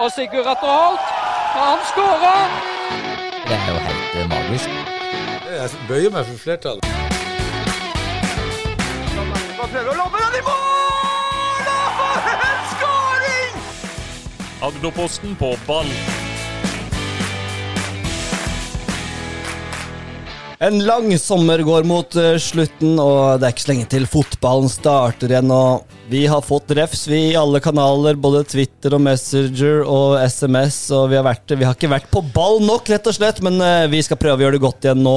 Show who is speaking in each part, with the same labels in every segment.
Speaker 1: Og Sigurd Atter Holt, han skårer!
Speaker 2: Det er jo helt eh, magisk.
Speaker 3: Jeg bøyer meg for flertallet.
Speaker 1: Prøver å lomme den i mål! Og for en skåring!
Speaker 4: Agderposten på ball.
Speaker 5: En lang sommer går mot eh, slutten, og det er ikke så lenge til fotballen starter igjen. og Vi har fått refs vi i alle kanaler, både Twitter og Messenger og SMS. og Vi har, vært, vi har ikke vært på ball nok, rett og slett, men eh, vi skal prøve å gjøre det godt igjen nå.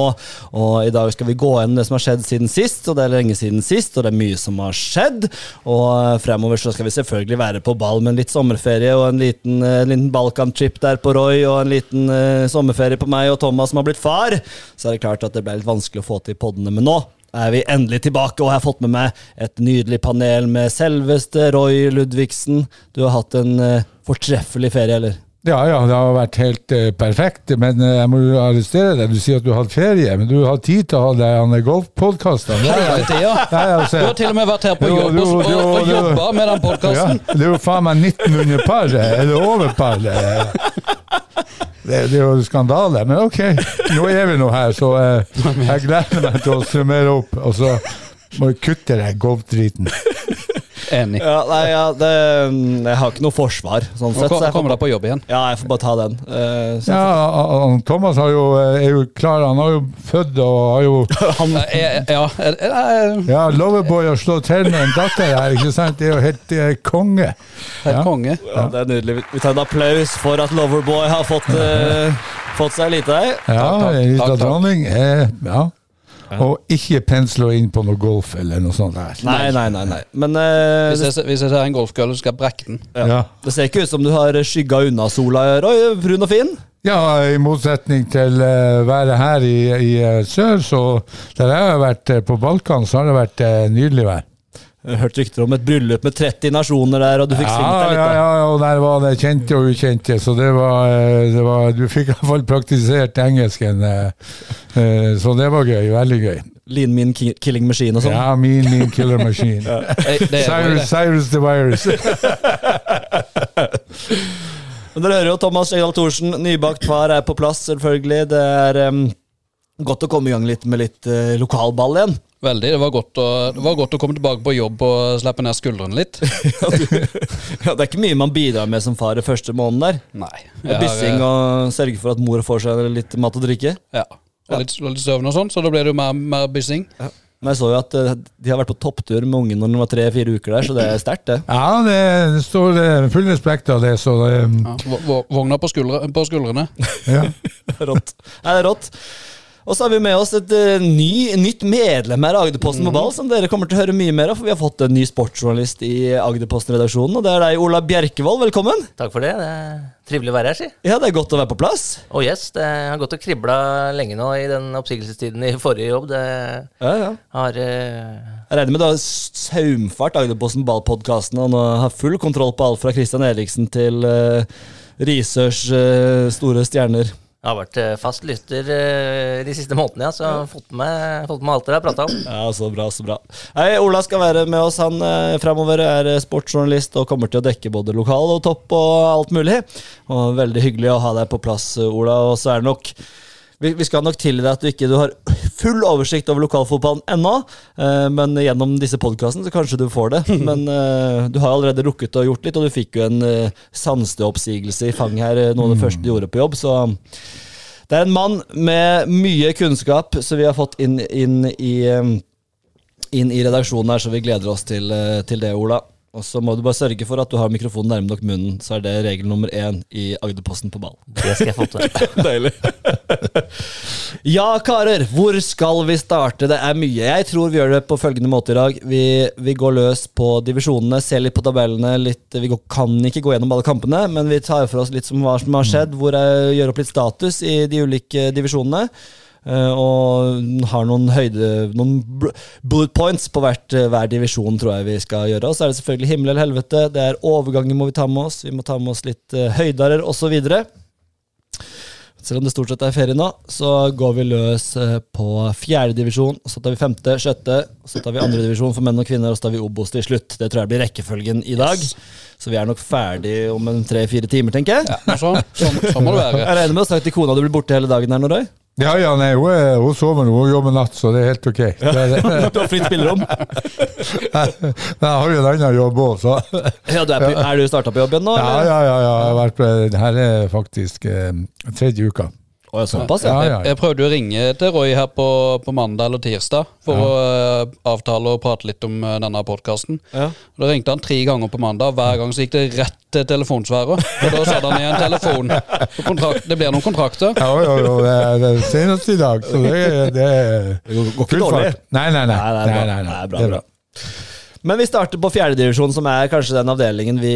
Speaker 5: Og I dag skal vi gå gjennom det som har skjedd siden sist, og det er lenge siden sist, og det er mye som har skjedd. Og eh, fremover så skal vi selvfølgelig være på ball med en litt sommerferie og en liten, eh, en liten Balkan-trip der på Roy, og en liten uh, sommerferie på meg og Thomas som har blitt far. Så er det klart at det ble litt vanskelig å få til poddene, men nå er vi endelig tilbake, og jeg har fått med meg et nydelig panel med selveste Roy Ludvigsen. Du har hatt en uh, fortreffelig ferie, eller?
Speaker 3: Ja, ja, det har vært helt uh, perfekt, men uh, jeg må jo arrestere deg. Du sier at du har hatt ferie, men du har tid til å ha deg en golfpodkastene. Ja, ja.
Speaker 6: Du har til og med vært her på
Speaker 3: Jo,
Speaker 6: jobb
Speaker 3: jo,
Speaker 6: og, og, og jobba med den
Speaker 3: Ja, det er jo faen meg 1900 par, eller over par. Det, det er jo skandale, men ok. Nå er vi nå her, så eh, jeg gleder meg til å summere opp. Og så må vi kutte den golfdriten.
Speaker 6: Enig.
Speaker 5: Ja, nei, ja, det, mm, jeg har ikke noe forsvar, sånn sett. Så jeg
Speaker 6: kommer deg på jobb igjen.
Speaker 5: ja, jeg får bare ta den. Uh, så
Speaker 3: Ja, Thomas har jo, eh, er jo klar, han har jo født og har jo
Speaker 6: han, Ja, eh, eh,
Speaker 3: Ja, Loverboy har slått til med en datter her, ikke sant? Det er jo helt er konge.
Speaker 6: helt
Speaker 3: Ja.
Speaker 6: konge.
Speaker 5: Ja, det er nydelig. Vi- tar en applaus for at Loverboy har fått, uh, fått seg lite ei.
Speaker 3: Ja,
Speaker 6: takk.
Speaker 3: en
Speaker 6: Takk,
Speaker 3: liten
Speaker 6: takk.
Speaker 3: dronning. Eh, ja. Og ikke pensle inn på noe golf eller noe sånt der.
Speaker 5: Nei, nei, nei. nei. Men eh,
Speaker 6: Hvis jeg, hvis jeg ser en golfkølle, skal jeg brekke den.
Speaker 3: Ja.
Speaker 5: det ser ikke ut som du har skygga unna sola, Roy. Brun og fin.
Speaker 3: Ja, i motsetning til uh, været her i, i eh, sør, så der jeg har vært eh, på Balkan, så har det vært eh, nydelig vær.
Speaker 5: Hørt rykter om et bryllup med 30 nasjoner der, og du fikk
Speaker 3: Ja,
Speaker 5: svingt deg litt.
Speaker 3: ja,
Speaker 5: da.
Speaker 3: ja, og der var det kjente og ukjente, så det var, eh, det var Du fikk i hvert fall praktisert engelsken, eh, eh, så det var gøy. Veldig gøy.
Speaker 5: Lean Mean Killing Machine og sånn.
Speaker 3: Ja, Mean Mean killer machine.
Speaker 6: Jo
Speaker 3: Cyrus, Cyrus the Virus.
Speaker 5: Men dere hører jo Thomas Egdahl Thorsen, nybakt far, er på plass, selvfølgelig. Det er em, godt å komme i gang litt med litt eh, lokalball igjen.
Speaker 6: veldig. Det var, godt å, det var godt å komme tilbake på jobb og slippe ned skuldrene litt.
Speaker 5: Ja, du, ja, det er ikke mye man bidrar med som far i første måneden der.
Speaker 6: Nei.
Speaker 5: Det har, Byssing og sørge for at mor får seg litt mat og drikke.
Speaker 6: Ja. Og litt, og litt søvn og sånn, så da blir det jo mer, mer byssing.
Speaker 5: Men jeg så jo at eh, de har vært på topptur med ungen når den var tre-fire uker der, så det er sterkt, det.
Speaker 3: Ja, det, det står eh, full respekt av det, så det,
Speaker 6: Ja. Vo- vo- Vogna på, skuldre, på skuldrene.
Speaker 3: ja.
Speaker 5: Rått. Nei, det er rått. Og så har vi med oss et uh, ny, nytt medlem her i Agderposten på ball, som dere kommer til å høre mye mer av. For vi har fått en ny sportsjournalist i Agderposten-redaksjonen, og det er deg, Ola Bjerkevold. Velkommen.
Speaker 2: Takk for det. Det er trivelig å være her, si.
Speaker 5: Ja, det er godt å være på plass.
Speaker 2: Oh yes, det har gått og kribla lenge nå i den oppsigelsestiden i forrige jobb. Det
Speaker 5: Ja, ja.
Speaker 2: har uh...
Speaker 5: Jeg regner med du har saumfart Agderposten Ball-podkasten og nå har full kontroll på alt fra Christian Eriksen til uh, Risørs store stjerner.
Speaker 2: Jeg har vært eh, fast lytter eh, de siste månedene, ja, så jeg har fått med, fått med alt dere har prata om.
Speaker 5: Ja, så bra, så bra. Hei, Ola skal være med oss. Han eh, fremover er eh, sportsjournalist og kommer til å dekke både lokal og topp og alt mulig. Og Veldig hyggelig å ha deg på plass, Ola. Og så er det nok vi, vi skal nok tilgi at du ikke du har full oversikt over lokalfotballen ennå, eh, men gjennom disse podkastene så kanskje du får det. Men eh, du har allerede rukket å gjort litt, og du fikk jo en uh, Sandstø-oppsigelse i fanget her, eh, noe av det første du gjorde på jobb. Så det er en mann med mye kunnskap som vi har fått inn, inn, i, eh, inn i redaksjonen her, så vi gleder oss til, eh, til det, Ola. Og så må du bare sørge for at du har mikrofonen nærme nok munnen, så er det regel nummer én i Agderposten på ball.
Speaker 2: Det skal jeg få til.
Speaker 5: Deilig. ja, karer, hvor skal vi starte? Det er mye. Jeg tror vi gjør det på følgende måte i dag. Vi, vi går løs på divisjonene, ser litt på tabellene. Litt, vi går, kan ikke gå gjennom alle kampene, men vi tar for oss litt som hva som har skjedd. Hvor jeg gjør opp litt status i de ulike divisjonene. Eh, og har noen høyde Noen bullet points på hvert, eh, hver divisjon, tror jeg vi skal gjøre. Og så er det selvfølgelig himmel eller helvete. Det er overganger må vi ta med oss. Vi må ta med oss litt uh, høydarer osv. Selv om det stort sett er ferie nå, så går vi løs eh, på fjerdedivisjon. Så tar vi femte, sjette, så tar vi andredivisjon for menn og kvinner, og så tar vi Obos til slutt. Det tror jeg blir rekkefølgen i dag. Så vi er nok ferdig om en tre-fire timer, tenker jeg.
Speaker 6: Ja, men så, sånn, sånn må det være.
Speaker 5: Jeg regner med å snakke til kona du blir borte hele dagen her, Norøy?
Speaker 3: Ja, ja, nei, hun, er, hun sover nå, hun jobber natt, så det er helt ok. Det er,
Speaker 5: Du har fritt spillerom?
Speaker 3: Nei, jeg har jo en annen jobb òg, så
Speaker 5: Ja, du er, er du starta på jobb igjen nå?
Speaker 3: Ja, ja, ja. ja. Vært her er faktisk eh, tredje uka.
Speaker 5: Å, ja, såpass, ja.
Speaker 3: Ja, ja,
Speaker 6: Jeg, jeg prøvde jo å ringe til Roy her på, på mandag eller tirsdag for å uh, avtale og prate litt om uh, denne podkasten.
Speaker 5: Ja.
Speaker 6: Da ringte han tre ganger på mandag, og hver gang så gikk det rett til telefonsvaret. Og da satte han i en telefon. Kontrakt, det blir noen kontrakter.
Speaker 3: Ja, jo, jo, det er senest i dag, så det, det
Speaker 5: Det går, ikke dårlig.
Speaker 3: Nei, Nei, nei, nei.
Speaker 5: Nei, nei, nei, nei,
Speaker 3: nei, nei, nei.
Speaker 5: Det er bra, bra. Men vi starter på fjerdedivisjon, som er kanskje den avdelingen vi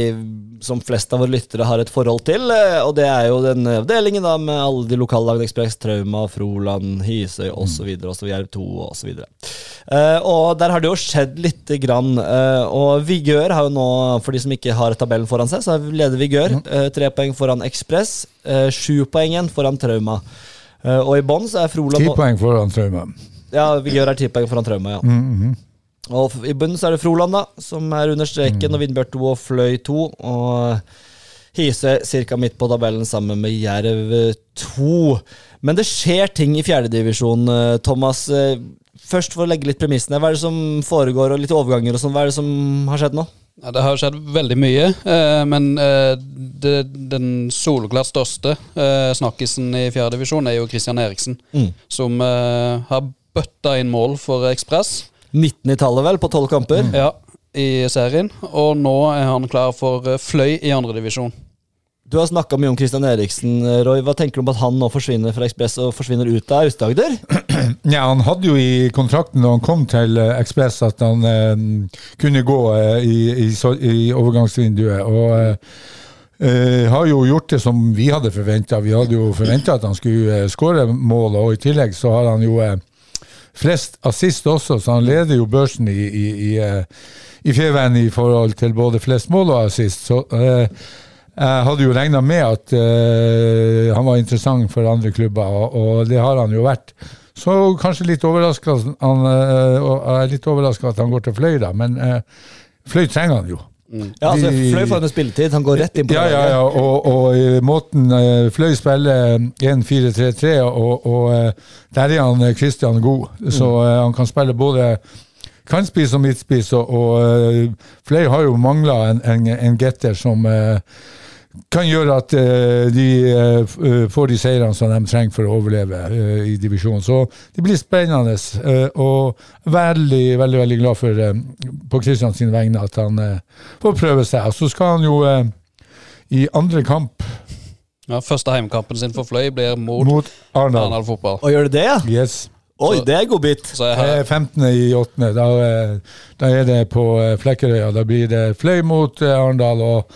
Speaker 5: som flest av våre lyttere har et forhold til. eh, Og det er jo den avdelingen da med alle de lokallagene Ekspress, Trauma, Froland, Hisøy osv. osv. R2 osv. Uh, og der har det jo skjedd lite grann. eh, og Vigør har jo nå, for de som ikke har tabellen foran seg, så leder Vigør. eh, tre poeng foran Ekspress. sju poeng igjen foran Trauma. Og i bånn så er Froland
Speaker 3: Ti poeng foran Trauma.
Speaker 5: Ja, Vigør er ti poeng foran Trauma, ja.
Speaker 3: Mm,
Speaker 5: Og I bunnen så er det Froland, da, som er under streken, og Vindbjørn 2 og Fløy 2. Og Hise ca. midt på tabellen sammen med Jerv 2. Men det skjer ting i fjerdedivisjon, Thomas. Eh, Først for å legge litt premissene. Hva er det som foregår, og litt overganger og sånn. Hva er det som har skjedd nå?
Speaker 6: Ja, det har skjedd veldig mye, eh, men eh, det, den soleklart største eh, snakkisen i fjerde divisjon er jo Christian Eriksen,
Speaker 5: Mm.
Speaker 6: som eh, har bøtta inn mål for Ekspress
Speaker 5: 19 i tallet, vel, på tolv kamper.
Speaker 6: ja, i serien, og nå er han klar for eh, Fløy i andredivisjon.
Speaker 5: Du har snakka mye om Christian Eriksen, Roy. Hva tenker du om at han nå forsvinner fra Ekspress og forsvinner ut av Aust-Agder?
Speaker 3: Ja, Han hadde jo i kontrakten da han kom til eh, Ekspress at han eh, kunne gå eh, i, i, i overgangsvinduet. Og eh, eh, har jo gjort det som vi hadde forventa. Vi hadde jo forventa at han skulle uh, skåre mål, og i tillegg så har han jo eh, flest assist også, så han leder jo børsen i, i, i, eh, i Feven i forhold til både flest mål og assist. Så eh, jeg hadde jo regna med at eh, han var interessant for andre klubber, og, og det har han jo vært. Så kanskje litt overraska eh, at han går til Fløy, da, men eh, Fløy trenger han jo.
Speaker 5: Ja, altså, Fløy får en spilletid. Han går rett inn på
Speaker 3: Ja, ja, ja, og, og i måten eh, Fløy spiller 1-4-3-3, og, og eh, der er han Kristian Christian god. Så mm. han kan spille både kantspiss og midtspiss, og, og eh, Fløy har jo mangla en, en, en getter som eh, kan gjøre at eh, de eh, får de seirene som de trenger for å overleve eh, i divisjonen. Så det blir spennende, og veldig, veldig veldig glad for på Kristian sin vegne at han får prøve seg. Så skal han jo i andre kamp
Speaker 6: Ja, første heimkampen sin for Fløy blir mot,
Speaker 3: mot Arendal.
Speaker 6: Arendal fotball.
Speaker 5: Og gjør det det, ja?
Speaker 3: Yes.
Speaker 5: Oi, det er godbit.
Speaker 6: Så
Speaker 3: Det er 15. i 8. Da, da er det på Flekkerøya. Da blir det Fløy mot Arendal. og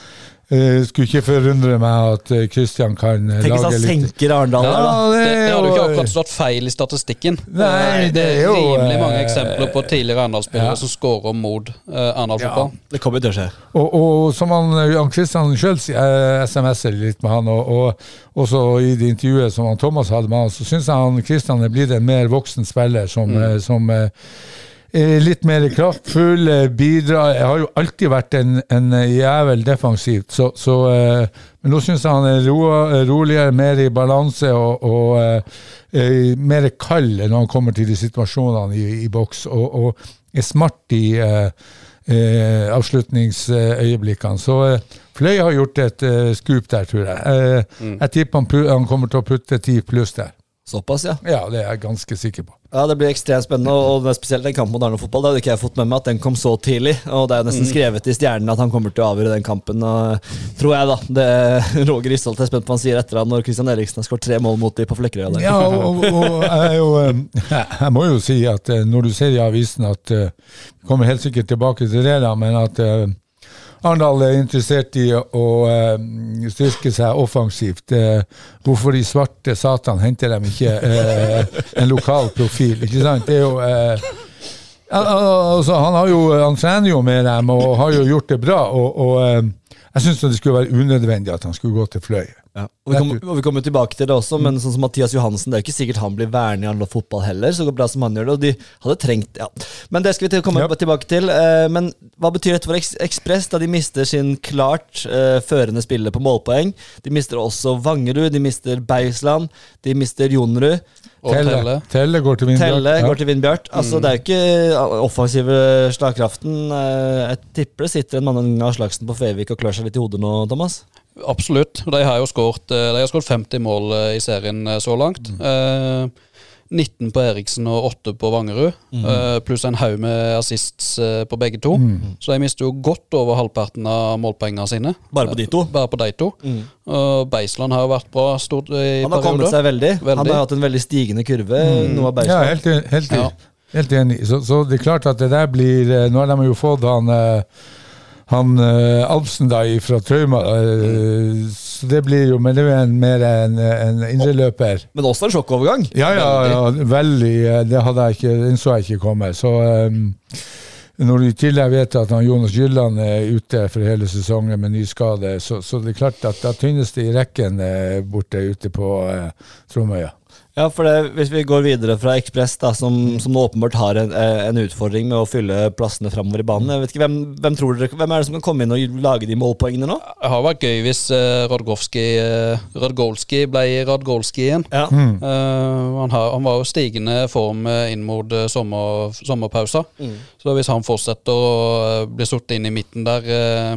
Speaker 3: eh, skulle ikke forundre meg at Kristian Christian kan eh,
Speaker 5: Tenk hvis han
Speaker 3: lage litt
Speaker 5: senker Arendal der, da.
Speaker 3: Ja,
Speaker 6: det, det hadde jo ikke akkurat stått feil i statistikken.
Speaker 3: Nei, det er jo,
Speaker 6: rimelig mange
Speaker 3: eh,
Speaker 6: eksempler på tidligere Arendal-spillere
Speaker 3: ja.
Speaker 6: som scorer mot uh, Arendal-fotball.
Speaker 5: Det kommer til å skje.
Speaker 3: Og, og som han, Jan Kristian sjøl SMS-er litt med han, og, og også i det intervjuet som han Thomas hadde med han, så syns jeg han Kristian er blitt en mer voksen spiller som, mm. som eh, er litt mer kraftfull, eh, bidrar Jeg har jo alltid vært en, en jævel defensivt, så, så eh, Men nå syns jeg han er ro, roligere, mer i balanse og, og eh, eh, mer kald når han kommer til de situasjonene i, i boks, og, og er smart i eh, eh, avslutningsøyeblikkene. Så eh, Fløy har gjort et eh, skup der, tror jeg. Eh, Jeg tipper han, han kommer til å putte ti pluss der.
Speaker 5: Såpass, ja.
Speaker 3: Ja, det er jeg ganske sikker på.
Speaker 5: Ja, Det blir ekstremt spennende, og det er spesielt den kampen mot Arne fotball. Det hadde ikke jeg fått med meg at den kom så tidlig. Og det er jo nesten skrevet i stjernene at han kommer til å avgjøre den kampen. Og, tror jeg, da. Det Roger Isholt er spent på hva han sier etter han når Christian Eriksen har skåret tre mål mot dem på Flekkerøy.
Speaker 3: Ja, og, og, og jeg, jo, eh, jeg må jo si at eh, når du ser i avisen at eh, Vi kommer helt sikkert tilbake til det, da, men at Arendal er interessert i å uh, styrke seg offensivt. Uh, hvorfor de svarte satan henter dem ikke uh, en lokal profil? Ikke sant? Det er jo al- al- altså, han, jo, han trener jo med dem og har jo gjort det bra. og, og Jeg syns det skulle være unødvendig at han skulle gå til Fløy.
Speaker 5: Ja. Og, vi kommer, og vi kommer tilbake til det også, men sånn som Mathias Johansen, det er jo ikke sikkert han blir værende i all fotball heller, så bra som han gjør det. Og de hadde trengt ja. Men det skal vi til, komme
Speaker 3: Ja.
Speaker 5: tilbake til. Eh, men hva betyr dette for Ekspress, da de mister sin klart uh, førende spiller på målpoeng? De mister også Vangerud, de mister Beisland, de mister Jonrud.
Speaker 6: Og Telle.
Speaker 3: Telle, Telle går til Vindbjart.
Speaker 5: Telle går til Vindbjart. Altså, Det er jo ikke offensive slagkraften. Eh, Jeg tipper det sitter en mann av Slagsen på Fevik og klør seg litt i hodet nå, Thomas.
Speaker 6: Absolutt. De har jo skåret eh, de har skåret 50 mål eh, i serien eh, så langt. Eh, 19 på Eriksen og 8 på Vangerud, eh, pluss en haug med assists eh, på begge to. Så de mister jo godt over halvparten av målpoengene sine.
Speaker 5: Bare på de to?
Speaker 6: Bare på de to. Og Beisland har jo vært bra stort i
Speaker 5: Han har kommet seg veldig. Han har hatt en veldig stigende kurve. Noe av
Speaker 3: Ja,
Speaker 5: Beisland.
Speaker 3: helt, en- helt,
Speaker 6: Ja.
Speaker 3: helt enig. Så, så det er klart at det der blir eh, Nå har de jo fått han eh, han uh, Alpsen da fra Trauma, Uh, så det blir jo Men det er en, mer en, en indreløper.
Speaker 5: Men også en sjokkovergang.
Speaker 3: Ja, ja, ja, veldig. eh, Det hadde jeg ikke, den så jeg ikke komme. Så um, når du i tillegg vet at han Jonas Gylland er ute for hele sesongen med ny skade, så, så det er klart at da tynnes det i rekken borte ute på uh, Tromøya.
Speaker 5: Ja, for det, Hvis vi går videre fra Ekspress, som, som åpenbart har en, eh, en utfordring med å fylle plassene framover i banen. Jeg vet ikke, hvem, hvem, tror dere, hvem er det som kan komme inn og lage de målpoengene nå?
Speaker 6: Det har vært gøy hvis uh, Radgolski, uh, Radgolski ble Radgolski igjen.
Speaker 5: Ja.
Speaker 6: Eh, han, har, han var jo stigende form eh, inn mot eh, sommer, sommerpausa. Så hvis han fortsetter å eh, bli satt inn i midten der eh,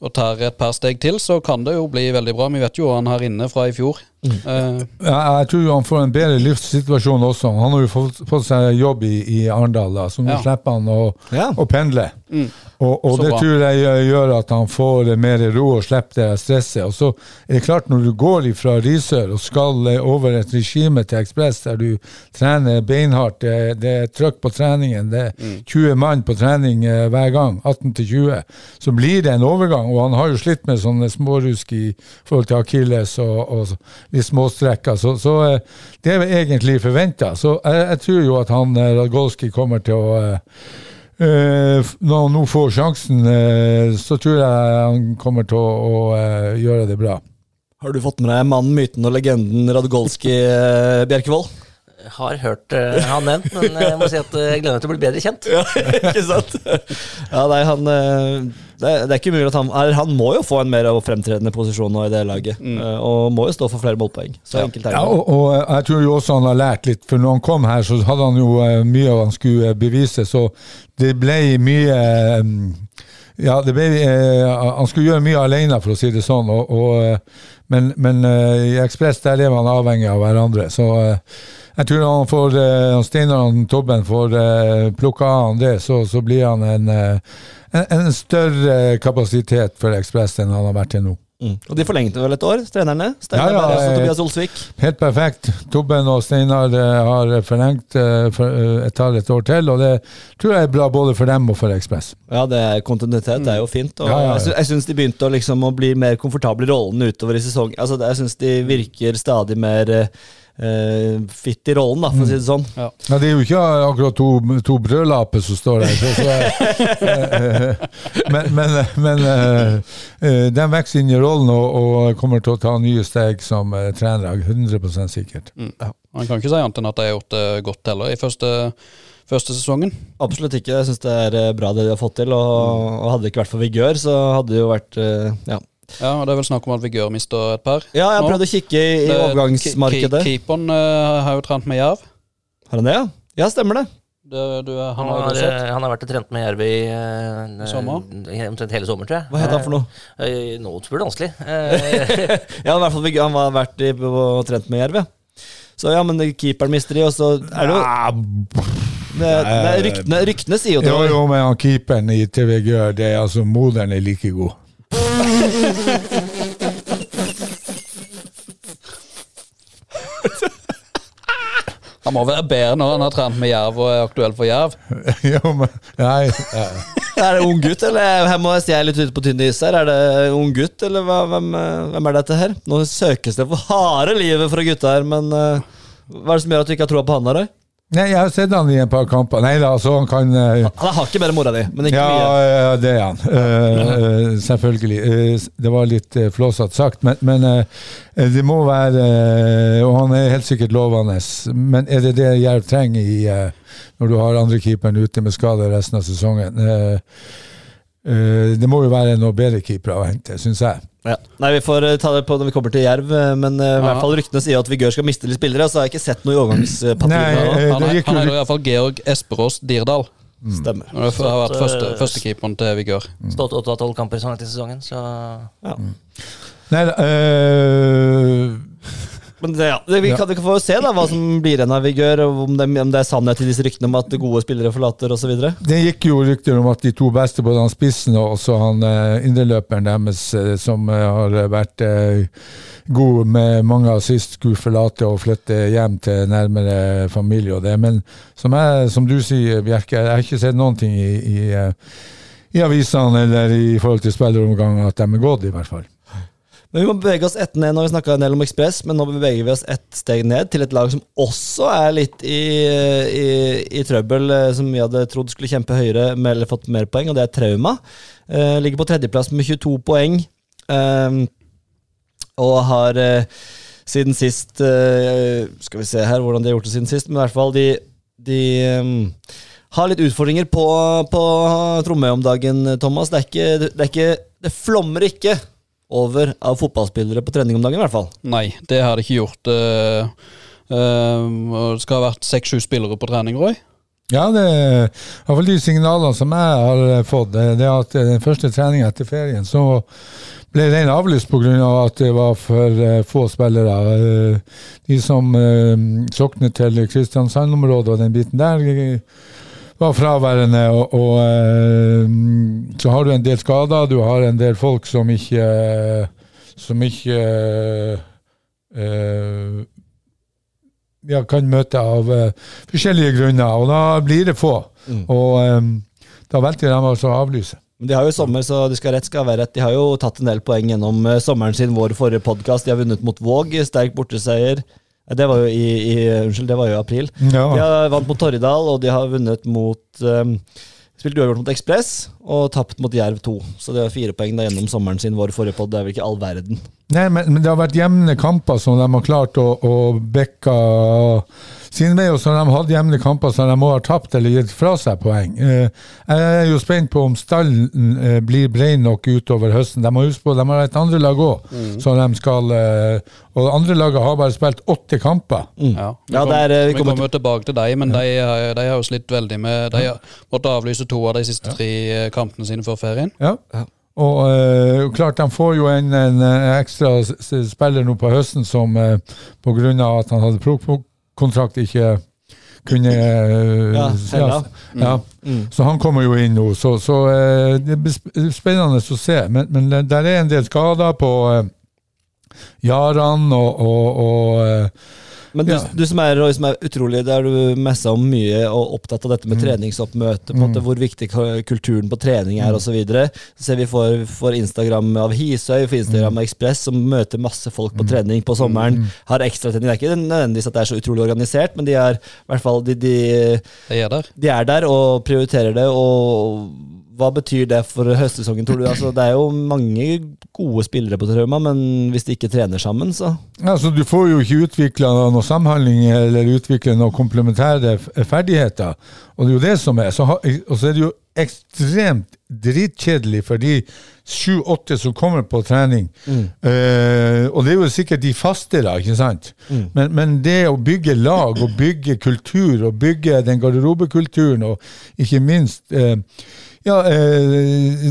Speaker 6: og tar et par steg til, så kan det jo bli veldig bra. Vi vet jo han her inne fra i fjor. Eh,
Speaker 3: Uh, jeg tror han får en bedre livssituasjon også. Han har jo fått, fått seg jobb i, i Arendal, da, så nå
Speaker 6: Ja.
Speaker 3: slipper han å,
Speaker 5: Ja.
Speaker 3: å pendle. Og, og det
Speaker 6: bra.
Speaker 3: tror jeg gjør- gjør at han får mer ro og slipper det stresset. Og så er det klart, når du går fra Risør og skal eh, over et regime til Ekspress der du trener beinhardt, det, det er trøkk på treningen, det er 20 mann på trening eh, hver gang, 18 til 20, så blir det en overgang. Og han har jo slitt med sånne smårusk i forhold til akilles og, og litt småstrekker, så, så eh, det er egentlig forventa. Så jeg, jeg tror jo at han eh, Radgolski kommer til å eh, Eh, når han nå får sjansen, eh, så tror jeg han kommer til å, å eh, gjøre det bra.
Speaker 5: Har du fått med deg mannen, myten og legenden Radgolski eh, Bjerkevold?
Speaker 2: Har hørt uh, han nevnt, men jeg må si at eh, jeg gleder meg til å bli bedre kjent.
Speaker 5: Ja, ikke sant? Ja, nei, han eh, det, er- det er ikke mulig at han Han må jo få en mer fremtredende posisjon nå i det laget. Mm. Og må jo stå for flere målpoeng. Så enkelt er det.
Speaker 3: Ja, og, og eh, jeg tror jo også han har lært litt, for når han kom her, så hadde han jo eh, mye han skulle eh, bevise, så det ble mye eh, ja, det ble, eh, Han skulle gjøre mye alene, for å si det sånn. Og, og, eh, men men eh, i Ekspress der er man avhengig av hverandre. Så eh, jeg tror han får eh, Steinar Tobben får uh, plukka av det, så, så blir han en, eh, en, en større kapasitet for Ekspress enn han har vært til nå.
Speaker 5: Mm. Og de forlengte vel et år, trenerne? Steinar
Speaker 3: Ja, ja, eh,
Speaker 5: Tobias Olsvik.
Speaker 3: Helt perfekt. Tobben og Steinar eh, har forlengt eh, for, eh, et et år til, og det tror jeg er bra både for dem og for Ekspress.
Speaker 5: Ja, det er kontinuitet det er jo fint. Og
Speaker 3: Ja, ja.
Speaker 5: Jeg, jeg syns de begynte å, liksom, å bli mer komfortable i rollen utover i sesongen. Altså, jeg syns de virker stadig mer eh, eh, fit i rollen, da, for å si det sånn.
Speaker 3: Ja, Det er jo ikke akkurat to, to brødlaper som står der, så, så, uh, men, men, men uh, eh, de vokser inn i rollen og, og kommer til å ta nye steg som uh, trener, 100 sikkert.
Speaker 6: Man kan ikke si annet enn at de har gjort det godt heller i første, første sesongen.
Speaker 5: Absolutt ikke. Jeg syns det er bra det de har fått til. Og, og hadde det ikke vært for Vigør, så hadde det jo vært ja.
Speaker 6: Ja, og Det er vel snakk om at Vigør mister et par.
Speaker 5: ja, jeg prøvde å kikke i, i
Speaker 6: Det-
Speaker 5: overgangsmarkedet.
Speaker 6: Keeperen uh, har jo trent med Jerv.
Speaker 5: Har han det, ja? Ja, stemmer det.
Speaker 6: Det, du, han,
Speaker 2: Han
Speaker 6: har jo
Speaker 2: eh, han har vært og trent med Jerv i uh,
Speaker 6: sommer?
Speaker 2: eh, omtrent hele sommeren, tror jeg.
Speaker 5: Hva heter han for noe?
Speaker 2: Uh, Nå spør du vanskelig. Eh,
Speaker 5: Ja, i hvert fall Vigør, Han har vært i, og trent med Jerv, ja. Så ja, men keeperen mister de, og så er det jo
Speaker 3: Ja,
Speaker 5: det, det, Ryktene, ryktene sier jo
Speaker 3: jo,
Speaker 5: det.
Speaker 3: jo, men han keeperen i TV Gør, det er altså moderen er like god.
Speaker 6: Han må være bedre når han har trent med Jerv og er aktuell for Jerv.
Speaker 3: jo, men Nei. ja.
Speaker 5: Er det ung gutt, eller her må jeg si jeg er litt ute på tynn is her. Er det ung gutt, eller hva, hvem, eh, hvem er dette her? Nå søkes det for harde livet fra gutta her, men uh, hva er det som gjør at du ikke har troa på han der? da?
Speaker 3: Nei, jeg har sett han i et par kamper. Nei da, altså han kan eh,
Speaker 5: Han er hakket bedre mora di, men ikke
Speaker 3: ja,
Speaker 5: mye.
Speaker 3: ja, det er han. Uh, uh, selvfølgelig. Eh, det var litt uh, flåsete sagt, men, men eh, det må være eh, Og han er helt sikkert lovende. Men er det det Jerv trenger i, eh, når du har andrekeeperen ute med skade resten av sesongen? Eh, eh, det må jo være noe bedre keepere å hente, syns jeg.
Speaker 5: Ja. Nei, Vi får eh, ta det på når vi kommer til Jerv, eh, men uh, i
Speaker 6: Ja.
Speaker 5: hvert fall ryktene sier at Vigør skal miste litt spillere. Så har jeg ikke sett noe i
Speaker 3: Nei,
Speaker 5: overgangspatruljen.
Speaker 6: Han, er- heter iallfall Georg Esperås Dirdal.
Speaker 5: Stemmer.
Speaker 6: Og det har vært første, førstekeeperen til Vigør.
Speaker 2: Stått åtte av tolv kamper sånn etter sesongen, så
Speaker 3: Nei da eh,
Speaker 5: Men det, ja, det, vi, kan, kan få se da hva som blir igjen av Vigør, om det, om det er sannhet i disse ryktene om at gode spillere forlater osv.
Speaker 3: Det gikk jo rykter om at de to beste, både han spissen og også han uh, indreløperen deres, eh, som eh, har vært god med mange assist, skulle forlate og flytte hjem til nærmere familie og det. Men som, jeg, som du sier, Bjerke, jeg har ikke sett noen ting i, i, i avisene eller i forhold til spilleromgang at de er gått, i hvert fall.
Speaker 5: Men vi må bevege oss ett ned. Nå har vi snakka en del om Ekspress, men nå beveger vi oss ett steg ned til et lag som også er litt i, i, i trøbbel, eh, som vi hadde trodd skulle kjempe høyere med, eller fått mer poeng, og det er Trauma. Eh, ligger på tredjeplass med 22 poeng. Eh, og har eh, siden sist eh, Skal vi se her hvordan de har gjort det siden sist, men i hvert fall de, de eh, har litt utfordringer på, på Tromøy om dagen, Thomas. Det, ikke, det, er ikke, det flommer ikke over av fotballspillere på trening om dagen, i hvert fall.
Speaker 6: Nei, det har det ikke gjort. eh, eh, det skal ha vært seks-sju spillere på trening, Roy.
Speaker 3: Ja, det er iallfall de signalene som jeg har eh, fått. Det det er at den første treninga etter ferien så ble den avlyst pga. Av at det var for få spillere. Eh, de som sokner til Kristiansand-området og den biten der, var fraværende. Og, og eh, så har du en del skader, du har en del folk som ikke Som ikke uh, ja, kan møte av uh, forskjellige grunner, og da blir det få. Og um, da velger de altså å avlyse.
Speaker 5: Men de har jo sommer, så de skal rett skal være rett. De har jo tatt en del poeng gjennom sommeren sin, vår forrige podkast. De har vunnet mot Våg, sterk borteseier. Det var jo i, i Unnskyld, det var jo i april.
Speaker 3: Ja.
Speaker 5: De har vant mot Torridal, og de har vunnet mot um, Spilt uavgjort mot Ekspress og tapt mot Jerv 2. Så det er fire poeng da gjennom sommeren sin. Vår forrige podd Det er vel ikke all verden.
Speaker 3: Nei, men, men det har vært jevne kamper som de har klart å, å bekke sin vei, og så har de hatt jevne kamper som de må ha tapt eller gitt fra seg poeng. Eh, jeg er jo spent på om stallen eh, blir bred nok utover høsten. De må huske på de har et andre lag òg, så de skal eh, Og det andre laget har bare spilt åtte kamper.
Speaker 6: Ja, vi
Speaker 5: Ja,
Speaker 6: kom-
Speaker 5: det er, eh, vi
Speaker 6: vi
Speaker 5: kommer
Speaker 6: til... tilbake til deg, men de, har- de har jo slitt veldig med De har måttet avlyse to av de siste tre kampene sine før ferien.
Speaker 3: Ja. Og øh, klart, de får jo en, en ekstra spiller nå på høsten som øh, pga. at han hadde pro-kontrakt, ikke kunne ja,
Speaker 5: Ja, Hella.
Speaker 3: ja.
Speaker 5: Mm.
Speaker 3: Så han kommer jo inn nå. Så, så eh, det blir spennende å se. Men, men der er en del skader på uh, Jaran og, og, og eh,
Speaker 5: Men du,
Speaker 3: Ja.
Speaker 5: du som er, som er utrolig, det er du messa om mye og opptatt av dette med treningsoppmøte, på en måte, hvor viktig kulturen på trening er osv. Så, så ser vi for, for Instagram av Hisøy, for Instagram av Ekspress, som møter masse folk på trening på sommeren. Har ekstratrening. Det er ikke nødvendigvis at det er så utrolig organisert, men de er i hvert fall de, de,
Speaker 6: De er der.
Speaker 5: de er der og prioriterer det. og hva betyr det for høstsesongen, tror du? Altså, det er jo mange gode spillere på Trauma, men hvis de ikke trener sammen, så
Speaker 3: Altså, du får jo ikke utvikla noe samhandling eller utvikla noen komplementære ferdigheter. Og det er jo det som er. Så ha, og så er det jo ekstremt dritkjedelig for de sju-åtte som kommer på trening. Eh, og det er jo sikkert de faste, da, ikke sant? Men, men det å bygge lag og bygge kultur og bygge den garderobekulturen og ikke minst eh, ja, eh,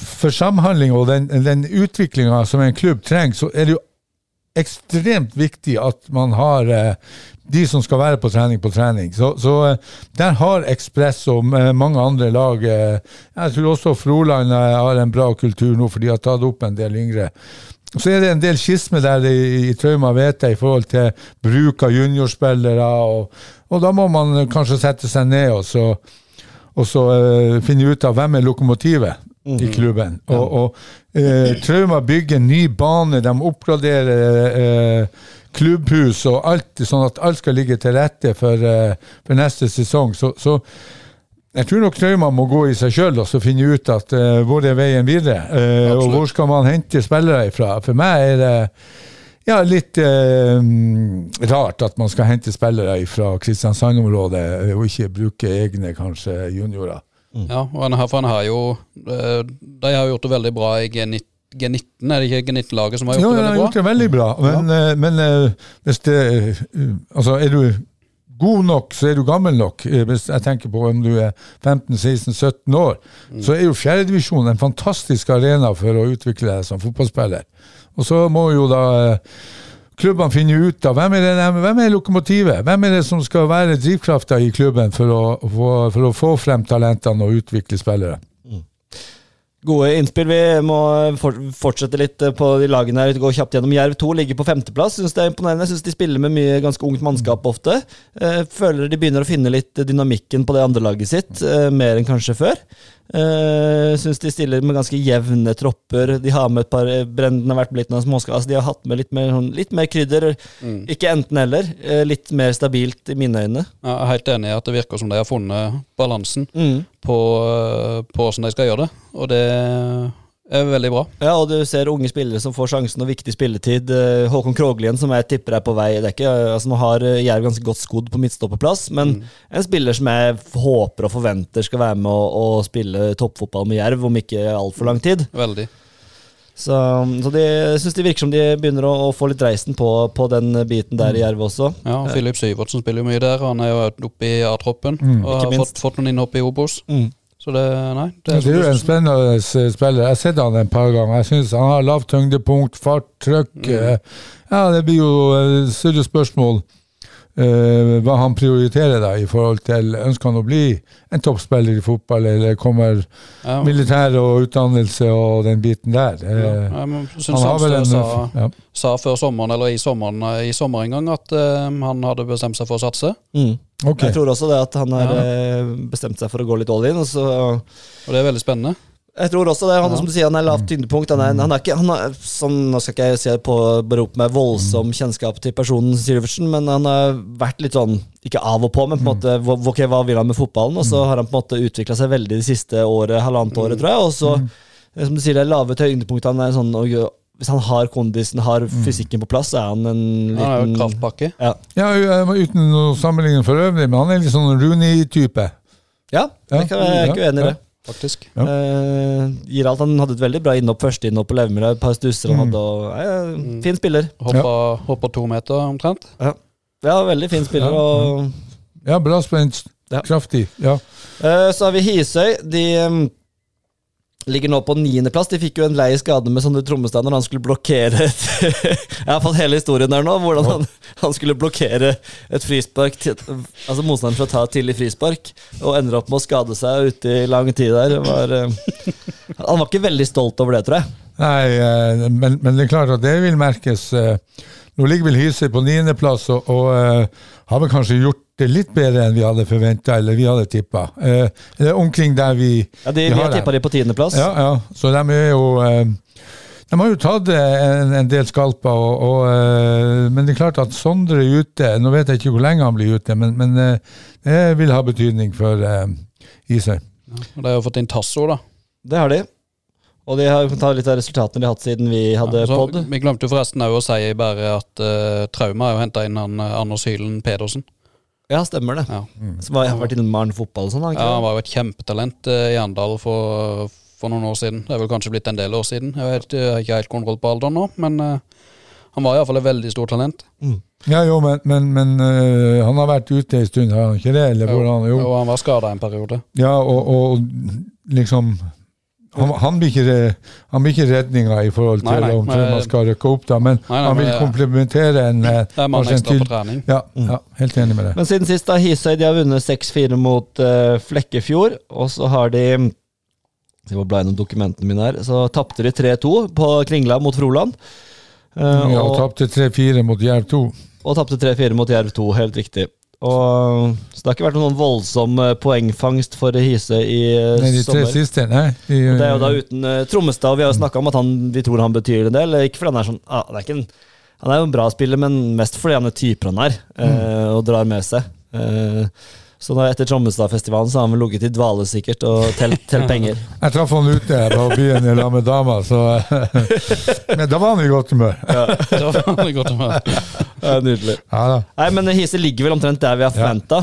Speaker 3: For samhandling og den, den utviklinga som en klubb trenger, så er det jo ekstremt viktig at man har de som skal være på trening, på trening. Så, så eh, der har Ekspress og eh, mange andre lag eh, Jeg tror også Froland har en bra kultur nå, for de har tatt opp en del yngre. Så er det en del skisme der i, i Trauma, vet jeg, i forhold til bruk av juniorspillere. Og, og da må man kanskje sette seg ned og så, og så uh, finne ut av hvem er lokomotivet. i klubben. Og, og uh, Trauma bygger ny bane, de oppgraderer eh, klubbhus og alt, sånn at alt skal ligge til rette for, eh, for neste sesong. Så, så jeg tror nok Trauman må gå i seg sjøl og så finne ut at uh, hvor er veien videre. Uh, og hvor skal man hente spillere ifra? For meg er det ja, litt uh, rart at man skal hente spillere fra Kristiansand-området og ikke bruke egne kanskje juniorer.
Speaker 6: Ja, og han, har- for han har jo De har gjort det veldig bra i G19, G19 er det ikke G19-laget som har gjort
Speaker 3: Jo,
Speaker 6: det
Speaker 3: han har
Speaker 6: veldig
Speaker 3: gjort det veldig bra, men, ja. men eh, hvis det eh, Altså, er du god nok, så er du gammel nok. Eh, Hvis jeg tenker på om du er 15-16-17 år, så er jo fjerdedivisjon en fantastisk arena for å utvikle deg som fotballspiller. Og så må jo da eh, klubbene finne ut av hvem er, det, hvem er lokomotivet? Hvem er det som skal være drivkrafta i klubben for å, for, for å få frem talentene og utvikle spillere?
Speaker 5: Gode innspill. Vi må fortsette litt eh, på de lagene her. Gå kjapt gjennom. Jerv 2 ligger på femteplass. Syns det er imponerende. Syns de spiller med mye ganske ungt mannskap ofte. Eh, føler de begynner å finne litt dynamikken på det andre laget sitt, eh, mer enn kanskje før. Syns de stiller med ganske jevne tropper. De har med et par Brenden har vært blitt noen småskala. De har hatt med litt mer, sånn- litt mer krydder. Ikke enten-eller. Litt mer stabilt i mine øyne.
Speaker 6: Ja, Jeg er helt enig i at det virker som de har funnet balansen
Speaker 5: Mm.
Speaker 6: på, på hvordan de skal gjøre det, og det er veldig bra.
Speaker 5: Ja, og du ser unge spillere som får sjansen og viktig spilletid. Eh, Håkon Kroglien, som jeg tipper er på vei i dekket. altså Nå har eh, Jerv ganske godt skodd på midtstopperplass, men en spiller som jeg håper og forventer skal være med å, å spille toppfotball med Jerv om ikke altfor lang tid.
Speaker 6: Veldig.
Speaker 5: Så, så de jeg syns det virker som de begynner å, å få litt reisen på, på den biten der i Jerv også.
Speaker 6: Ja, Filip Syvertsen spiller jo mye der. Han er jo oppe i A-troppen og har fått, fått noen innhopp i Obos.
Speaker 5: Mm.
Speaker 6: Så det Nei. Det
Speaker 3: Det
Speaker 6: er,
Speaker 3: er jo en spennende eh, spiller. Jeg har sett han et par ganger. Jeg synes han har lavt tyngdepunkt, fart, trøkk. Mm. Ja, det blir jo eh, større spørsmål eh, hva han prioriterer da i forhold til Ønsker han å bli en toppspiller i fotball, eller kommer
Speaker 6: ja,
Speaker 3: militær og utdannelse og den biten der?
Speaker 6: ja,
Speaker 3: Eh,
Speaker 6: jeg
Speaker 3: han har vel
Speaker 6: Samstø
Speaker 3: en
Speaker 6: sa,
Speaker 3: ja.
Speaker 6: sa før sommeren, eller i sommeren, eh, i sommer en gang, at uh, han hadde bestemt seg for å satse.
Speaker 5: Mm.
Speaker 3: Okay.
Speaker 5: Jeg tror også det at han har
Speaker 6: Ja.
Speaker 5: eh, bestemt seg for å gå litt all in. Og så
Speaker 6: Og det er veldig spennende.
Speaker 5: Jeg tror også det. Han,
Speaker 6: Ja.
Speaker 5: som du sier, han er lavt tyngdepunkt. Han er, han er ikke, han er, sånn, nå skal ikke jeg si det på berope meg voldsom kjennskap til personen Syversen, men han har vært litt sånn, ikke av og på, men på en måte, hva- ok, hva vil han med fotballen? Og så har han på en måte utvikla seg veldig det siste året, halvannet året, tror jeg. Og så, eh, som du sier, det lave tyngdepunkt. han er sånn, og, hvis han har kondisen, har fysikken på plass, så er han en
Speaker 6: Han er jo
Speaker 5: liten. Ja.
Speaker 3: ja, uten noen sammenligning for øvrig, men han er litt sånn Rooney-type.
Speaker 5: ja,
Speaker 3: Ja,
Speaker 5: jeg kan jeg er ikke uenig i det.
Speaker 6: Faktisk.
Speaker 3: Ja.
Speaker 5: Eh, gir alt. Han hadde et veldig bra innhopp, første innhopp på Levermyra, et par stusser han hadde. Og, eh, fin spiller.
Speaker 6: Hoppa, hoppa to meter omtrent.
Speaker 5: Ja, veldig fin spiller.
Speaker 3: Ja,
Speaker 5: Og,
Speaker 3: Ja, bra spenst.
Speaker 5: Ja.
Speaker 3: Kraftig. Ja.
Speaker 5: Eh, så har vi Hisøy. De em, ligger nå på niendeplass. De fikk jo en lei skade med sånne trommestander han skulle blokkere et Jeg har fått hele historien der nå, hvordan han, han skulle blokkere et frispark til, Altså motstanderen fra å ta et tidlig frispark, og ender opp med å skade seg ute i lang tid der. Var, eh, han var ikke veldig stolt over det, tror jeg.
Speaker 3: Nei, eh, men, men det er klart at det vil merkes. eh, Nå ligger vel Hyse på niendeplass og, og har vel kanskje gjort det litt bedre enn vi hadde forventa eller vi hadde tippa. Eh, det er omkring der vi,
Speaker 5: Ja, de,
Speaker 3: vi
Speaker 5: vi
Speaker 3: har
Speaker 5: tippa
Speaker 3: dem.
Speaker 5: de på tiendeplass.
Speaker 3: Ja, ja, så de er jo eh, De har jo tatt eh, en, en del skalper, og, og, eh, men det er klart at Sondre er ute. Nå vet jeg ikke hvor lenge han blir ute, men, men eh, det vil ha betydning for uh, Hisøy.
Speaker 6: Og de har jo fått inn Tasso, da.
Speaker 5: Det har de. Og de har ta litt av resultatene de har hatt siden vi hadde
Speaker 6: Ja, så
Speaker 5: pod.
Speaker 6: Vi glemte jo forresten òg å si bare at uh, Trauma har henta inn han, eh, Anders Hylen Pedersen.
Speaker 5: Ja, stemmer det.
Speaker 6: Ja.
Speaker 5: Som har vært innom Maren fotball og sånn.
Speaker 6: ja, Han var jo et kjempetalent eh, i Arendal for, for noen år siden. Det er vel kanskje blitt en del år siden. Jeg, vet, jeg har ikke helt kontroll på alderen nå, men eh, han var iallfall et veldig stort talent.
Speaker 3: Ja, jo, men, men, men uh, han har vært ute en stund, har han ikke det? Eller hvordan? Jo.
Speaker 6: jo. han var skada en periode.
Speaker 3: Ja, og, og liksom han, han, blir ikke, han blir ikke redninga i forhold til
Speaker 6: Nei, nei,
Speaker 3: om
Speaker 6: men-
Speaker 3: man skal rykke opp, da, men
Speaker 6: Nei, nei,
Speaker 3: han vil komplementere en eh,
Speaker 6: Det er mann
Speaker 3: kanskje en
Speaker 6: ekstra på trening.
Speaker 3: Ja, ja, helt enig med det.
Speaker 5: Men siden sist, da, Hisøy de har vunnet 6-4 mot uh, Flekkefjord. Og så har de se hvor blei noen dokumentene mine her. Så tapte de 3-2 på Kringla mot Froland. Uh,
Speaker 3: Ja, og
Speaker 5: og
Speaker 3: tapte 3-4 mot Jerv 2.
Speaker 5: og tapte 3-4 mot Jerv 2, helt riktig. Og, så det har ikke vært noen voldsom eh, poengfangst for Hise i eh,
Speaker 3: Nei, de tre
Speaker 5: sommer.
Speaker 3: siste, nei. De,
Speaker 5: Og det er jo da uten uh, Trommestad, og vi har jo snakka om at han, vi tror han betyr en del. Ikke fordi han er sånn ah, det er ikke en, Han er jo en bra spiller, men mest fordi han er typer han er, eh, og drar med seg. Eh, så da etter Trommestad-festivalen så har han vel ligget i dvale sikkert og telt, telt penger.
Speaker 3: Jeg traff han ute på byen i lag med dama, så Men da var han i godt humør.
Speaker 6: Da var han i godt humør.
Speaker 5: Ja, nydelig.
Speaker 3: Ja da.
Speaker 5: Nei, men Hise ligger vel omtrent der vi har forventa,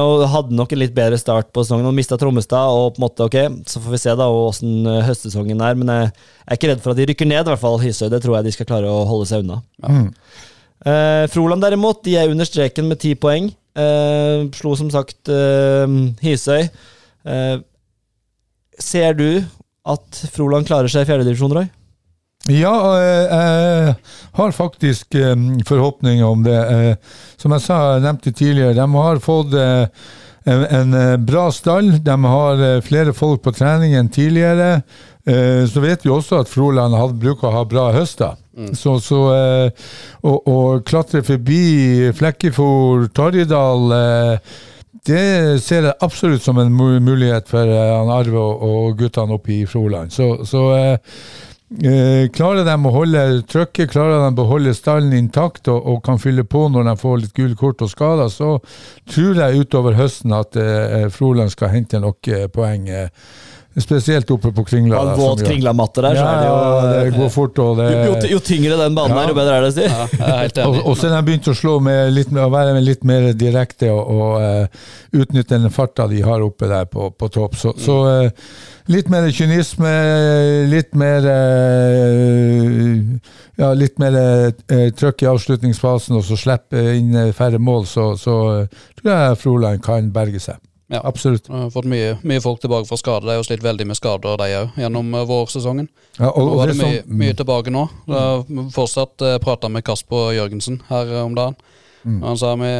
Speaker 5: og hadde nok en litt bedre start på sesongen. Og mista Trommestad, og på en måte, ok, så får vi se da åssen høstsesongen er. Men jeg er ikke redd for at de rykker ned, i hvert fall Hisøy. Det tror jeg de skal klare å holde seg unna.
Speaker 3: Mm.
Speaker 5: Eh, Froland derimot, de er under streken med ti poeng. Eh, slo som sagt eh, Hisøy. Eh, ser du at Froland klarer seg i fjerdedivisjon, Roy?
Speaker 3: Ja, jeg har faktisk forhåpninger om det. Som jeg sa, nevnte tidligere, de har fått en, bra stall. De har flere folk på trening enn tidligere. Så vet vi også at Froland bruker å ha bra høster. Så, så eh, å, å klatre forbi Flekkefjord, Torjedal eh, det ser jeg absolutt som en mulighet for eh, Arve og, guttene oppe i Froland. Så, så eh, eh, klarer de å holde trykket, klarer de å holde stallen intakt og, og kan fylle på når de får litt gule kort og skader, så tror jeg utover høsten at eh, Froland skal hente nok eh, poeng. Eh, spesielt oppe på Kringla. Ja,
Speaker 5: våt Kringla-matte der, så
Speaker 3: Ja,
Speaker 5: er det jo
Speaker 3: det går fort, og det
Speaker 5: jo, jo, jo tyngre den banen
Speaker 3: Ja.
Speaker 5: er, jo bedre er det, si.
Speaker 6: Ja,
Speaker 3: og, og så har de begynt å slå med litt, å være litt mer direkte og, og uh, utnytte den farta de har oppe der på, på topp. Så, så uh, litt mer kynisme, litt mer uh, Ja, litt mer eh, trøkk i avslutningsfasen, og så slippe inn eh, færre mål, så, så eh, tror jeg Froland kan berge seg.
Speaker 6: Ja.
Speaker 3: Absolutt.
Speaker 6: Har fått mye, mye folk tilbake fra skade. De har slitt veldig med skader, de òg, gjennom eh, vårsesongen.
Speaker 3: Ja, og,
Speaker 6: Nå
Speaker 3: og
Speaker 6: var
Speaker 3: det
Speaker 6: det mye, mye tilbake nå. Mm. fortsatt uh, prata med Kasper Jørgensen her eh, om dagen.
Speaker 3: Mm.
Speaker 6: Han sa vi,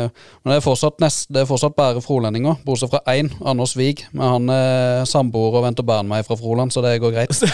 Speaker 6: men det er fortsatt, nest, det er fortsatt bare frolendinger, bortsett fra én, Anders Wiig. Men han er samboer og venter barn meg fra Froland, så det går greit.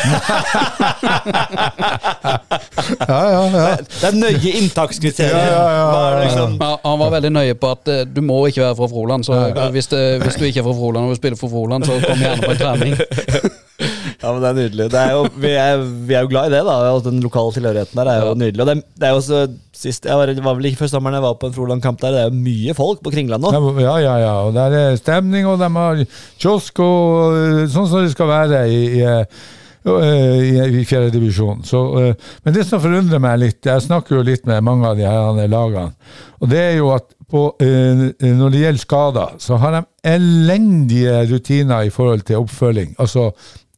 Speaker 3: Ja, ja, ja.
Speaker 5: Det er nøye inntakskriterier.
Speaker 3: Ja, ja, ja,
Speaker 5: liksom?
Speaker 6: Han var veldig nøye på at eh, du må ikke være fra Froland. Så hvis, det, hvis du ikke er fra Froland og vil spille for Froland, så kom gjerne på en trening.
Speaker 5: Ja, men Det er nydelig. Det er jo, vi, er, vi er jo glad i det, da. og Den lokale tilhørigheten der er jo nydelig. Og det, det er jo så sist, jeg var, var vel ikke før sommeren jeg var på en Froland-kamp der. Det er jo mye folk på Kringland nå.
Speaker 3: Ja, ja, ja. Og der er stemning, og de har kiosk og eh, sånn som det skal være i, i, eh, i, i fjerde divisjon. Så, eh, men det som forundrer meg litt, jeg snakker jo litt med mange av de her lagene, og det er jo at på, når det gjelder skader, så har de elendige rutiner i forhold til oppfølging. Altså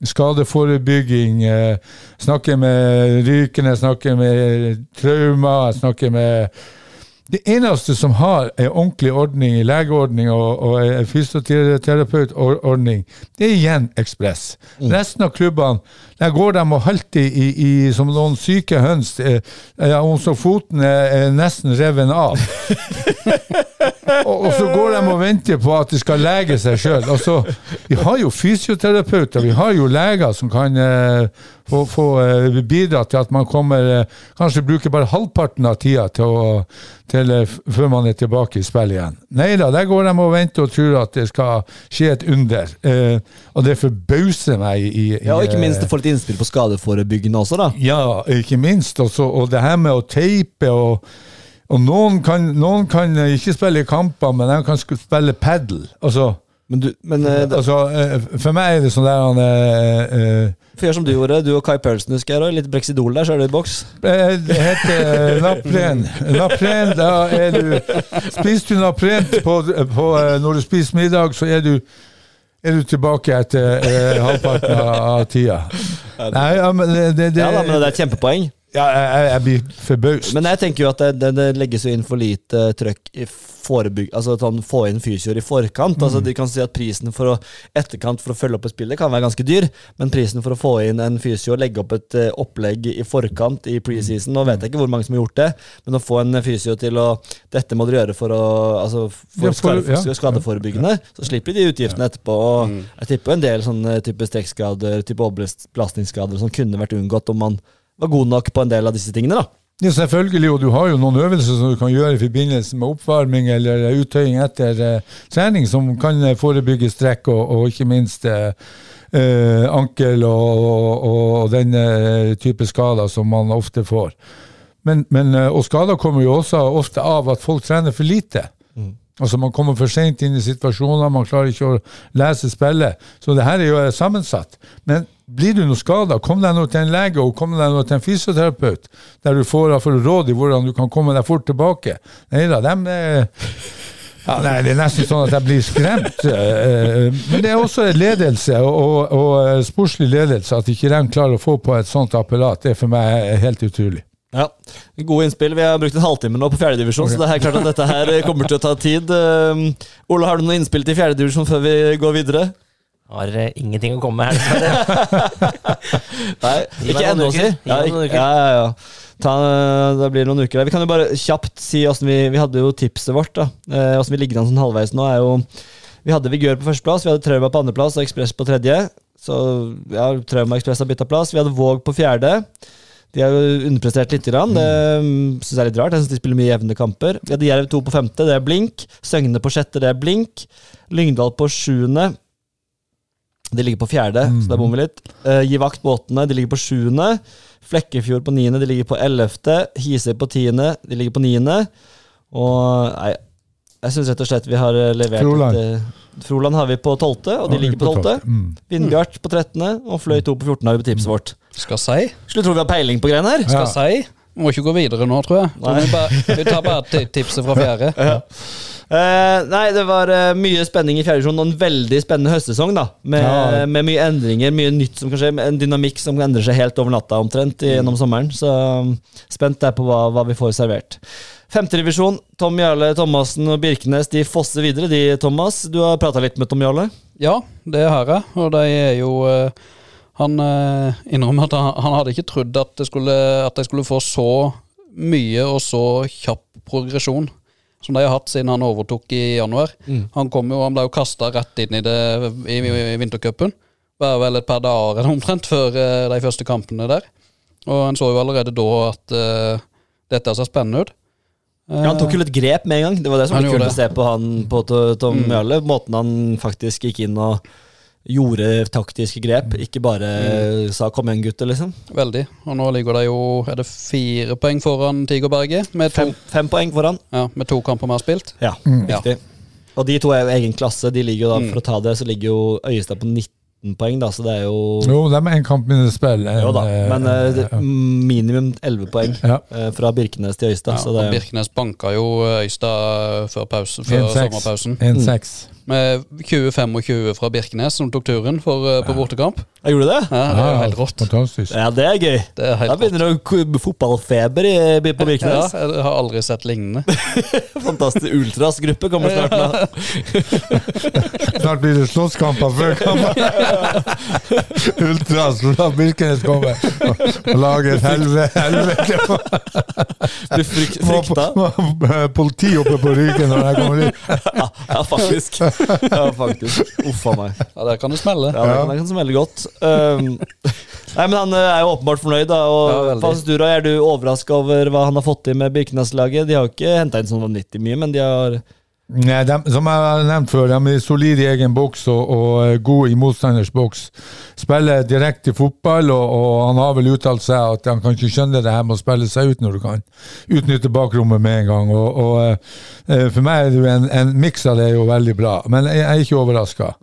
Speaker 3: skadeforebygging, Snakke snakker med Rykene, snakker med Trauma, snakker med det eneste som har en ordentlig ordning, legeordning og, og fysioterapeutordning, det er igjen Ekspress. Resten av klubbene, der går de og halter i, i, som noen syke høns, eh, ja, om så foten er, er nesten reven av. og, og så går de og venter på at de skal lege seg sjøl. Altså, vi har jo fysioterapeuter, vi har jo leger som kan eh, få, få eh, bidra til at man kommer eh, Kanskje bruker bare halvparten av tida til å, til, eh, før man er tilbake i spill igjen. Nei da, der går de og venter og tror at det skal skje et under. Eh, og det forbauser meg i, i
Speaker 5: Ja, og ikke
Speaker 3: eh,
Speaker 5: minst å få litt innspill på skadeforebyggende også, da.
Speaker 3: ja, ikke minst. Også, og det her med å teipe og, og noen, kan, noen kan ikke spille kamper, men de kan spille padel. Altså,
Speaker 5: Men, du, men uh,
Speaker 3: altså, uh, for meg er det sånn der han uh, For
Speaker 5: får gjøre som du gjorde. Du og Kai Paulsen husker jeg, litt Brexidol der, så er du i boks.
Speaker 3: eh, Det heter Napren. Napren, da er du Spiser du Napren på, på, eh, når du spiser middag, så er du er du tilbake etter eh, halvparten av tida. Nei, ja, men det, det, det
Speaker 5: Ja da, men det er et kjempepoeng.
Speaker 3: Ja, jeg, jeg- jeg blir forbaust.
Speaker 5: Men jeg tenker jo at det, det, det legges jo inn for lite trøkk i forebygg... Altså at han får inn fysioer i forkant. Altså
Speaker 3: Mm.
Speaker 5: De kan si at prisen for å etterkant for å følge opp et spill det kan være ganske dyr, men prisen for å få inn en fysio og legge opp et eh, opplegg i forkant i preseason Nå vet jeg ikke hvor mange som har gjort det, men å få en fysio til å Dette må dere gjøre for å Altså for,
Speaker 3: Ja, for-
Speaker 5: skade,
Speaker 3: ja.
Speaker 5: skadeforebyggende, så slipper de utgiftene etterpå. Og jeg tipper en del sånne type strekkskader, type overbelastningsskader som kunne vært unngått om man var god nok på en del av disse tingene. da
Speaker 3: Ja, selvfølgelig, og du har jo noen øvelser som du kan gjøre i forbindelse med oppvarming eller uttøying etter eh, trening, som kan eh, forebygge strekk og, og ikke minst eh, eh, ankel og, og, og den eh, type skader som man ofte får. Men, men, og skader kommer jo også ofte av at folk trener for lite. Altså Man kommer for sent inn i situasjoner, man klarer ikke å lese spillet. Så det her er jo eh, sammensatt. Men blir du noe skada, kom deg nå til en lege og kom deg nå til en fysioterapeut, der du får råd i hvordan du kan komme deg fort tilbake. Nei da, dem er ja, nei, Det er nesten sånn at jeg blir skremt. Eh, Men det er også ledelse og, og, og eh, sportslig ledelse. At ikke de klarer å få på et sånt apparat, det er for meg helt utrolig.
Speaker 5: Ja, Gode innspill. Vi har brukt en halvtime nå på fjerdedivisjon, så det er klart at dette her kommer til å ta tid. Uh, Ole, har du noen innspill til fjerdedivisjon før vi går videre?
Speaker 2: Har uh, ingenting å komme med her.
Speaker 5: Nei, ikke ennå, si. Ja, ja, ja. Ta, det blir noen uker. der. Vi kan jo bare kjapt si åssen vi Vi hadde jo tipset vårt, da. Eh, Åssen vi ligger an sånn halvveis nå, er jo Vi hadde Vigør på førsteplass, vi hadde Trauma på andreplass og Ekspress på tredje. Så ja, Trauma Ekspress har bytta plass. Vi hadde Våg på fjerde. De har jo underprestert litt. Grann. Det syns synes jeg er litt rart. Jeg synes de spiller mye jevne kamper. Vi hadde Jerv 2 på femte, det er blink. Søgne på sjette, det er blink. Lyngdal på sjuende. De ligger på fjerde, så der bommer vi litt. Uh, Gi vakt på åttende, de ligger på sjuende. Flekkefjord på niende, de ligger på ellevte. Hisøy på tiende, de ligger på niende. Og nei, jeg syns rett og slett vi har eh, levert
Speaker 3: Froland.
Speaker 5: et, eh, Froland har vi på tolvte, og de ligger på tolvte.
Speaker 3: Mm.
Speaker 5: Vindbjart på trettende, og Fløy 2 på 14 har vi på tipset vårt.
Speaker 6: Skal si.
Speaker 5: Skulle tro vi har peiling på greiene her.
Speaker 6: Skal
Speaker 3: Ja.
Speaker 6: si. Må ikke gå videre nå, tror jeg.
Speaker 5: Nei.
Speaker 6: Vi, bare, vi tar bare tipset fra fjerde.
Speaker 5: Eh, nei, det var uh, mye spenning i fjerde divisjon og en veldig spennende høstsesong. da Med,
Speaker 3: Ja.
Speaker 5: med mye endringer, mye nytt som kan skje. En dynamikk som endrer seg helt over natta omtrent i- gjennom sommeren. Så um, spent der på hva, hva vi får servert. Femterevisjon. Tom Jarle Thomassen og Birkenes de fosser videre. De, Thomas, du har prata litt med Tom Jarle?
Speaker 6: Ja, det har jeg. Og de er jo eh, Han eh, innrømmer at han, han hadde ikke trodd at, det skulle, at de skulle få så mye og så kjapp progresjon som de har hatt siden han overtok i januar. Han kom jo, han ble jo kasta rett inn i det i, i, i vintercupen. Bare vel et par dager omtrent før eh, de første kampene der. Og en så jo allerede da at eh, dette ser spennende ut.
Speaker 5: Ja, han tok jo litt grep med en gang. Det var det som
Speaker 6: Han
Speaker 5: var kult å se på han på Tom
Speaker 6: Mm.
Speaker 5: Jarle. Måten han faktisk gikk inn og gjorde taktiske grep. Ikke bare
Speaker 6: Mm.
Speaker 5: sa 'kom igjen, gutter', liksom.
Speaker 6: Veldig. Og nå ligger det jo Er det fire poeng foran Tigerberget? Med to,
Speaker 5: Fem, fem poeng foran.
Speaker 6: ja, med to kamper mer spilt.
Speaker 5: Ja,
Speaker 6: Ja.
Speaker 5: riktig. Og de to er jo egen klasse. De ligger jo da,
Speaker 6: Mm.
Speaker 5: For å ta det, så ligger jo Øyestad på 19 poeng, da, så det er jo
Speaker 3: Jo, det er en kamp mindre spill.
Speaker 5: Jo da,
Speaker 3: eh,
Speaker 5: men eh, det, minimum 11 poeng
Speaker 3: Ja.
Speaker 5: eh, fra Birkenes til Øystad.
Speaker 6: Ja,
Speaker 5: så
Speaker 6: og
Speaker 5: det,
Speaker 6: Birkenes banka jo Øystad før, pause, før sommerpausen.
Speaker 3: 1-6.
Speaker 6: Med 20-25 fra Birkenes, som tok turen for, eh, på bortekamp.
Speaker 5: jeg gjorde det?
Speaker 6: Ja, det er jo helt rått.
Speaker 3: Fantastisk.
Speaker 5: Ja, det er gøy.
Speaker 6: Det er
Speaker 5: Da begynner det fotballfeber i, på
Speaker 6: Ja, jeg har aldri sett lignende.
Speaker 5: Fantastisk Ultras-gruppe kommer snart med.
Speaker 3: Snart blir det slåsskamper før kampen. Ultras, fra Birkenes kommer og lager et helve, helvete.
Speaker 5: Blir fryk, frykta.
Speaker 3: Politi oppe på ryggen når jeg kommer dit.
Speaker 5: Ja, faktisk. Ja, faktisk. Uff a meg.
Speaker 6: Ja, Der kan det smelle.
Speaker 5: Ja, det kan, det kan smelle godt. Um, nei, men Han eh, er jo åpenbart fornøyd. da Og
Speaker 6: Ja.
Speaker 5: Fas Er du overraska over hva han har fått til med Birkenes-laget? De har jo ikke henta inn sånn vanvittig mye, men de har
Speaker 3: de, som jeg har nevnt før, de er solide i egen boks og, og eh, gode i motstanders boks. Spiller direkte fotball, og, og han har vel uttalt seg at han kan ikke skjønne det her med å spille seg ut når du kan utnytte bakrommet med en gang. Og, og eh, For meg er det en, en miks av det er jo veldig bra, men jeg er ikke overraska.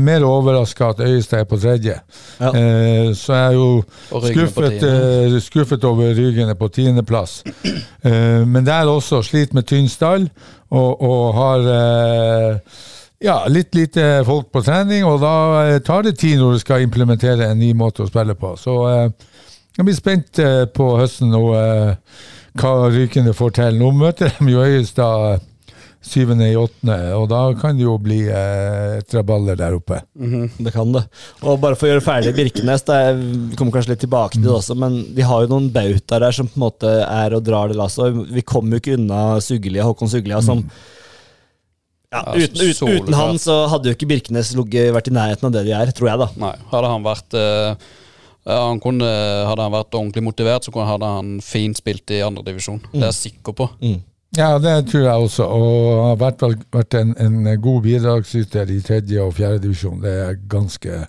Speaker 3: Mer overraska at Øyestad er på tredje.
Speaker 5: Ja.
Speaker 3: Eh, så jeg er jo skuffet, eh, skuffet over Rygene på tiendeplass. Eh, men der også sliter med tynn stall og, og har eh, ja, litt lite folk på trening, og da eh, tar det tid når du skal implementere en ny måte å spille på. Så eh, jeg blir spent eh, på høsten og eh, hva Rykende får til. Nå møter de jo Øyestad syvende i åttende, og da kan det jo bli eh, traballer der oppe.
Speaker 5: Det kan det. Og bare for å gjøre ferdig Birkenes, da, vi kommer kanskje litt tilbake til det også, men de har jo noen bautaer der som på en måte er og drar det lasset. Vi kommer jo ikke unna Suggelia, Håkon Suggelia, som ja,
Speaker 6: Ja,
Speaker 5: uten, uten, uten han så hadde jo ikke Birkenes vært i nærheten av det de er, tror jeg, da.
Speaker 6: Nei, hadde han vært eh, han kunne, hadde han vært ordentlig motivert, så hadde han fint spilt i andredivisjon. Det er jeg sikker på.
Speaker 3: Ja, det tror jeg også. Og har vært, vært en, en god bidragsyter i tredje og fjerde divisjon. Det er jeg ganske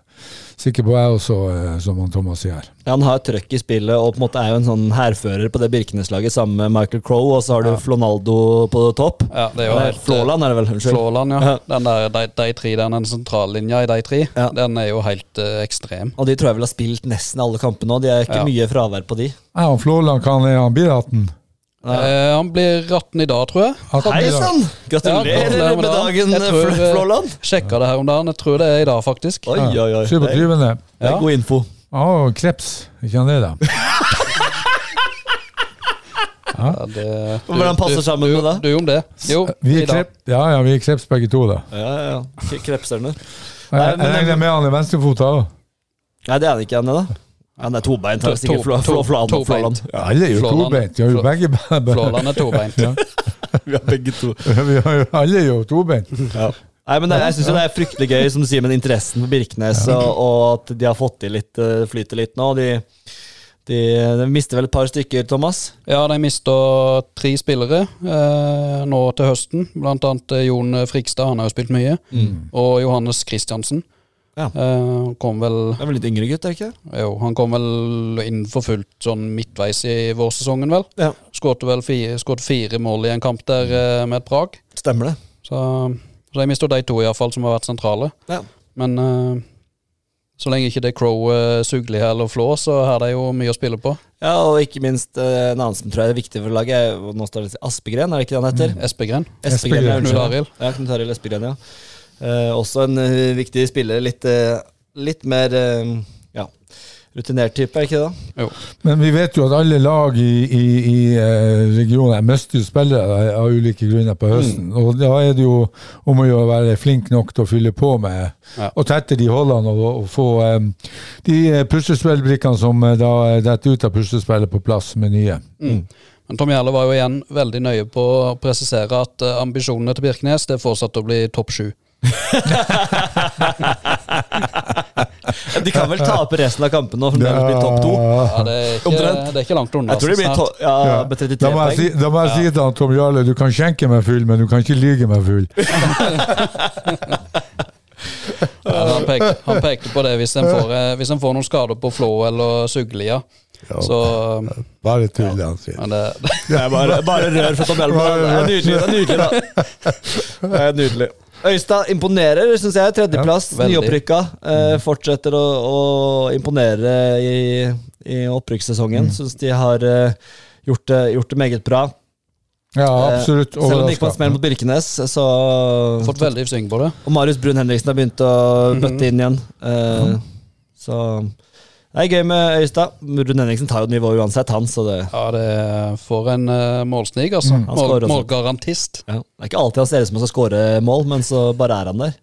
Speaker 3: sikker på, jeg også, eh, som han Thomas sier her.
Speaker 5: Ja, han har trøkk i spillet og på en måte er jo en sånn hærfører på det Birkenes-laget sammen med Michael Crowe, og så har du Flonaldo på topp.
Speaker 6: Ja, det er jo helt,
Speaker 5: Flåland er det vel? Unnskyld.
Speaker 6: Flåland, ja.
Speaker 5: Ja.
Speaker 6: Den der, de, de tre der, den sentrallinja i de tre,
Speaker 5: Ja.
Speaker 6: den er jo helt uh, ekstrem.
Speaker 5: Og de tror jeg vel har spilt nesten alle kampene nå. De er ikke
Speaker 6: Ja.
Speaker 5: mye fravær på de.
Speaker 3: Ja, og Flåland, kan han? Biraten?
Speaker 6: Eh, han blir 18 i dag, tror jeg.
Speaker 5: Hei sann! Gratulerer
Speaker 6: Ja, gratulerer
Speaker 5: med
Speaker 6: med
Speaker 5: dagen.
Speaker 6: Jeg tror,
Speaker 5: Fl-
Speaker 6: eh,
Speaker 5: Flåland.
Speaker 6: Sjekka det her om dagen. Jeg tror det er i dag, faktisk.
Speaker 5: Oi, oi, oi.
Speaker 3: 27.
Speaker 5: Det er
Speaker 6: Ja.
Speaker 5: god info.
Speaker 3: Å, kreps. Ikke han det, da?
Speaker 6: Ja, det,
Speaker 5: Hvordan passer sammen
Speaker 6: du,
Speaker 5: med det?
Speaker 6: Du, du om det? Jo,
Speaker 3: Vi
Speaker 6: i
Speaker 3: er,
Speaker 6: dag.
Speaker 3: krep, ja, ja, vi er kreps begge to, da.
Speaker 5: Ja, ja, ja. Krepserne.
Speaker 3: Jeg,
Speaker 5: Nei,
Speaker 3: jeg
Speaker 5: men-
Speaker 3: regner med han er venstrefota òg.
Speaker 5: Nei, det er han ikke, er det. Han er tobeint.
Speaker 6: To-
Speaker 5: sikkert
Speaker 6: to-
Speaker 5: Flåland-.
Speaker 3: Ja, alle er jo tobeint. Vi har jo begge
Speaker 6: Flåland er tobeint.
Speaker 3: Ja.
Speaker 5: Vi har begge to.
Speaker 3: Vi har jo alle er jo tobeint.
Speaker 5: Nei, men det, Jeg syns det er fryktelig gøy som du sier, med interessen for Birkenes, og, og at de har fått til litt eh, flyter litt nå. De, de, de mister vel et par stykker, Thomas.
Speaker 6: Ja, de mister tre spillere eh, nå til høsten. Blant annet eh, Jon Frikstad, han har jo spilt mye. Og Johannes Kristiansen.
Speaker 5: Ja.
Speaker 6: Eh, han kom vel
Speaker 5: Det er vel litt yngre gutt, er det ikke?
Speaker 6: Jo, han kom vel inn for fullt sånn midtveis i vårsesongen, vel.
Speaker 5: Ja.
Speaker 6: Skårte vel fire, skårte fire mål i en kamp der eh, med et Prag.
Speaker 5: Stemmer det.
Speaker 6: Så, så de mista de to, iallfall, som har vært sentrale.
Speaker 5: Ja.
Speaker 6: Men eh, så lenge ikke det er Crow, uh, Sugli eller Flå, så har de jo mye å spille på.
Speaker 5: Ja, og ikke minst en annen som tror jeg er viktig for laget, er nå står det Aspegren, er det ikke det han heter?
Speaker 6: Espegren.
Speaker 3: Espegren,
Speaker 5: ja.
Speaker 6: Knut Arild.
Speaker 5: Ja, Knut Arild Espegren, ja. Eh, også en eh, viktig spiller. Litt, eh, litt mer eh, ja, rutinert type, er ikke det? da?
Speaker 3: Men vi vet jo at alle lag i, i, i eh, regionen mister jo spillere av ulike grunner på høsten. Og da er det jo om å gjøre å være flink nok til å fylle på med
Speaker 6: Ja.
Speaker 3: og tette de hullene og, og få um, de puslespillbrikkene som da detter ut av puslespillet, på plass med nye.
Speaker 6: Mm. Men Tom Gjerle var jo igjen veldig nøye på å presisere at ambisjonene til Birkenes det er fortsatt å bli topp sju.
Speaker 5: De kan vel tape resten av kampen nå, for bli blir topp to.
Speaker 6: Ja, det, er ikke, det er ikke langt unna.
Speaker 5: Jeg tror det blir to ja,
Speaker 3: Ja.
Speaker 5: med 33
Speaker 3: Da må jeg, si, da må jeg si til han Tom Jarle du kan skjenke meg full, men du kan ikke lyge meg full.
Speaker 6: Ja, han, pekte, han pekte på det hvis en får, eh, hvis en får noen skader på Flå eller Suglia. Så
Speaker 3: Bare tull, det han sier.
Speaker 6: men det,
Speaker 5: Det er bare, bare rør fra Tom Hjelm. Det er nydelig, det er nydelig, da. Det er nydelig. Øystad imponerer, syns jeg. Tredjeplass,
Speaker 6: Ja,
Speaker 5: nyopprykka. Eh, fortsetter å, å imponere i, i opprykkssesongen. Syns de har uh, gjort, det, gjort det meget bra.
Speaker 3: Ja, absolutt.
Speaker 5: Eh, Selv om det gikk på en smell mot Birkenes, så
Speaker 6: fått veldig sving på det.
Speaker 5: Og Marius Brun Henriksen har begynt å bøtte inn igjen. Eh, Så det er gøy med Øystad. Rune Henriksen tar jo nivå uansett, han. Så det,
Speaker 6: Ja, det får en uh, målsnig, altså.
Speaker 5: Mm.
Speaker 6: Mål, målgarantist.
Speaker 5: ja. det er ikke alltid han ser ut som han skal skåre mål, men så bare er han der.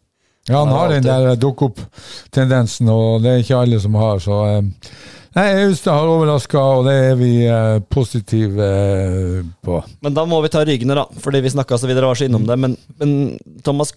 Speaker 3: Ja, han
Speaker 5: Ja,
Speaker 3: har den der dukk-opp-tendensen, og det er ikke alle som har, så uh, Nei, Austad har overraska, og det er vi uh, positive uh, på.
Speaker 5: Men da må vi ta Rygene, da. Fordi vi snakka så videre, var så innom det. Men, men Thomas,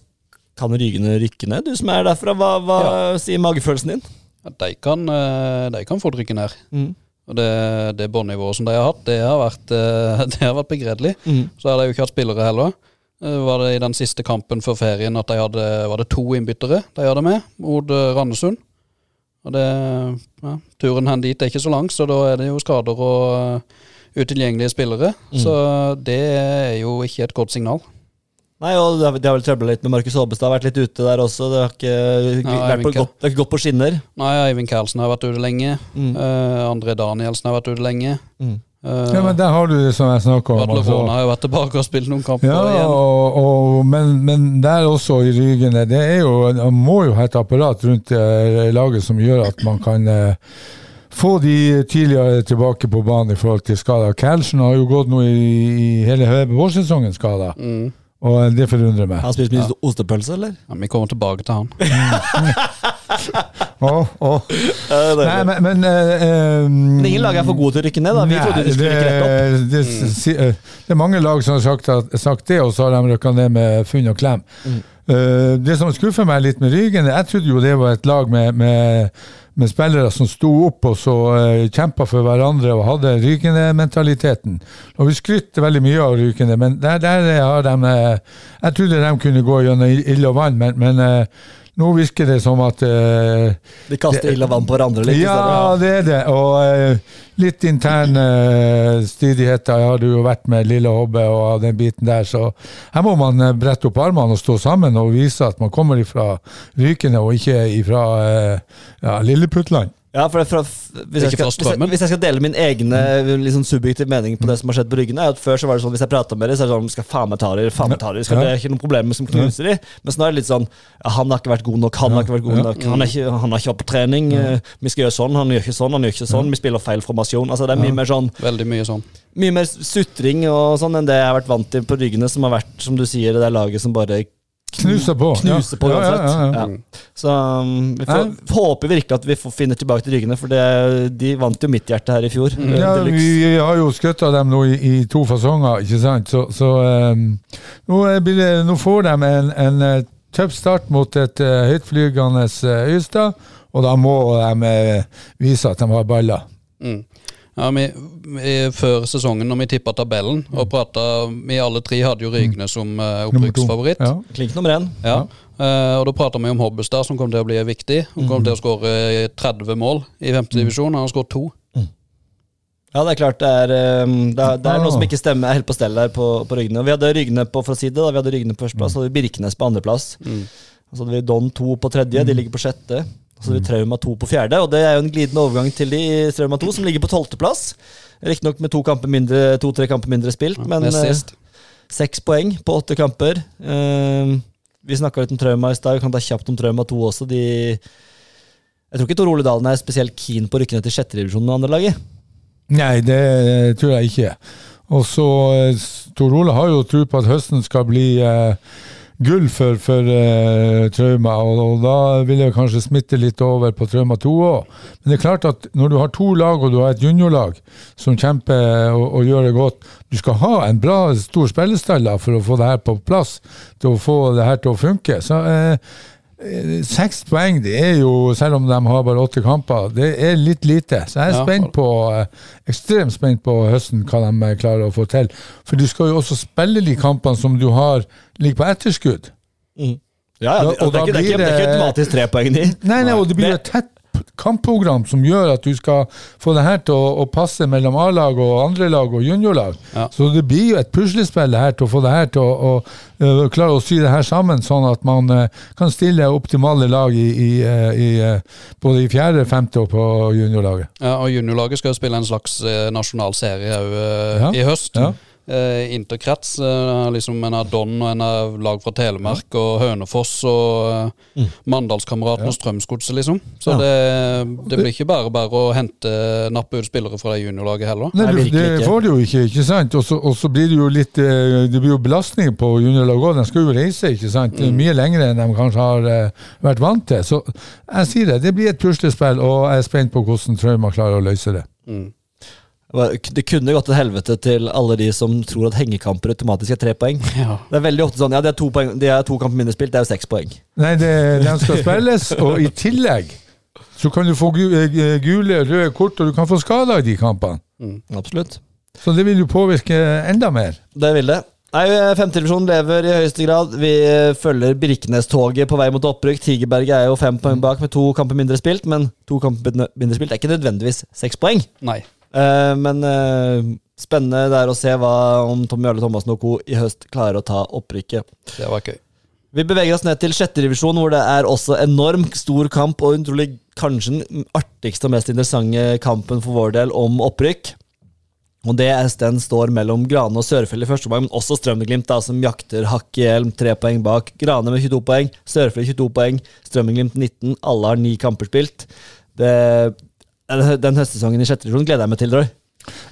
Speaker 5: kan Rygene rykke ned? Du som er derfra, hva, hva sier magefølelsen din?
Speaker 6: Ja, de, kan, eh, de kan få rykke ned.
Speaker 5: Mm.
Speaker 6: Og det, det båndnivået som de har hatt, det har vært, eh, det har vært begredelig.
Speaker 5: Mm.
Speaker 6: Så har de jo ikke hatt spillere heller. Eh, Var det i den siste kampen før ferien at de hadde var det to innbyttere de hadde med, mot Randesund? Og det, ja, Turen hen dit er ikke så lang, så da er det jo skader og utilgjengelige spillere. Så det er jo ikke et godt signal.
Speaker 5: Nei, og det har, de har vel trøbla litt med Markus Aabestad. Har Vært litt ute der også. Det har ikke, vært på, godt, det har ikke gått på skinner.
Speaker 6: Nei, Eivind Karlsen har vært ute lenge.
Speaker 5: Mm.
Speaker 6: Uh, André Danielsen har vært ute lenge.
Speaker 5: Mm.
Speaker 6: Uh,
Speaker 3: Ja, men Der har du det som jeg snakker om.
Speaker 6: Vatle
Speaker 3: altså.
Speaker 6: Har jo vært tilbake og spilt noen kamper
Speaker 3: Ja,
Speaker 6: igjen.
Speaker 3: og, og, men, men der også i Rygene, det er jo, man må jo ha et apparat rundt eh, laget som gjør at man kan eh, få de tidligere tilbake på banen i forhold til skader. Carlsen har jo gått nå i, i hele vårsesongen skada,
Speaker 6: Mm.
Speaker 3: Og det forundrer meg.
Speaker 5: Har han spist mye ostepølse, eller?
Speaker 6: Ja, vi kommer tilbake til han.
Speaker 3: Åh, åh.
Speaker 5: Nei,
Speaker 3: Nei, men, men uh,
Speaker 5: um, ingen lag er for gode til å rykke ned, da. Vi
Speaker 3: Nei,
Speaker 5: trodde de skulle rykke rett opp.
Speaker 3: det, det, si- eh, det er mange lag som har sagt, at, sagt det, og så har de rykka ned med funn og klem.
Speaker 5: Mm.
Speaker 3: Uh, det som skuffer meg litt med Rygen, Jeg trodde jo det var et lag med, med, med spillere som sto opp og så eh, kjempa for hverandre og hadde Rykende-mentaliteten. Og Vi skryter veldig mye av Rykende, men der, der har de eh, Jeg trodde de kunne gå gjennom ild og vann, men, men eh, nå virker det som at uh,
Speaker 5: De kaster ild og vann på hverandre litt.
Speaker 3: Ja, det er det. Og uh, litt interne uh, stridigheter har hadde jo vært med Lille Hobbe og den biten der, så her må man eh, brette opp armene og stå sammen og vise at man kommer ifra Rykene og ikke ifra uh, ja, Lilleputtland.
Speaker 5: Ja, for for hvis, jeg skal, hvis, jeg, hvis jeg skal dele min egne liksom, subjektiv mening på det som har skjedd på Ryggene, er at Før så var det sånn hvis jeg prata med dem, så er det sånn skal faen meg ta dem, faen meg ta dem. Skal. Det er ikke noen problemer som knuser dem. Men nå er det litt sånn Han har ikke vært god nok, han har ikke vært god nok, han, er ikke, han har ikke vært på trening. eh, Vi skal gjøre sånn, han gjør ikke sånn, han gjør ikke sånn. Vi spiller feil formasjon. Altså Det er mye mer sånn
Speaker 6: Veldig mye sånn.
Speaker 5: Mye mer sutring og sånn enn det jeg har vært vant til på Ryggene, som har vært, som du sier, det der laget som bare
Speaker 3: Knuser på.
Speaker 5: knuser på
Speaker 3: Ja, ja,
Speaker 5: uansett.
Speaker 3: ja, ja.
Speaker 5: Ja. Så um, vi får, håper virkelig at vi får finner tilbake til Ryggene, for det, de vant jo mitt hjerte her i fjor. Mm.
Speaker 3: Ja,
Speaker 5: Deluxe.
Speaker 3: vi har jo skøtta dem nå i, i to fasonger, ikke sant. Så, så um, nå, blir det- nå får de en, en eh, tøff start mot et uh, høytflygende eh, Øystad, og da må de uh, vise at de har baller.
Speaker 6: Mm. Ja, vi, vi, før sesongen, når vi tippa tabellen og prata Vi alle tre hadde jo Rygne som uh, opprykksfavoritt.
Speaker 3: Ja.
Speaker 5: Klink nummer én.
Speaker 6: Ja. Uh, og da prata vi om Hobbestad, som kom til å bli viktig. Han kom til å skåre 30 mål i femtedivisjon. Han har skåret to.
Speaker 5: Ja, det er klart det er, um, det er, det er noe
Speaker 3: Ah.
Speaker 5: som ikke stemmer er helt på stell der på, på Rygne. Og Vi hadde Rygne på for å si det, da. Vi hadde Rygne på førsteplass, så hadde vi Birkenes på andreplass.
Speaker 6: Mm.
Speaker 5: Og så hadde vi Don 2 på tredje, de ligger på sjette. Så det vi Trauma 2 på fjerde, og det er jo en glidende overgang til de i Trauma 2, som ligger på tolvteplass. Riktignok med to kamper mindre, to-tre kamper mindre spilt, men eh, seks poeng på åtte kamper. Eh, vi snakka litt om Trauma i stad, vi kan ta kjapt om Trauma 2 også. De jeg tror ikke Tor Ole Dalen er spesielt keen på å rykke ned til sjetterevisjonen med andre laget.
Speaker 3: Nei, det tror jeg ikke. Og så eh, Tor Ole har jo tro på at høsten skal bli eh, gull for, for uh, Trauma, og, og da vil jeg kanskje smitte litt over på Trauma 2 òg. Men det er klart at når du har to lag, og du har et juniorlag som kjemper og, og gjør det godt Du skal ha en bra, stor spillestall for å få det her på plass, til å få det her til å funke. Så uh, Seks poeng, det er jo, selv om de har bare åtte kamper, det er litt lite. Så jeg er spent på, eh, ekstremt spent på høsten hva de eh, klarer å få til. For du skal jo også spille de kampene som du har ligger på etterskudd.
Speaker 5: Ja,
Speaker 3: Ja,
Speaker 5: ja, det,
Speaker 3: og
Speaker 5: det, er ikke, det, er ikke, det er ikke automatisk tre poeng, de.
Speaker 3: Nei, nei, og det blir jo tett kampprogram som gjør at du skal få det her til å, å passe mellom A-lag og andre lag og juniorlag.
Speaker 6: Ja.
Speaker 3: Så det blir jo et puslespill her til å få det her til å, å å klare å sy det her sammen, sånn at man øh, kan stille optimale lag i, i, øh, i, både i fjerde, femte og på juniorlaget.
Speaker 6: Ja, og juniorlaget skal jo spille en slags eh, nasjonal serie òg
Speaker 3: Ja.
Speaker 6: i høst.
Speaker 3: Ja.
Speaker 6: Eh, interkrets. Eh, liksom en av Don og en av lag fra Telemark og Hønefoss og eh, Mandalskameratene og Strømsgodset, liksom. Så
Speaker 5: Ja.
Speaker 6: det, det blir ikke bare bare å hente nappe ut spillere fra det juniorlaget heller.
Speaker 3: Nei,
Speaker 5: Nei,
Speaker 3: du, det
Speaker 5: ikke.
Speaker 3: får du jo ikke, ikke sant? Og så, blir det jo litt eh, Det blir jo belastning på juniorlaget òg. De skal jo reise, ikke sant?
Speaker 5: Mm.
Speaker 3: Mye lenger enn de kanskje har eh, vært vant til. Så jeg sier det, det blir et puslespill, og jeg er spent på hvordan Trauma klarer å løse det.
Speaker 6: Mm.
Speaker 5: Det kunne gått til helvete til alle de som tror at hengekamper automatisk er tre poeng.
Speaker 6: Ja.
Speaker 5: Det er veldig ofte sånn, ja, de har to, poeng, de to kamper mindre spilt, det er jo seks poeng.
Speaker 3: Nei, det, de skal spilles, og i tillegg så kan du få eh, gule, røde kort, og du kan få skader i de kampene.
Speaker 5: Absolutt.
Speaker 3: Så det vil jo påvirke enda mer.
Speaker 5: Det vil det. Nei, Femtedivisjonen lever i høyeste grad. Vi eh, følger Birkenes-toget på vei mot opprykk. Tigerberget er jo fem poeng bak med to kamper mindre spilt, men to kamper mindre spilt er ikke nødvendigvis seks poeng.
Speaker 6: Nei.
Speaker 5: Eh, men uh, spennende det er å se hva, om Tom Jarle Thomassen og co. i høst klarer å ta opprykket.
Speaker 6: Det var gøy.
Speaker 5: Vi beveger oss ned til sjette divisjon, hvor det er også enormt stor kamp, og utrolig kanskje den artigste og mest interessante kampen for vår del om opprykk. Og det er den står mellom Grane og Sørfjell i første omgang, men også Strømmeglimt, da, som jakter hakk i hjelm, tre poeng bak. Grane med 22 poeng, Sørfjell 22 poeng, Strømmeglimt 19. Alle har ni kamper spilt. Det, den høstsesongen i sjette divisjon gleder jeg meg til, Roy.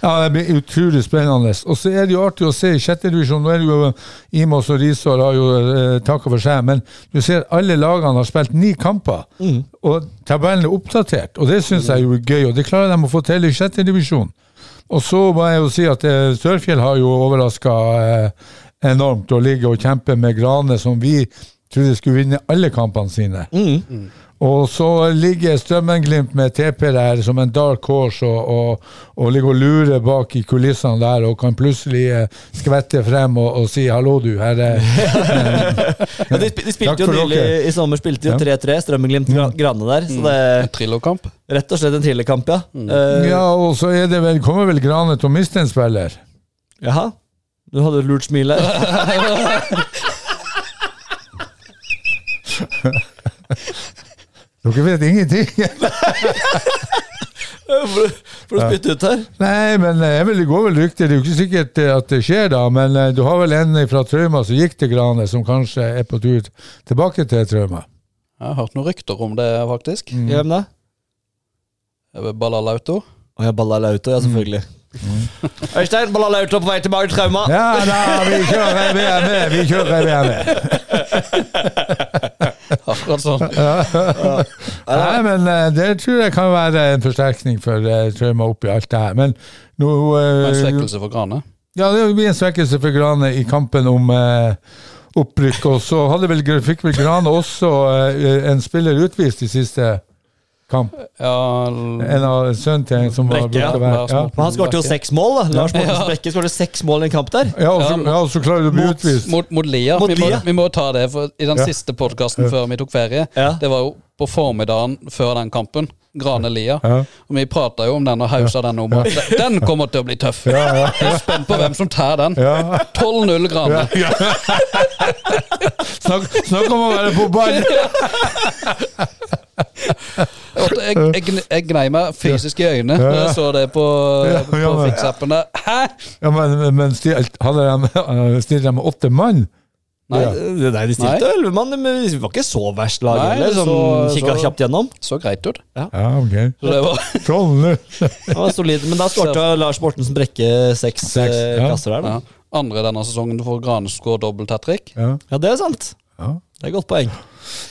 Speaker 3: Ja, det blir utrolig spennende. Og så er det jo artig å se i sjette divisjon. Nå er det jo Imos og Risør har jo eh, takka for seg, men du ser alle lagene har spilt ni kamper. Og tabellen er oppdatert, og det syns jeg jo er gøy. Og det klarer de å få til i sjette divisjon. Og så må jeg jo si at eh, Sørfjell har jo overraska eh, enormt og ligger og kjemper med Grane, som vi trodde skulle vinne alle kampene sine.
Speaker 5: Mm.
Speaker 3: Og så ligger Strømmen-Glimt med TP der som en dark horse og, og, og ligger og lurer bak i kulissene der og kan plutselig eh, skvette frem og, og si 'hallo, du', her er
Speaker 5: Ja, de, de
Speaker 3: Takk
Speaker 5: spilte jo nylig
Speaker 3: dere.
Speaker 5: i sommer spilte jo 3-3, Strømmenglimt-Grane der. Så det er
Speaker 6: En Trillokamp.
Speaker 5: rett og slett en thrillerkamp, ja. Eh,
Speaker 3: Ja, og så er det vel, kommer vel Grane til å miste en spiller.
Speaker 5: Jaha. Du hadde lurt smil her.
Speaker 3: Dere vet ingenting!
Speaker 5: For, for å spytte ut her.
Speaker 3: Nei, men eh, jeg vil, det går vel rykter. Det er jo ikke sikkert eh, at det skjer, da. Men eh, du har vel en fra Trauma som gikk til Grane, som kanskje er på tur tilbake til Trauma.
Speaker 6: Jeg har hørt noen rykter om det, faktisk.
Speaker 5: Hvem da?
Speaker 6: Ballalauto.
Speaker 5: Å ja, Ballalauto, ja, selvfølgelig. Øystein, Ballalauto på vei tilbake til Trauma.
Speaker 3: Ja da, vi kjører VM! Vi kjører VM!
Speaker 6: Akkurat sånn.
Speaker 3: Nei, men eh, det tror jeg kan være en forsterkning for uh, Trauma oppi alt det her. Men nå eh,
Speaker 6: En svekkelse for Grane.
Speaker 3: Ja, det blir en svekkelse for Grane i kampen om eh, opprykk. Og så hadde vel, fikk vel Grane også eh, en spiller utvist i siste kamp.
Speaker 6: Ja,
Speaker 3: En av sønnen til en som var
Speaker 5: Brekke, ja.
Speaker 3: Ja.
Speaker 5: Men han skåret jo seks mål, da. Lars Mortensen Brekke skåret seks mål i en kamp der.
Speaker 3: Ja, og så, ja, og så klarer du å bli utvist.
Speaker 6: Mot, mot Lia.
Speaker 5: Mot
Speaker 6: vi, må,
Speaker 5: Lia.
Speaker 6: vi må ta det, for i den
Speaker 3: Ja.
Speaker 6: siste podkasten før vi tok ferie,
Speaker 5: Ja.
Speaker 6: det var jo på formiddagen før den kampen. Grane-Lia.
Speaker 3: Ja.
Speaker 6: Og vi prata jo om den og hausa den om. at Den kommer til å bli tøff. Jeg er spent på hvem som tar den.
Speaker 3: Ja.
Speaker 6: 12-0 Grane.
Speaker 3: Snakk, snakk om å være på ball!
Speaker 6: Jeg, jeg, jeg gnei meg fysisk i øynene når jeg så det på,
Speaker 3: Ja,
Speaker 6: på
Speaker 3: ja,
Speaker 6: Fix-appen. Hæ?!
Speaker 3: Ja, men, men stilt, hadde de, stilte de med åtte mann?
Speaker 6: Nei,
Speaker 3: Ja.
Speaker 5: Nei, de stilte elleve mann, men det var ikke så verst lag heller.
Speaker 6: Så-
Speaker 5: Kikka
Speaker 6: så-
Speaker 5: kjapt gjennom.
Speaker 6: så greit ut.
Speaker 3: Ja, ok.
Speaker 6: Så det var
Speaker 5: Det var solid. Men da skårte Lars Mortensen Brekke seks,
Speaker 3: Seks,
Speaker 5: eh,
Speaker 3: ja.
Speaker 5: kasser der, da.
Speaker 6: ja. andre denne sesongen for får skår dobbelt hat trick.
Speaker 3: Ja.
Speaker 5: Ja, det er sant.
Speaker 3: Ja.
Speaker 5: Det er et godt poeng.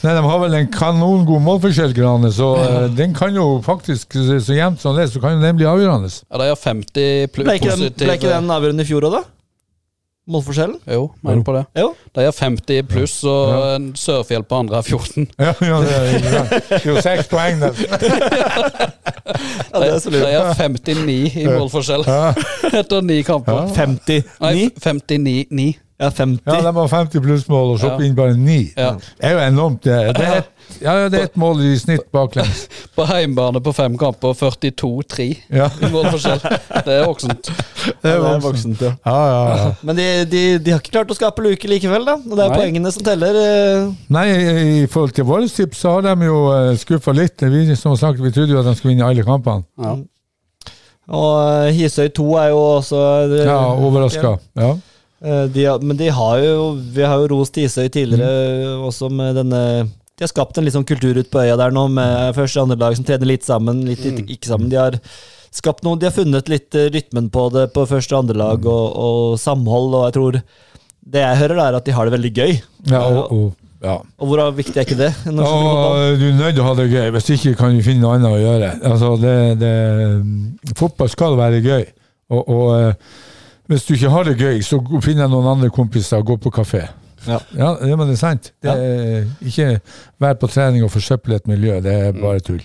Speaker 3: Nei, De har vel en kanongod målforskjell, Grane, så eh, den kan jo faktisk, så jevnt som det, så kan den bli avgjørende.
Speaker 6: Ja, de har 50 pl
Speaker 5: Ble ikke den,
Speaker 6: positive
Speaker 5: ble ikke den avgjørende i fjor òg, da? Målforskjellen?
Speaker 6: Jo, mener på det.
Speaker 5: Jo.
Speaker 6: De har 50 pluss, og
Speaker 3: Ja.
Speaker 6: en Sørfjell på andre er 14.
Speaker 3: Ja, ja, det er. Det er jo seks poeng, det.
Speaker 5: Ja, det er
Speaker 6: De, de har 59 i målforskjell
Speaker 3: Ja,
Speaker 6: etter ni kamper.
Speaker 5: 50
Speaker 6: Nei, 59-9.
Speaker 5: Ja, 50.
Speaker 3: ja, de har 50 plussmål og så
Speaker 6: Ja.
Speaker 3: inn bare 9.
Speaker 6: Ja.
Speaker 3: Det er jo enormt. Det, det er ett ja, det er ett mål i snitt baklengs.
Speaker 6: På heimbane på fem kamper 42-3
Speaker 3: Ja,
Speaker 6: i målforskjell. Det er voksent.
Speaker 3: det er
Speaker 5: Ja, er
Speaker 3: voksent.
Speaker 5: ja.
Speaker 3: Ja, ja, ja.
Speaker 5: Men de, de, de har ikke klart å skape luke likevel, da. Og det er
Speaker 6: Nei.
Speaker 5: poengene som teller. eh.
Speaker 3: Nei, i forhold til våre tips så har de jo skuffa litt. Vi som sagt, vi trodde jo at de skulle vinne alle kampene.
Speaker 6: Ja.
Speaker 5: Og eh, Hisøy 2 er jo også eh,
Speaker 3: Ja, overraska. Ja.
Speaker 5: Eh, De, men de har jo Vi har jo rost Hisøy tidligere
Speaker 3: Mm.
Speaker 5: også med denne De har skapt en litt sånn kultur ute på øya der nå, med første og andre lag som trener litt sammen, litt
Speaker 3: litt
Speaker 5: ikke- ikke sammen. De har skapt noe De har funnet litt eh, rytmen på det på første og andre lag,
Speaker 3: Mm.
Speaker 5: og, og samhold, og jeg tror Det jeg hører, er at de har det veldig gøy.
Speaker 3: Ja, og, og, ja.
Speaker 5: Og hvor viktig er ikke det?
Speaker 3: Og du er nødt til å ha det gøy, hvis ikke kan du finne noe annet å gjøre. Altså, det, det, fotball skal være gøy. Og, og eh, hvis du ikke har det gøy, så finner jeg noen andre kompiser og går på kafé.
Speaker 5: Ja.
Speaker 3: Ja, det, men det er sant. Det er, ikke vær på trening og forsøple et miljø. Det er bare tull.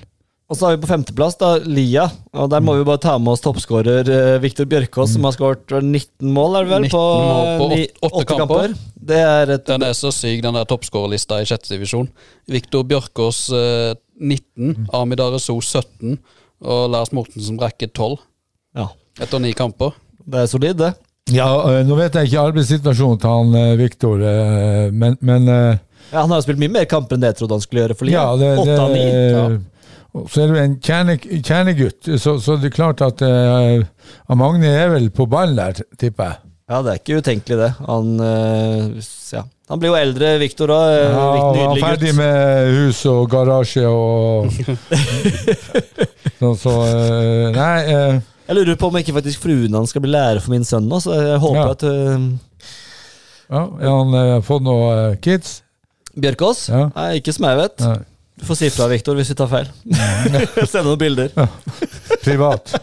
Speaker 5: Og så har vi på femteplass da Lia, og der må vi bare ta med oss toppskårer eh, Viktor Bjørkås, som har skåret 19 mål, er det vel?
Speaker 6: 19 på åtte- kamper. kamper.
Speaker 5: Det er et
Speaker 6: Den er så syk, den der toppskårerlista i sjette divisjon. Viktor Bjørkås eh, 19, Amid Areso 17 og Lars Mortensen Brekke 12
Speaker 5: Ja,
Speaker 6: etter ni kamper.
Speaker 5: det er solid, det.
Speaker 3: Ja, eh, Nå vet jeg ikke arbeidssituasjonen til han eh, Viktor, eh, men, men
Speaker 5: Ja, han har jo spilt mye mer kamp enn det jeg trodde han skulle gjøre for Lia.
Speaker 3: Ja, det, og Så er du en kjerne, kjernegutt, så, så det er klart at uh, Magne er vel på ballen der, tipper jeg.
Speaker 5: Ja, det er ikke utenkelig, det. Han, uh, ja. han blir jo eldre, Viktor òg.
Speaker 3: Ja, han var ferdig
Speaker 5: gutt.
Speaker 3: med hus og garasje og Så, så uh, Nei. Eh,
Speaker 5: Jeg lurer på om ikke faktisk fruen hans skal bli lærer for min sønn nå, så jeg håper
Speaker 3: Ja.
Speaker 5: at uh,
Speaker 3: ja, har han uh, fått noe uh, kids?
Speaker 5: Bjørkås?
Speaker 3: Ja.
Speaker 5: Nei, ikke som jeg vet.
Speaker 3: Nei.
Speaker 5: Du får si fra, Viktor, hvis vi tar feil. Send noen bilder.
Speaker 3: Privat.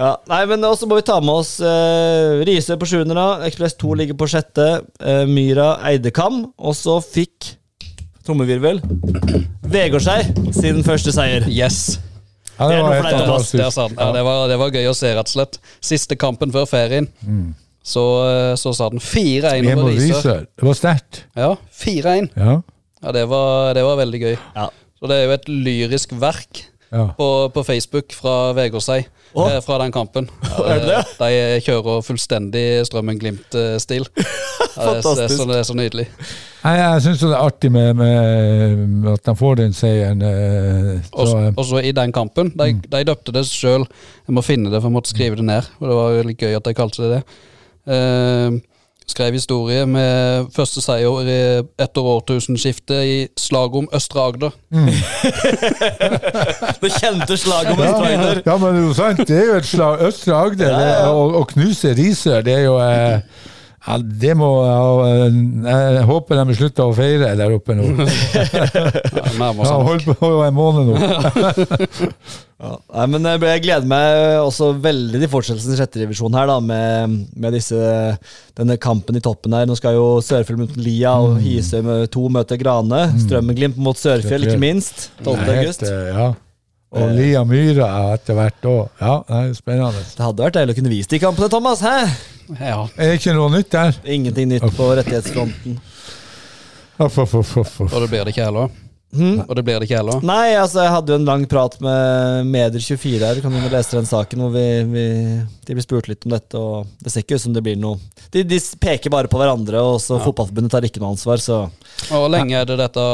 Speaker 5: Ja, nei, men også må vi ta med oss uh, Riise på sjuende, da. Ekspress 2 ligger på sjette. Uh, Myra Eidekam. Og så fikk trommevirvel Vegårshei sin første seier.
Speaker 6: Yes!
Speaker 3: Ja, det
Speaker 5: Det
Speaker 3: var helt
Speaker 5: flaut, ass.
Speaker 6: Det, er Ja, det, var, det var gøy å se, rett og slett. Siste kampen før ferien. Så, eh, så sa den 4-1 over Risør.
Speaker 3: Det var sterkt.
Speaker 6: Ja, 4-1.
Speaker 3: Ja.
Speaker 6: Ja, det var, det var veldig gøy.
Speaker 5: Ja.
Speaker 6: Så det er jo et lyrisk verk
Speaker 3: ja.
Speaker 6: på, på Facebook fra Vegårshei Eh, fra den kampen. Ja,
Speaker 5: Er det
Speaker 6: De kjører fullstendig Strømmen Glimt-stil. Fantastisk. det, er- det, er
Speaker 5: Fantastisk.
Speaker 6: så- det er så nydelig.
Speaker 3: Nei, jeg syns det er artig med, med at de får den seieren. eh,
Speaker 6: Og
Speaker 3: Så, eh,
Speaker 6: i den kampen, de, de døpte det sjøl. Jeg må finne det, for jeg måtte skrive det ned. Og det var veldig gøy at de kalte det det. Eh, skrev historie med første seier etter årtusenskiftet i slaget om Østre Agder.
Speaker 5: Det kjente slaget om
Speaker 3: ja,
Speaker 5: Østreider.
Speaker 3: ja, men det er jo sant. Det er jo et slag. Østre Agder
Speaker 5: Ja, ja.
Speaker 3: det- å, å knuse Risør, det er jo eh, ja, Det må jeg Jeg håper de slutter å feire der oppe nå.
Speaker 6: Ja, nærmer
Speaker 3: Ja. Holdt på en måned nå.
Speaker 5: Ja. Nei, men jeg jeg gleder meg også veldig til fortsettelsen i sjette divisjon her, da, med, med disse, denne kampen i toppen her. Nå skal jo Sørfjell mot Lia og Hisøy med to møte Grane. Strømmeglimt mot Sørfjell, ikke minst. 12. August.
Speaker 3: eh, Ja. Og Lia Myra etter hvert òg. Ja, det er spennende.
Speaker 5: Det hadde vært deilig å kunne vise de kampene, Thomas. Hæ?
Speaker 6: Ja.
Speaker 3: Er det ikke noe nytt der?
Speaker 5: Ingenting nytt på rettighetsfronten.
Speaker 3: Off, off, off.
Speaker 6: Og det blir det ikke heller.
Speaker 5: Hmm?
Speaker 6: Og det blir det ikke heller.
Speaker 5: Nei, altså jeg hadde jo en lang prat med Medier24 her. Du Kan jo lese den saken hvor vi, vi, de blir spurt litt om dette, og det ser ikke ut som det blir noe De, de peker bare på hverandre, og så Fotballforbundet tar ikke noe ansvar, så
Speaker 6: Og hvor lenge er det dette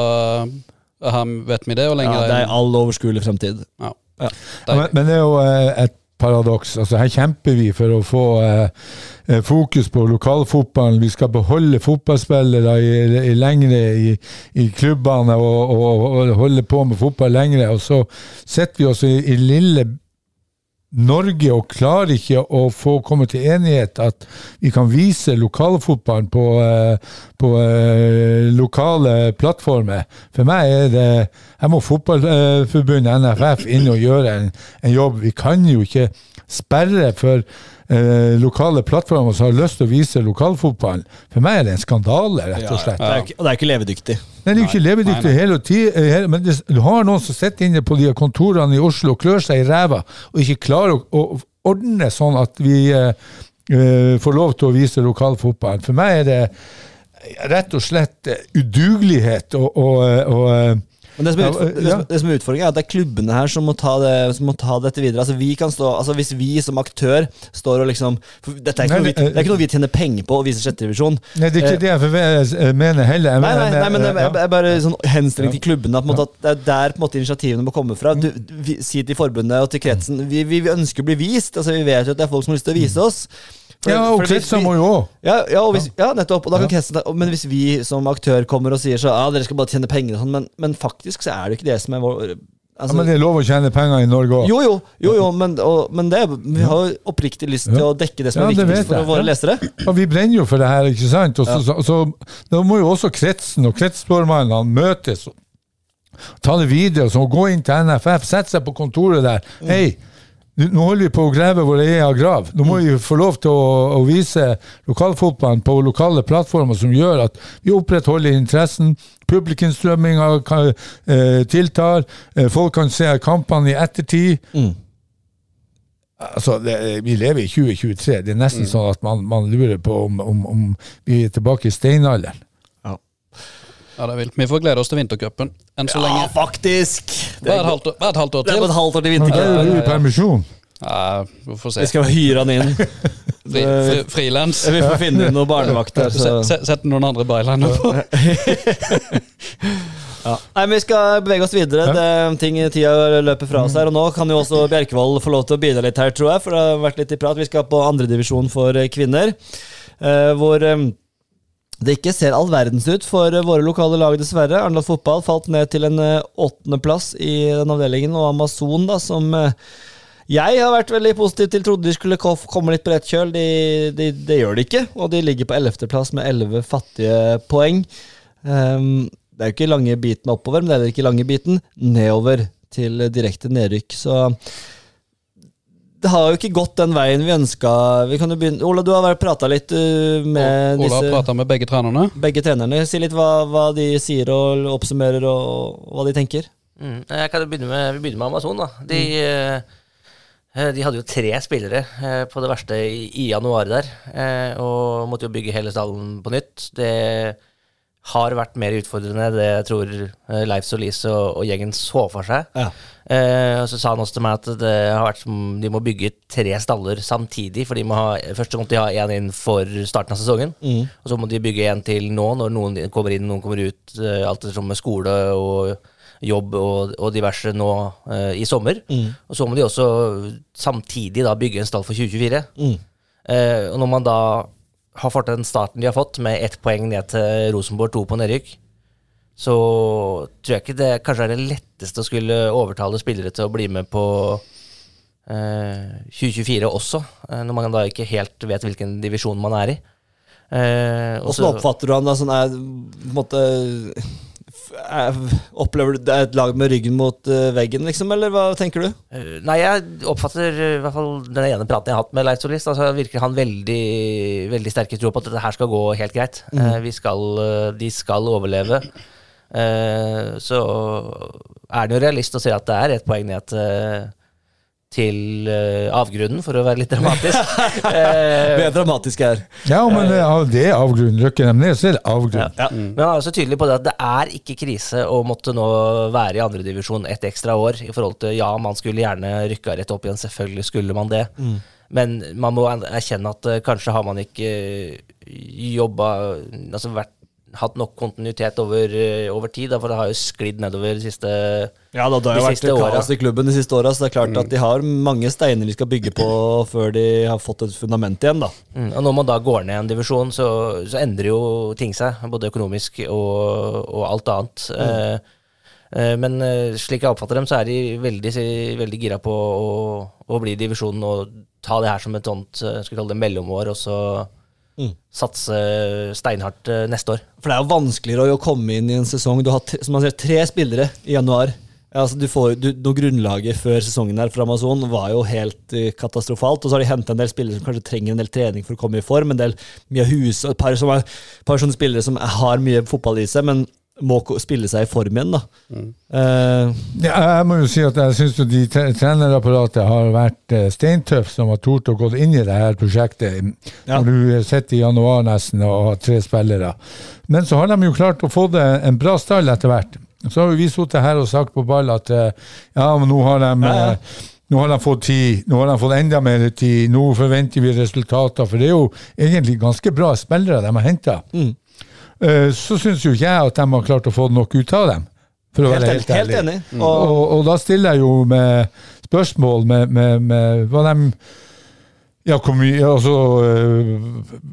Speaker 6: Her vet vi det, Hvor lenge
Speaker 5: ja, det er all overskuelig fremtid.
Speaker 6: Ja.
Speaker 5: Ja.
Speaker 3: Ja, men, men det er jo eh, et paradoks. Altså, her kjemper vi for å få eh, eh, fokus på lokalfotballen. Vi skal beholde fotballspillere i, i lengre i, i klubbene og, og, og holde på med fotball lengre. Og så sitter vi også i, i lille Norge og klarer ikke å få komme til enighet at vi kan vise lokalfotballen på, eh, på eh, lokale plattformer. For meg er det Her må Fotballforbundet, NFF, inn og gjøre en, en jobb. Vi kan jo ikke sperre for eh, lokale plattformer som har lyst til å vise lokalfotballen. For meg er det en skandale, rett og slett.
Speaker 5: Det er ikke, og det er ikke levedyktig.
Speaker 3: Nei, det er ikke levedyktig hele tida, men det, du har noen som sitter inne på de kontorene i Oslo og klør seg i ræva og ikke klarer å, å ordne sånn at vi eh, eh, får lov til å vise lokalfotballen. For meg er det rett og slett eh, udugelighet og, og, og eh,
Speaker 5: Men det som, er det, som, det som er utfordringen, er at det er klubbene her som må ta, det, som må ta dette videre. Altså vi kan stå, altså Hvis vi som aktør står og liksom Dette er ikke, noe vi,
Speaker 3: det-
Speaker 5: er ikke noe vi tjener penger på å vise sjetterevisjon.
Speaker 3: Nei, det er ikke det jeg mener heller.
Speaker 5: Nei, nei, nei, men det
Speaker 3: ja.
Speaker 5: er- bare sånn henstilling til klubbene. At, på en måte, at det er der på en måte initiativene må komme fra. Du, vi, si til forbundet og til kretsen vi, vi, vi ønsker å bli vist. Altså Vi vet jo at det er folk som har lyst til å vise oss. For-
Speaker 3: Ja, og
Speaker 5: vi-
Speaker 3: må jo òg.
Speaker 5: ja, ja, hvis, ja, nettopp.
Speaker 3: Ja.
Speaker 5: kretsen, men hvis vi som aktør kommer og sier så Ja, dere skal bare tjene penger sånn, men, men faktisk så er det ikke det som er vår
Speaker 3: Ja,
Speaker 5: altså,
Speaker 3: men det er lov å tjene penger i Norge òg.
Speaker 5: Jo, jo, jo, jo men, og, men det, vi har jo oppriktig lyst til
Speaker 3: Ja.
Speaker 5: å dekke det som
Speaker 3: Ja,
Speaker 5: er viktigst for våre
Speaker 3: Ja.
Speaker 5: lesere.
Speaker 3: Og vi brenner jo for det her, ikke sant? Og så, så, så, da må jo også kretsen og kretsformannene møtes ta det videre. Så gå inn til NFF, sette seg på kontoret der.
Speaker 5: Mm.
Speaker 3: Hei, nå holder vi på å grave vår egen grav. Nå må vi få lov til å, å vise lokalfotballen på lokale plattformer som gjør at vi opprettholder interessen. Publikumsstrømminga eh, tiltar. Eh, folk kan se kampene i ettertid.
Speaker 5: Mm.
Speaker 3: Altså, det, Vi lever i 2023. Det er nesten
Speaker 5: Mm.
Speaker 3: sånn at man, man lurer på om, om, om vi er tilbake i steinalderen.
Speaker 6: Ja, det er vilt. Vi får glede oss til vintercupen enn så
Speaker 5: Ja,
Speaker 6: lenge.
Speaker 5: faktisk!
Speaker 6: Er
Speaker 5: er,
Speaker 6: et halvt år, er et halvt år
Speaker 5: det er et halvt år til
Speaker 3: er
Speaker 5: vintercupen.
Speaker 3: Ja, permisjon.
Speaker 6: Ja, vi får se.
Speaker 5: Vi skal hyre han inn.
Speaker 6: Fri, fri, frilans.
Speaker 5: Vi får finne inn noen barnevakter.
Speaker 6: Sett noen andre byliner på.
Speaker 5: Ja. Nei, men Vi skal bevege oss videre. Det, ting, tida løper fra oss her. Og nå kan jo også Bjerkevold få lov til å bidra litt her, tror jeg. For det har vært litt i prat. Vi skal på andredivisjon for eh, kvinner. eh, hvor eh, det ikke ser all verdens ut for eh, våre lokale lag, dessverre. Arendal fotball falt ned til en eh, åttendeplass i den avdelingen. Og Amazon, da, som eh, jeg har vært veldig positiv til, trodde de skulle komme litt på rett kjøl. De, de, det gjør de ikke, og de ligger på ellevteplass med elleve fattige poeng. Um, det er jo ikke lange biten oppover, men det er heller ikke lange biten nedover til direkte nedrykk. Så det har jo ikke gått den veien vi ønska. Vi kan jo begynne. Ola, du har vært prata litt uh, med
Speaker 6: Ola har
Speaker 5: disse
Speaker 6: prata med begge trenerne.
Speaker 5: begge trenerne. Si litt hva, hva de sier og oppsummerer, og, og hva de tenker.
Speaker 2: Mm. Jeg kan begynne med, vi begynner med Amazon. da. De, mm. de hadde jo tre spillere eh, på det verste i, i januar der, eh, og måtte jo bygge hele stallen på nytt. Det har vært mer utfordrende det jeg tror eh, Leif Solis og, og gjengen så for seg.
Speaker 5: Ja.
Speaker 2: Eh, og så sa han også til meg at det har vært som de må bygge tre staller samtidig. For de må ha, først måtte de ha én inn for starten av sesongen. Og så må de bygge en til nå, når noen kommer inn, noen kommer ut. Eh, alt som med skole og jobb og, og diverse nå eh, i sommer. Og så må de også samtidig da bygge en stall for 2024. Eh, og når man da har fått den starten de har fått, med ett poeng ned til Rosenborg, to på nedrykk, så tror jeg ikke det kanskje er det letteste å skulle overtale spillere til å bli med på eh, 2024 også, eh, når man da ikke helt vet hvilken divisjon man er i. Eh,
Speaker 5: Åssen
Speaker 2: så-
Speaker 5: oppfatter du han da? Sånn er, på en måte Opplever du det er et lag med ryggen mot eh, veggen, liksom, eller hva tenker du?
Speaker 2: Eh, Nei, jeg oppfatter eh, i hvert fall den ene praten jeg har hatt med Leif Solis. Altså virker han veldig, veldig sterke tro på at dette her skal gå helt greit. Mm. vi skal, eh, de skal overleve. Eh, så er det jo realist å si at det er ett poeng ned til, til uh, avgrunnen, for å være litt dramatisk.
Speaker 5: Vi
Speaker 2: Eh,
Speaker 5: er dramatiske her.
Speaker 3: Ja, men det, er- det er avgrunnen. Så er det avgrunnen.
Speaker 2: Ja. Men han er også tydelig på det at det er ikke krise å måtte nå være i andredivisjon et ekstra år. I forhold til ja, man skulle gjerne rykka rett opp igjen, selvfølgelig skulle man det. Men man må erkjenne at uh, kanskje har man ikke jobba Altså vært, hatt nok kontinuitet over, eh, over tid, da, for det har jo sklidd nedover de siste
Speaker 5: Ja, da, det har
Speaker 2: De
Speaker 5: jo vært kaos i klubben de siste åra, så det er klart at de har mange steiner de skal bygge på før de har fått et fundament igjen, da.
Speaker 2: Mm, og når man da går ned en divisjon, så, så endrer jo ting seg, både økonomisk og, og alt annet. Mm. eh, men eh, slik jeg oppfatter dem, så er de veldig, veldig gira på å, å bli i divisjonen og ta det her som et sånt eh, skal kalle det mellomår, og så satse steinhardt eh, neste år.
Speaker 5: For det er jo vanskeligere å komme inn i en sesong. Du har tre, som man sier, tre spillere i januar. Altså, du får, du, noe Grunnlaget før sesongen her for Amazon var jo helt eh, katastrofalt. Og så har de henta en del spillere som kanskje trenger en del trening for å komme i form. En del mye hus, og et par, som er, par sånne spillere som har mye fotball i seg, men må spille seg i form igjen. da. Eh,
Speaker 3: Ja, jeg må jo si at jeg syns de tre- trenerapparatet har vært steintøft steintøff som har tort å gå inn i det her prosjektet.
Speaker 5: Ja.
Speaker 3: Når du sitter i januar nesten og har tre spillere. Men så har de jo klart å få det en bra stall etter hvert. Så har jo vi sittet her og sagt på ball at eh, ja, men nå har de
Speaker 5: Ja, ja.
Speaker 3: eh, nå har de fått tid, nå har de fått enda mer tid, nå forventer vi resultater. For det er jo egentlig ganske bra spillere de har henta.
Speaker 5: Mm.
Speaker 3: Så syns jo ikke jeg at de har klart å få nok ut av dem. For å
Speaker 5: helt,
Speaker 3: være
Speaker 5: helt,
Speaker 3: helt,
Speaker 5: helt
Speaker 3: ærlig.
Speaker 5: enig.
Speaker 3: Og,
Speaker 5: Og,
Speaker 3: og, da stiller jeg jo med spørsmål med, med, med hva de Ja, hvor mye Altså øh,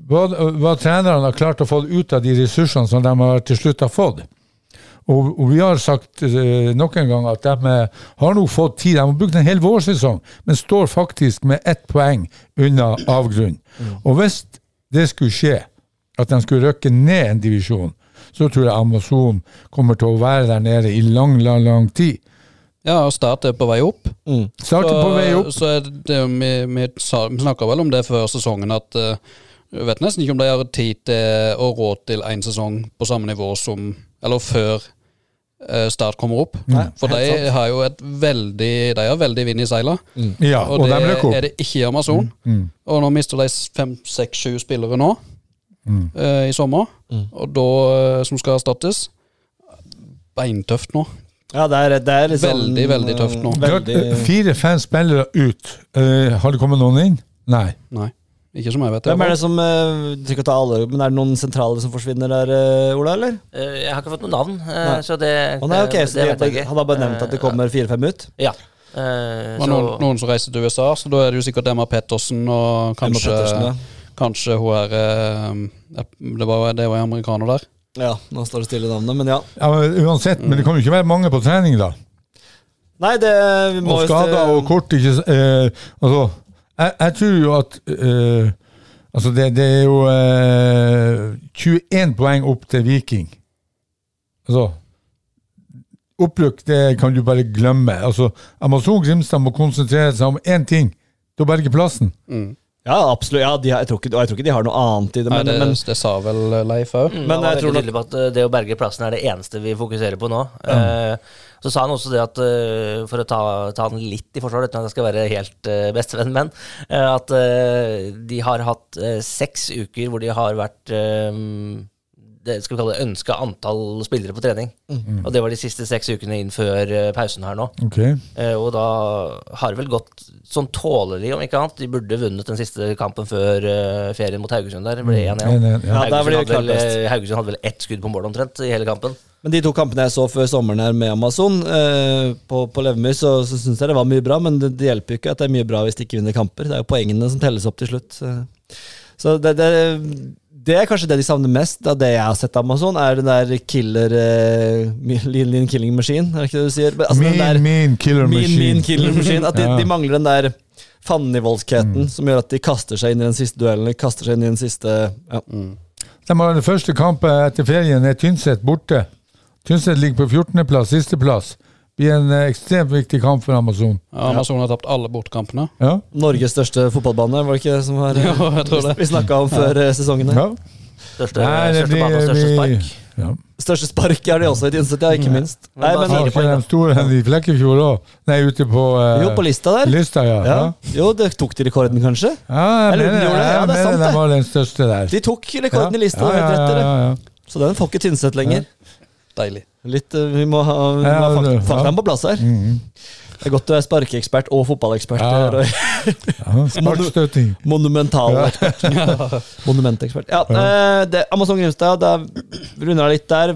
Speaker 3: hva, hva trenerne har klart å få ut av de ressursene som de har til slutt har fått. Og, og vi har sagt øh, nok en gang at de har nå fått tid. De har brukt en hel vårsesong, men står faktisk med ett poeng unna avgrunn. Og hvis det skulle skje, at de skulle røkke ned en divisjon, så tror jeg Amazon kommer til å være der nede i lang, lang, lang tid.
Speaker 6: Ja, og Start er på vei opp.
Speaker 5: mm.
Speaker 3: Starter på vei opp.
Speaker 6: Så er det, vi, vi, vi snakka vel om det før sesongen, at uh, jeg vet nesten ikke om de har tid til og råd til én sesong på samme nivå som Eller før eh, Start kommer opp.
Speaker 5: Nei,
Speaker 6: For de
Speaker 5: sant.
Speaker 6: har jo et veldig De har veldig vind i seila,
Speaker 3: Ja,
Speaker 6: og,
Speaker 3: og,
Speaker 6: det
Speaker 3: de
Speaker 6: er det ikke i Amazon.
Speaker 3: Mm.
Speaker 6: Og nå mister de fem, seks, sju spillere nå
Speaker 3: Mm.
Speaker 6: eh, i sommer,
Speaker 5: Mm.
Speaker 6: og da eh, som skal erstattes. Beintøft nå.
Speaker 5: Ja, det er, det er liksom
Speaker 6: Veldig, veldig tøft nå.
Speaker 5: eh, Veldig,
Speaker 3: Fire-fem spillere ut. Eh, har det kommet noen inn? Nei.
Speaker 6: Nei, ikke som jeg vet.
Speaker 5: hvem er det som ikke ta alle, men er det noen sentrale som forsvinner der, uh, Ola, eller?
Speaker 2: Uh, jeg har ikke fått noe navn,
Speaker 5: Uh,
Speaker 2: så det,
Speaker 5: oh, nei, ok,
Speaker 2: det,
Speaker 5: det
Speaker 2: vet jeg ikke.
Speaker 5: Han har bare nevnt at det kommer fire-fem ut?
Speaker 2: Ja.
Speaker 6: Uh,
Speaker 2: så,
Speaker 6: noen, noen som reiser til USA, så da er det jo sikkert Emma Pettersen og
Speaker 5: Emma
Speaker 6: kanskje,
Speaker 5: Pettersen, ja.
Speaker 6: Kanskje hun er eh, Det var, det var en amerikaner der.
Speaker 5: Ja, nå står det stille i navnet, men ja.
Speaker 3: Ja, men uansett, men det kan jo ikke være mange på trening, da.
Speaker 5: Nei, det vi må
Speaker 3: Og skader og kort ikke eh, Altså, jeg, jeg tror jo at eh, Altså, det, det er jo eh, 21 poeng opp til Viking. Altså Opprykk, det kan du bare glemme. Altså, Amazon Grimstad må konsentrere seg om én ting. til å berge plassen.
Speaker 5: Ja, absolutt. Ja, de, har- jeg, tror ikke, og jeg tror ikke de har noe annet i det.
Speaker 6: Nei,
Speaker 5: Men,
Speaker 6: det,
Speaker 5: men
Speaker 6: det sa vel Leif òg.
Speaker 2: Mm,
Speaker 5: Men jeg tror nok-
Speaker 2: tydelig på at eh, det å berge plassen er det eneste vi fokuserer på nå. Eh, så sa han også det at, eh, for å ta, ta han litt i forsvar, uten at jeg skal være helt uh, bestevenn men eh, at uh, de har hatt uh, seks uker hvor de har vært eh, det skal vi kalle det ønska antall spillere på trening. Og det var de siste seks ukene inn før eh, pausen her nå.
Speaker 3: Ok.
Speaker 2: Eh, og da har det vel gått sånn tålelig, om ikke annet. De burde vunnet den siste kampen før eh, ferien mot Haugesund der. Ble 1-1.
Speaker 3: En, en, ja.
Speaker 5: Ja,
Speaker 2: Haugesund, Haugesund hadde vel ett skudd på mål omtrent i hele kampen.
Speaker 5: Men de to kampene jeg så før sommeren her med Amazon eh, på, på Levermyr, så, så syns jeg det var mye bra, men det, det hjelper jo ikke at det er mye bra hvis de ikke vinner kamper. Det er jo poengene som telles opp til slutt. Så det, det, det er kanskje det de savner mest av det jeg har sett av Amazon, er den der killer uh, Lean Lean Killing Machine, er det ikke det du sier? Altså, min,
Speaker 3: Mean,
Speaker 5: der,
Speaker 3: mean killer
Speaker 5: mean,
Speaker 3: machine.
Speaker 5: mean Killer Machine. At de,
Speaker 3: Ja.
Speaker 5: de mangler den der fandenivoldskheten som gjør at de kaster seg inn i den siste duellen, De kaster seg inn i den siste ja.
Speaker 3: De har den første kampen etter ferien er Tynset borte. Tynset ligger på 14.-plass, sisteplass. Blir en eh, ekstremt viktig kamp for Amazon.
Speaker 6: Ja, Amazon har tapt alle bortkampene.
Speaker 3: Ja,
Speaker 5: Norges største fotballbane, var det ikke det som var
Speaker 6: jo, jeg tror det.
Speaker 5: Vi snakka om før eh, sesongen.
Speaker 3: ja.
Speaker 2: Største,
Speaker 3: Nei,
Speaker 2: største
Speaker 3: blir-
Speaker 2: bane og største
Speaker 3: blir-
Speaker 2: spark.
Speaker 3: ja.
Speaker 5: Største spark er de også i Tynset, ja, ikke minst. Nei, men,
Speaker 3: Har ikke
Speaker 2: poeng,
Speaker 3: store enn i Flekkefjord òg? Nei, ute på eh,
Speaker 5: jo, på lista der.
Speaker 3: lista, ja.
Speaker 5: Ja. Jo, det tok de rekorden, kanskje?
Speaker 3: ja jeg
Speaker 5: Eller
Speaker 3: mener,
Speaker 5: de gjorde det, ja, det er sant, det.
Speaker 3: var den største der.
Speaker 5: De tok rekorden i lista,
Speaker 3: ja,
Speaker 5: det.
Speaker 3: ja, ja.
Speaker 5: Så den får ikke Tynset lenger.
Speaker 6: Deilig.
Speaker 5: Litt, eh, vi må ha, vi må
Speaker 3: Ja,
Speaker 5: ha fakt faktaen
Speaker 3: ja.
Speaker 5: på plass her.
Speaker 3: Mhm.
Speaker 5: Det er godt du er sparkeekspert og fotballekspert.
Speaker 3: Ja. Ja. Sparkstøting.
Speaker 5: Monumental ekspert. Monumentekspert. Ja, eh, det, Amazon Grimstad, da runder jeg litt der.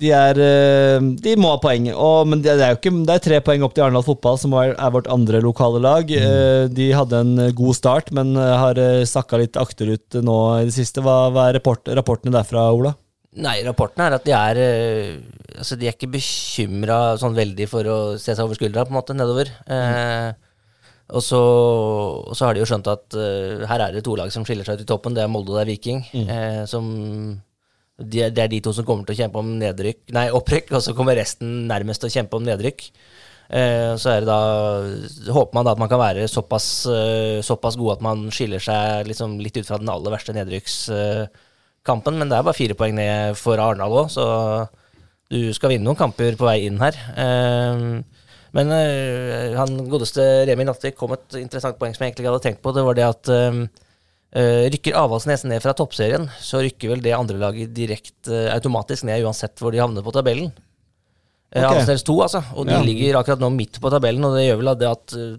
Speaker 5: De, er, eh, de må ha poeng, og, men det, det er jo ikke, det er tre poeng opp til Arendal Fotball, som er, er vårt andre lokale lag. Mm. De hadde en god start, men har sakka litt akterut nå i det siste. Hva, hva er rapport, rapportene derfra, Ola?
Speaker 2: Nei, rapporten er at de er eh, Altså, de er ikke bekymra sånn veldig for å se seg over skuldra, på en måte, nedover. Eh, og, så, og så har de jo skjønt at uh, her er det to lag som skiller seg ut i toppen. Det er Molde og det er Viking. Eh, som de, er- Det er de to som kommer til å kjempe om nedrykk, nei, opprykk, og så kommer resten nærmest til å kjempe om nedrykk. Eh, så er det da håper man da at man kan være såpass, eh, såpass god at man skiller seg liksom litt ut fra den aller verste nedrykkskampen. Men det er bare fire poeng ned for Arendal òg, så du skal vinne noen kamper på vei inn her. Eh, men eh, han godeste Remi Nattvik kom et interessant poeng som jeg egentlig ikke hadde tenkt på. Det var det at eh, eh, rykker Avaldsnes ned fra toppserien, så rykker vel det andre laget direkte automatisk ned uansett hvor de havner på tabellen. Okay.
Speaker 5: Ok.
Speaker 2: Avaldsnes 2, altså. Og de
Speaker 5: Ja.
Speaker 2: ligger akkurat nå midt på tabellen, og det gjør vel at det at eh,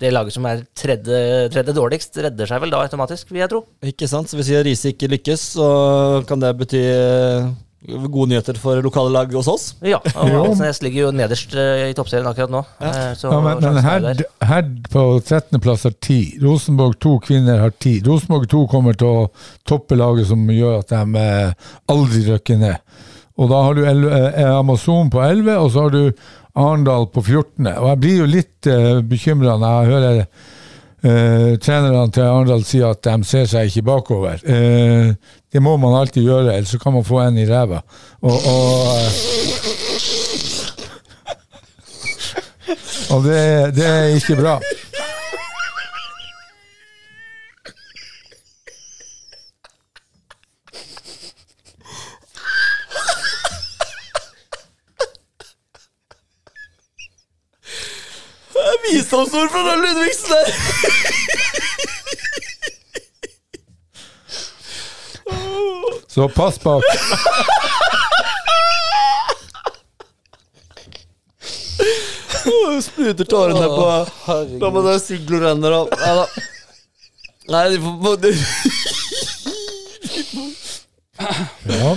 Speaker 2: det laget som er tredje, tredje dårligst, redder seg vel da automatisk, vil jeg tro.
Speaker 5: Ikke sant? Så hvis Riise ikke lykkes, så kan det bety eh, gode nyheter for lokale lag hos oss.
Speaker 2: Ja, og Åsnes ligger jo nederst eh, i toppserien akkurat nå. Ja. så
Speaker 3: Ja, men, men
Speaker 2: her, er.
Speaker 3: Herd på 13.-plass har ti. Rosenborg 2 kvinner har ti. Rosenborg 2 kommer til å toppe laget som gjør at de eh, aldri rykker ned. Og da har du eh, Amazon på 11, og så har du Arendal på 14. Og jeg blir jo litt uh, bekymra når jeg hører uh, trenerne til Arendal si at de ser seg ikke bakover. Uh, det må man alltid gjøre, ellers så kan man få en i ræva. Og, og, eh, og det, det er ikke bra.
Speaker 5: Visdomsord fra Ludvigsen der!
Speaker 3: Så pass bak.
Speaker 5: Spruter tårene på Da må det Siglo renner og Nei da. Nei, de får de-
Speaker 3: Ja.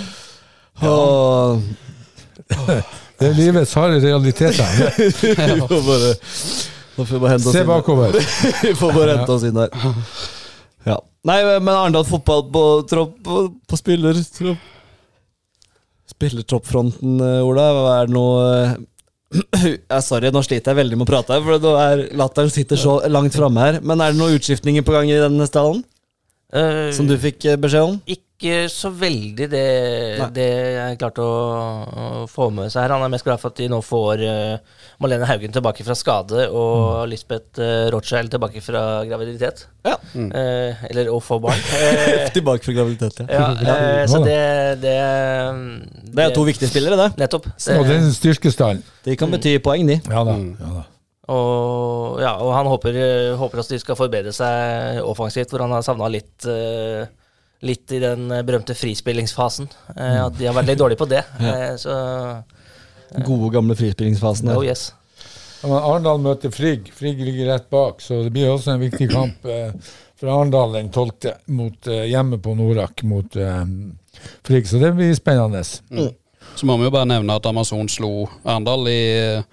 Speaker 5: Åh,
Speaker 3: Det er livets harde realiteter.
Speaker 5: Vi får bare Nå får vi bare hente oss
Speaker 3: Se
Speaker 5: inn.
Speaker 3: bakover.
Speaker 5: Vi får bare hente oss inn her. Ja. Nei, men Arendal fotball på, tropp, på, på spiller tropp. Spillertroppfronten, eh, Ola. Er det noe jeg, ja, Sorry, nå sliter jeg veldig med å prate, her, for er latteren sitter så langt framme her. Men er det noen utskiftninger på gang i denne stallen?
Speaker 2: Eh,
Speaker 5: som du fikk eh, beskjed om?
Speaker 2: Ikke så veldig det,
Speaker 5: Nei.
Speaker 2: det jeg klarte å, å få med seg her. Han er mest glad for at de nå får uh, Malene Haugen tilbake fra skade og Lisbeth uh, Rothschild tilbake fra graviditet.
Speaker 5: Ja.
Speaker 2: Eh, eller å få barn.
Speaker 5: Tilbake fra graviditet, ja.
Speaker 2: ja, så det, det
Speaker 5: Det er to viktige spillere, det.
Speaker 2: Nettopp.
Speaker 3: Og
Speaker 2: Det-
Speaker 3: den styrkestallen.
Speaker 5: De kan bety poeng, de.
Speaker 3: Ja da. Ja, da.
Speaker 2: Og, ja, og han håper, eh, håper at de skal forbedre seg offensivt, hvor han har savna litt eh, Litt i den eh, berømte frispillingsfasen. Eh, at de har vært litt dårlige på det. ja. så
Speaker 5: Gode, gamle frispillingsfasen.
Speaker 2: oh yes.
Speaker 3: Arendal møter Frigg. Frigg ligger rett bak, så det blir også en viktig kamp fra for Arendal den 12. Mot, eh, hjemme på Norak mot eh, Frigg. Så det blir spennende.
Speaker 6: Så må vi jo bare nevne at Amazon slo Arendal i eh,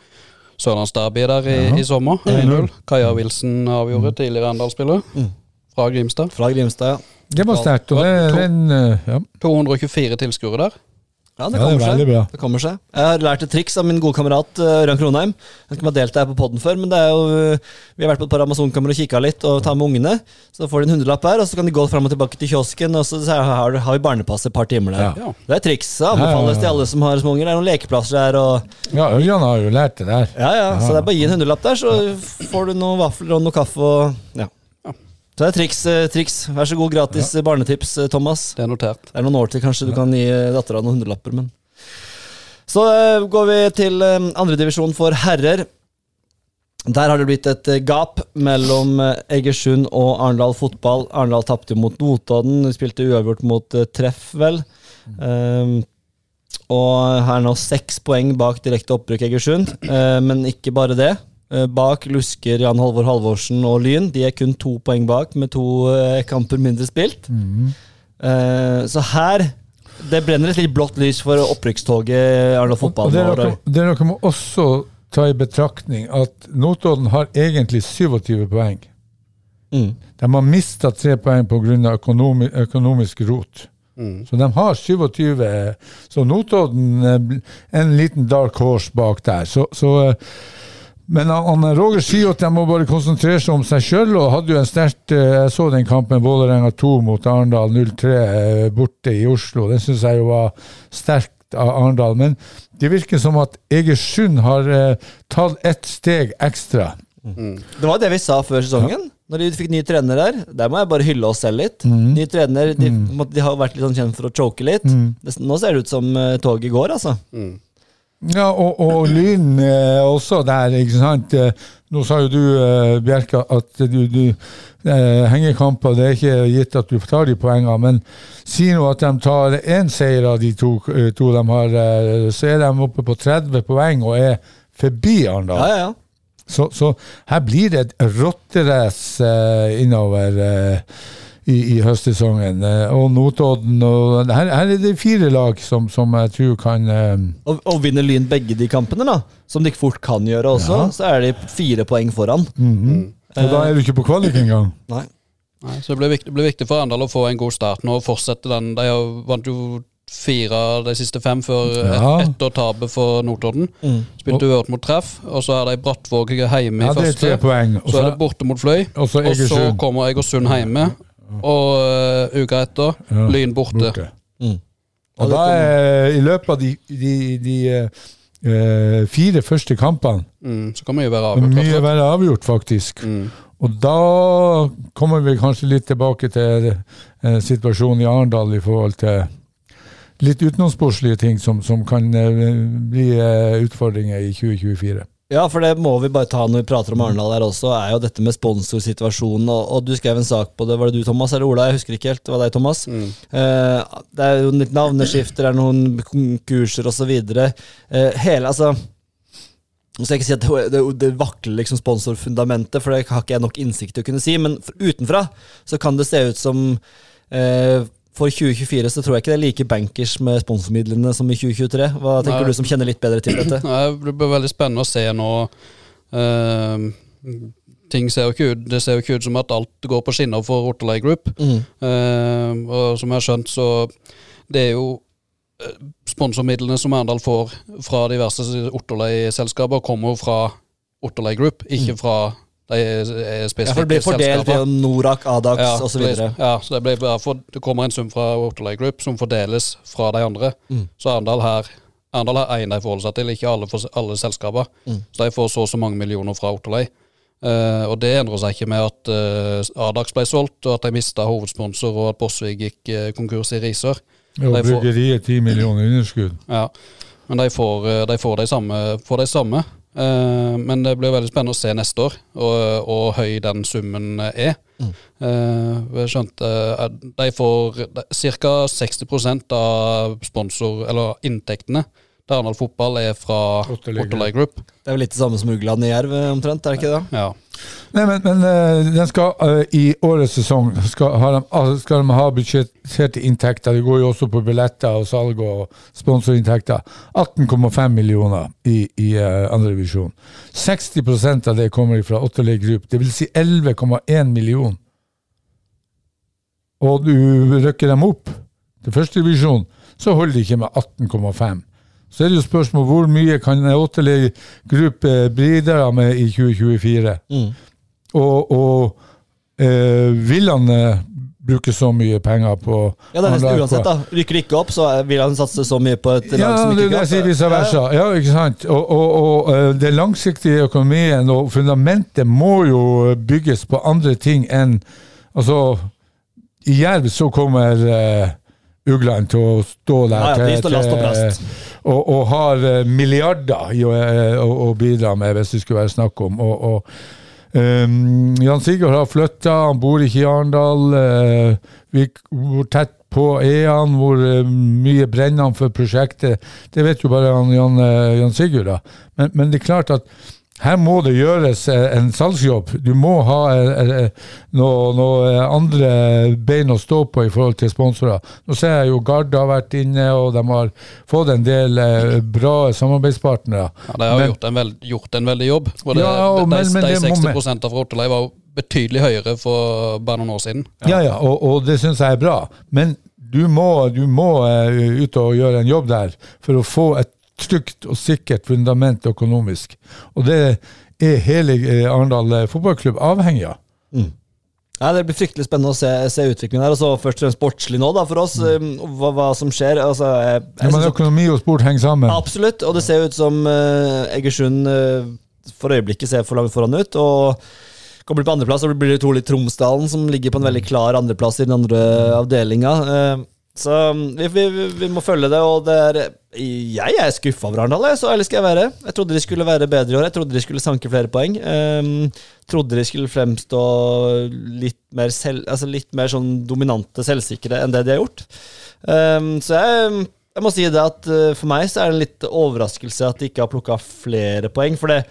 Speaker 6: Sørlandsderby der i, i sommer. 1-0. Kaja Wilson avgjorde, tidligere Arendal-spiller. Fra Grimstad.
Speaker 5: Fra Grimstad, ja.
Speaker 3: Det var sterkt. Og det,
Speaker 6: To-
Speaker 3: den eh, ja.
Speaker 6: 224 tilskuere der.
Speaker 5: Ja, det
Speaker 3: Ja, det er
Speaker 5: kommer seg. Det kommer seg. Jeg har lært et triks av min gode kamerat uh, Ørjan Kronheim. Jeg vet ikke om jeg har delt det her på podden før, men det er jo eh, Vi har vært på et par Amazon-kammer og kikka litt, og tar med ungene. Så får de en hundrelapp her, og så kan de gå fram og tilbake til kiosken, og så så har, har vi barnepass et par timer der.
Speaker 6: Ja.
Speaker 5: Det er triks. Anbefales til alle som har små unger. Det er noen lekeplasser der, og
Speaker 3: ja, Ørjan har jo lært det der.
Speaker 5: Ja, ja. Så det er bare å gi en hundrelapp der, så får du noen vafler og noe kaffe og Ja. Så det er triks. eh, triks. Vær så god, gratis ja. barnetips, eh, Thomas.
Speaker 6: Det er notert.
Speaker 5: Det er noen år til kanskje du kan gi dattera noen hundrelapper, men Så eh, går vi til andredivisjon for herrer. Der har det blitt et eh, gap mellom eh, Egersund og Arendal fotball. Arendal tapte mot Notodden, de spilte uavgjort mot eh, Treff, vel. Um, og her er nå seks poeng bak direkte opprykk Egersund, Uh, men ikke bare det. Eh, bak lusker Jan Halvor Halvorsen og Lyn. De er kun to poeng bak, med to eh, kamper mindre spilt. Mm. så her Det brenner et litt blått lys for opprykkstoget Arendal fotball. Er
Speaker 3: dere, dere må også ta i betraktning at Notodden har egentlig 27 poeng.
Speaker 5: Mm.
Speaker 3: De har mista tre poeng pga. Økonomi, økonomisk rot. Så de har 27. Så Notodden eh, en liten dark horse bak der. Så, så eh, men han, han, Roger sier at de må bare konsentrere seg om seg sjøl, og hadde jo en sterkt eh, Jeg så den kampen Vålerenga 2 mot Arendal 0-3 eh, borte i Oslo. Den syns jeg jo var sterkt av Arendal. Men det virker som at Egersund har eh, tatt ett steg ekstra.
Speaker 5: Det var det vi sa før sesongen. Når de fikk ny trener der. Der må jeg bare hylle oss selv litt.
Speaker 3: Mm.
Speaker 5: Ny trener, de, på de har vært litt sånn kjent for å choke litt. Mm. nå ser det ut som toget går, altså.
Speaker 3: Ja, og, og Lyn eh, også der, ikke sant. Eh, Nå sa jo du, eh, Bjerke, at du, du eh, hengekamper, det er ikke gitt at du tar de poengene, men si nå at de tar én seier av de to, to de har, så er de oppe på 30 poeng og er forbi Arendal.
Speaker 5: Ja, ja, ja.
Speaker 3: Så, så her blir det et rotterace eh, innover eh, i, i høstsesongen. Eh, og Notodden og her, her er det fire lag som, som jeg tror kan eh,
Speaker 5: Og, og vinner Lyn begge de kampene, da, som de fort kan gjøre også,
Speaker 3: Ja.
Speaker 5: så er de fire poeng foran.
Speaker 3: Og da er du ikke på kvalik engang.
Speaker 5: Nei.
Speaker 6: Nei, så det blir, viktig, blir viktig for Arendal å få en god start nå og fortsette den. De har vant jo fire av de siste fem før
Speaker 3: Ja.
Speaker 6: et, etter tapet for Notodden. Spilte uavgjort mot Treff, og så er de Brattvåg hjemme i
Speaker 3: Ja,
Speaker 6: første.
Speaker 3: poeng.
Speaker 6: Så er det borte mot Fløy,
Speaker 3: og så
Speaker 6: kommer Egersund hjemme. Og uh, uka etter
Speaker 3: Ja,
Speaker 6: Lyn borte.
Speaker 3: borte.
Speaker 5: Mm.
Speaker 3: Og da er i løpet av de, de, de uh, fire første kampene
Speaker 6: Mm, så kan mye være avgjort.
Speaker 3: mye være avgjort, faktisk.
Speaker 6: Mm.
Speaker 3: Og da kommer vi kanskje litt tilbake til uh, situasjonen i Arendal i forhold til litt utenomsportslige ting som, som kan uh, bli eh, utfordringer i 2024.
Speaker 5: Ja, for det må vi bare ta når vi prater om Arendal her også, er jo dette med sponsorsituasjonen. Og, og du skrev en sak på det, var det du Thomas eller Ola? Jeg husker ikke helt. Det var deg, Thomas. Eh, det er jo litt navneskifter, det er noen konkurser osv. Eh, hele, altså Nå skal jeg ikke si at det, det, det vakler liksom sponsorfundamentet, for det har ikke jeg nok innsikt til å kunne si, men utenfra så kan det se ut som eh, for 2024 så tror jeg ikke det er like bankers med sponsormidlene som i 2023. Hva tenker
Speaker 6: Nei.
Speaker 5: du som kjenner litt bedre til dette?
Speaker 6: Nei, Det blir veldig spennende å se nå. Uh, ting ser jo ikke ut Det ser jo ikke ut som at alt går på skinner for Otterlei Group.
Speaker 5: Mm.
Speaker 6: Uh, og som jeg har skjønt, så det er jo eh, Sponsormidlene som Arendal får fra diverse Otterlei-selskaper, kommer jo fra Otterlei Group, ikke fra De er er
Speaker 5: Ja, for det blir fordelt i Norak, Adax
Speaker 6: Ja,
Speaker 5: osv.
Speaker 6: Ja, så det, blir ja, for, det kommer en sum fra Waterlay Group som fordeles fra de andre.
Speaker 5: Mm.
Speaker 6: Så Arendal her Arendal har én de forholder seg til, ikke alle, for, alle selskaper.
Speaker 5: Mm.
Speaker 6: Så de får så og så mange millioner fra Waterlay. Uh, og det endrer seg ikke med at uh, Adax ble solgt, og at de mista hovedsponsor, og at Bossvik gikk uh, konkurs i Risør.
Speaker 3: Og
Speaker 6: De
Speaker 3: bryggeriet 10 millioner underskudd.
Speaker 6: Ja, men de får, eh, de får de samme. Får de samme. Eh, men det blir veldig spennende å se neste år og, og høy den summen er. Eh, jeg skjønte eh, De får ca. 60% av sponsor, eller inntektene til Arendal Fotball er fra
Speaker 3: Waterlay
Speaker 6: Group.
Speaker 5: Det er vel litt det samme som Ugland i Jerv, omtrent? er det ikke det?
Speaker 6: Ja.
Speaker 3: Nei, men, men eh, skal eh, i årets sesong skal, de, skal de ha budsjetterte inntekter. Det går jo også på billetter og salg og sponsorinntekter. 18,5 millioner i, i uh, andre divisjon. 60% av det kommer fra Otterlei Group. Vil si 11,1 million. Og du rykker dem opp til første divisjon, så holder det ikke med 18,5. Så er det jo spørsmål hvor mye kan en Group eh, bidra med i 2024. Og, og eh, vil han eh, bruke så mye penger på
Speaker 5: Ja, det er nesten uansett, da. Rykker de ikke opp, så vil han satse så mye på et lag
Speaker 3: Ja,
Speaker 5: som ikke
Speaker 3: Ja, det sier versa.
Speaker 5: Ja,
Speaker 3: ikke sant? Og, og, og eh, det langsiktige økonomien og fundamentet må jo bygges på andre ting enn Altså, i Jerv så kommer uh, uglene til å stå der
Speaker 5: Ja, ja, de står last og brast.
Speaker 3: Og, og har eh, milliarder eh, å, å bidra med, hvis det skulle være snakk om. Og, og um, Jan Sigurd har flytta, han bor ikke i Arendal. Uh, vi, hvor tett på han? Hvor uh, mye brenner han for prosjektet? Det vet jo bare han, Jan, eh, Jan Sigurd. da. Men, men det er klart at her må det gjøres eh, en salgsjobb. Du må ha eh, eh, noe, andre bein å stå på i forhold til sponsorer. Nå ser jeg jo Gard har vært inne, og de har fått en del bra samarbeidspartnere.
Speaker 6: Ja, De har
Speaker 3: Men-
Speaker 6: gjort, en veld, gjort en veldig jobb. Og det,
Speaker 3: Ja, og-
Speaker 6: de, de,
Speaker 3: de
Speaker 6: 60 av Rotelei var jo betydelig høyere for bare noen år siden.
Speaker 3: Ja, ja, og, og det syns jeg er bra. Men du må, du må uh, ut og gjøre en jobb der for å få et trygt og sikkert fundament økonomisk. Og det er hele eh, Arendal eh, fotballklubb avhengig av.
Speaker 5: Ja, Det blir fryktelig spennende å se, se utviklingen her. Og så først og fremst sportslig nå, da, for oss. Mm. Hva, hva som skjer. Altså, jeg,
Speaker 3: Ja, men økonomi og sport henger sammen.
Speaker 5: absolutt. Og det ser ut som uh, Egersund uh, for øyeblikket ser for langt foran ut. Og kommer på andreplass, så blir det trolig Tromsdalen som ligger på en veldig klar andreplass i den andre avdelinga. Så um, vi, vi, vi- vi må følge det, og det er Jeg er skuffa over Arendal, jeg, så ærlig skal jeg være. Jeg trodde de skulle være bedre i år. Jeg trodde de skulle sanke flere poeng. Um, trodde de skulle fremstå litt mer, selv, altså litt mer sånn dominante, selvsikre enn det de har gjort. Um, så jeg, jeg må si det at uh, for meg så er det en litt overraskelse at de ikke har plukka flere poeng. For det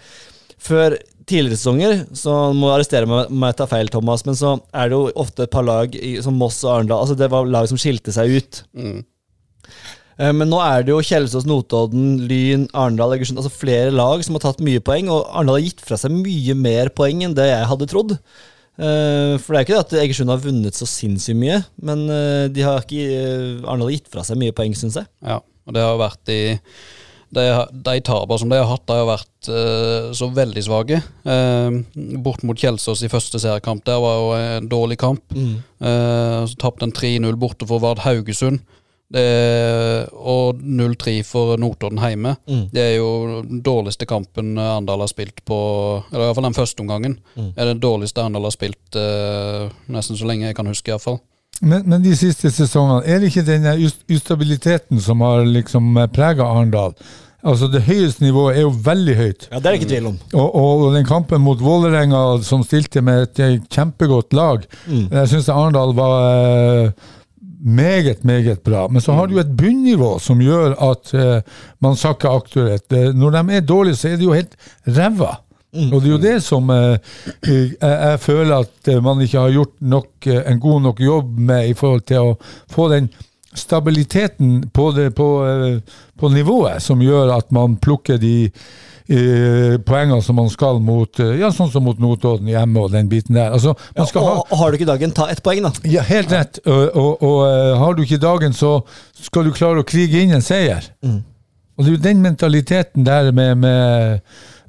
Speaker 5: før tidligere sesonger, så må du arrestere meg om jeg tar feil, Thomas, men så er det jo ofte et par lag som Moss og Arendal altså Det var lag som skilte seg ut. Eh, Men nå er det jo Kjelsås, Notodden, Lyn, Arendal, Egersund Altså flere lag som har tatt mye poeng, og Arendal har gitt fra seg mye mer poeng enn det jeg hadde trodd. Eh, For det er ikke det at Egersund har vunnet så sinnssykt mye, men eh, de har ikke eh, Arendal har gitt fra seg mye poeng, syns jeg.
Speaker 6: Ja, og det har vært i De, de tapene som de har hatt, de har vært uh, så veldig svake. Uh, bort mot Kjelsås i første seriekamp, der var jo en dårlig kamp. Eh, så tapte en 3-0 borte for Vard Haugesund. Det, og 0-3 for Notodden hjemme. Det er jo den dårligste kampen Arendal har spilt på Eller iallfall den første omgangen. Er det dårligste Arendal har spilt eh, nesten så lenge jeg kan huske, iallfall.
Speaker 3: Men, men de siste sesongene, er det ikke denne ustabiliteten som har liksom prega Arendal? Altså Det høyeste nivået er jo veldig høyt.
Speaker 5: Ja, Det er det ikke tvil om.
Speaker 3: Og, og, og den kampen mot Vålerenga, som stilte med et eh, kjempegodt lag, jeg syns Arendal var eh, meget, meget bra. Men så har du et bunnivå som gjør at eh, man sakker akterut. Når de er dårlige, så er de jo helt ræva. Og det er jo det som eh, jeg, føler at eh, man ikke har gjort nok, eh, en god nok jobb med i forhold til å få den stabiliteten på, det, på, på nivået som gjør at man plukker de eh, poengene som man skal mot eh, Ja, sånn som mot Notodden hjemme og den biten der. Altså, man skal ha
Speaker 5: Og, og har du ikke dagen, ta ett poeng, da.
Speaker 3: ja, helt rett. Og, og, og eh, har du ikke dagen, så skal du klare å krige inn en seier. Og det er jo den mentaliteten der med, med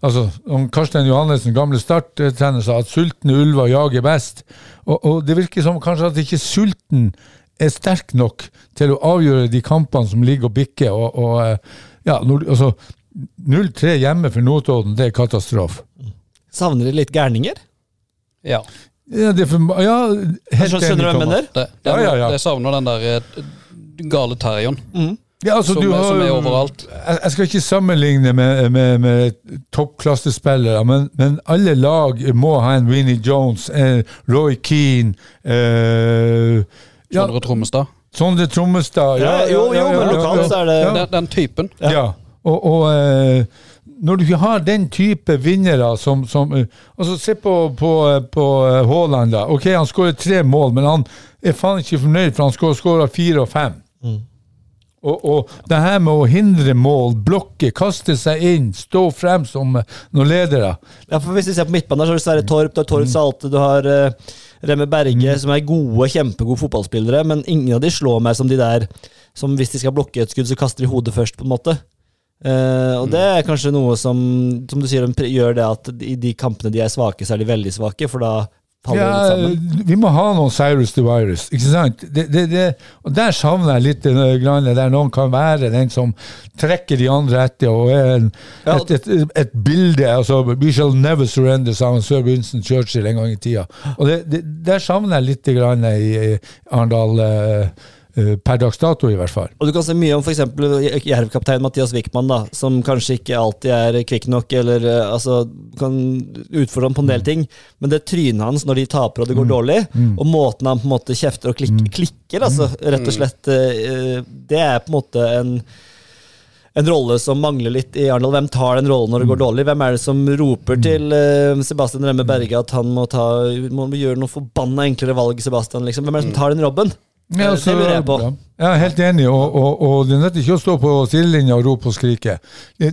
Speaker 3: Altså, om Karstein Johannessen, gamle Start-trener, sa at sultne ulver jager best. Og, og det virker som kanskje at ikke sulten er sterk nok til å avgjøre de kampene som ligger og bikker. Og, og eh, ja, når, altså, 0-3 hjemme for Notodden, det er katastrofe.
Speaker 5: Savner de litt gærninger?
Speaker 6: Ja.
Speaker 3: Ja, det er for, ja, helt
Speaker 5: jeg
Speaker 3: Thomas.
Speaker 6: Det, det,
Speaker 3: Ja, ja, ja.
Speaker 6: Jeg savner den der eh, gale terrieren
Speaker 3: Ja, altså,
Speaker 6: som,
Speaker 3: du har
Speaker 6: som er overalt.
Speaker 3: Jeg, jeg skal ikke sammenligne med, med, med toppklassespillere, men, men alle lag må ha en Winnie Jones, eh, Roy Keane eh, ja,
Speaker 6: Sondre Trommestad.
Speaker 3: Sondre Trommestad.
Speaker 5: Ja, jo, jo, men lokalt er det-
Speaker 3: ja.
Speaker 6: Den, den typen.
Speaker 3: Ja. Og, og eh, når du har den type vinnere som, som eh, altså Se på, på, på eh, Haaland. da. Ok, han skårer tre mål, men han er faen ikke fornøyd, for han skårer, fire og fem. Og, og det her med å hindre mål, blokke, kaste seg inn, stå frem som noen ledere
Speaker 5: Ja, for Hvis vi ser på midtbanen, så har du Sverre Torp, du har Torp Salte, du har uh, Remme Berge, som er gode, kjempegode fotballspillere, men ingen av de slår meg som de der som hvis de skal blokke et skudd, så kaster de hodet først, på en måte. Eh, og det er kanskje noe som, som du sier, de gjør det at i de kampene de er svake, så er de veldig svake, for da faller
Speaker 3: ja,
Speaker 5: de litt sammen.
Speaker 3: Vi må ha noen Cyrus the Virus, ikke sant? Det, det, det, og Der savner jeg litt grann, der noen kan være den som trekker de andre etter, og er en,
Speaker 5: Ja.
Speaker 3: et, et, et bilde altså, We shall never surrender, sa han Sir Winston Churchill en gang i tida. Og Der savner jeg litt grann i, Arendal, eh, eh, per dags dato i hvert fall.
Speaker 5: Og du kan se mye om f.eks. Jerv-kaptein Mathias Wickman, da, som kanskje ikke alltid er kvikk nok, eller eh, altså, kan utfordre ham på en del ting, men det trynet hans når de taper og det går dårlig, og måten han på en måte kjefter og klik klikker, altså, rett og slett, eh, det er på en måte en en rolle som mangler litt i Arendal. Hvem tar den rollen når det går dårlig? Hvem er det som roper til eh, Sebastian Remme Berge at han må, ta, må gjøre noe forbanna enklere valg? Sebastian, liksom? Hvem er det som tar den robben?
Speaker 3: Ja,
Speaker 5: altså, det lurer jeg på.
Speaker 3: Jeg er helt enig, og, og, og det nytter ikke å stå på sidelinja og rope og skrike.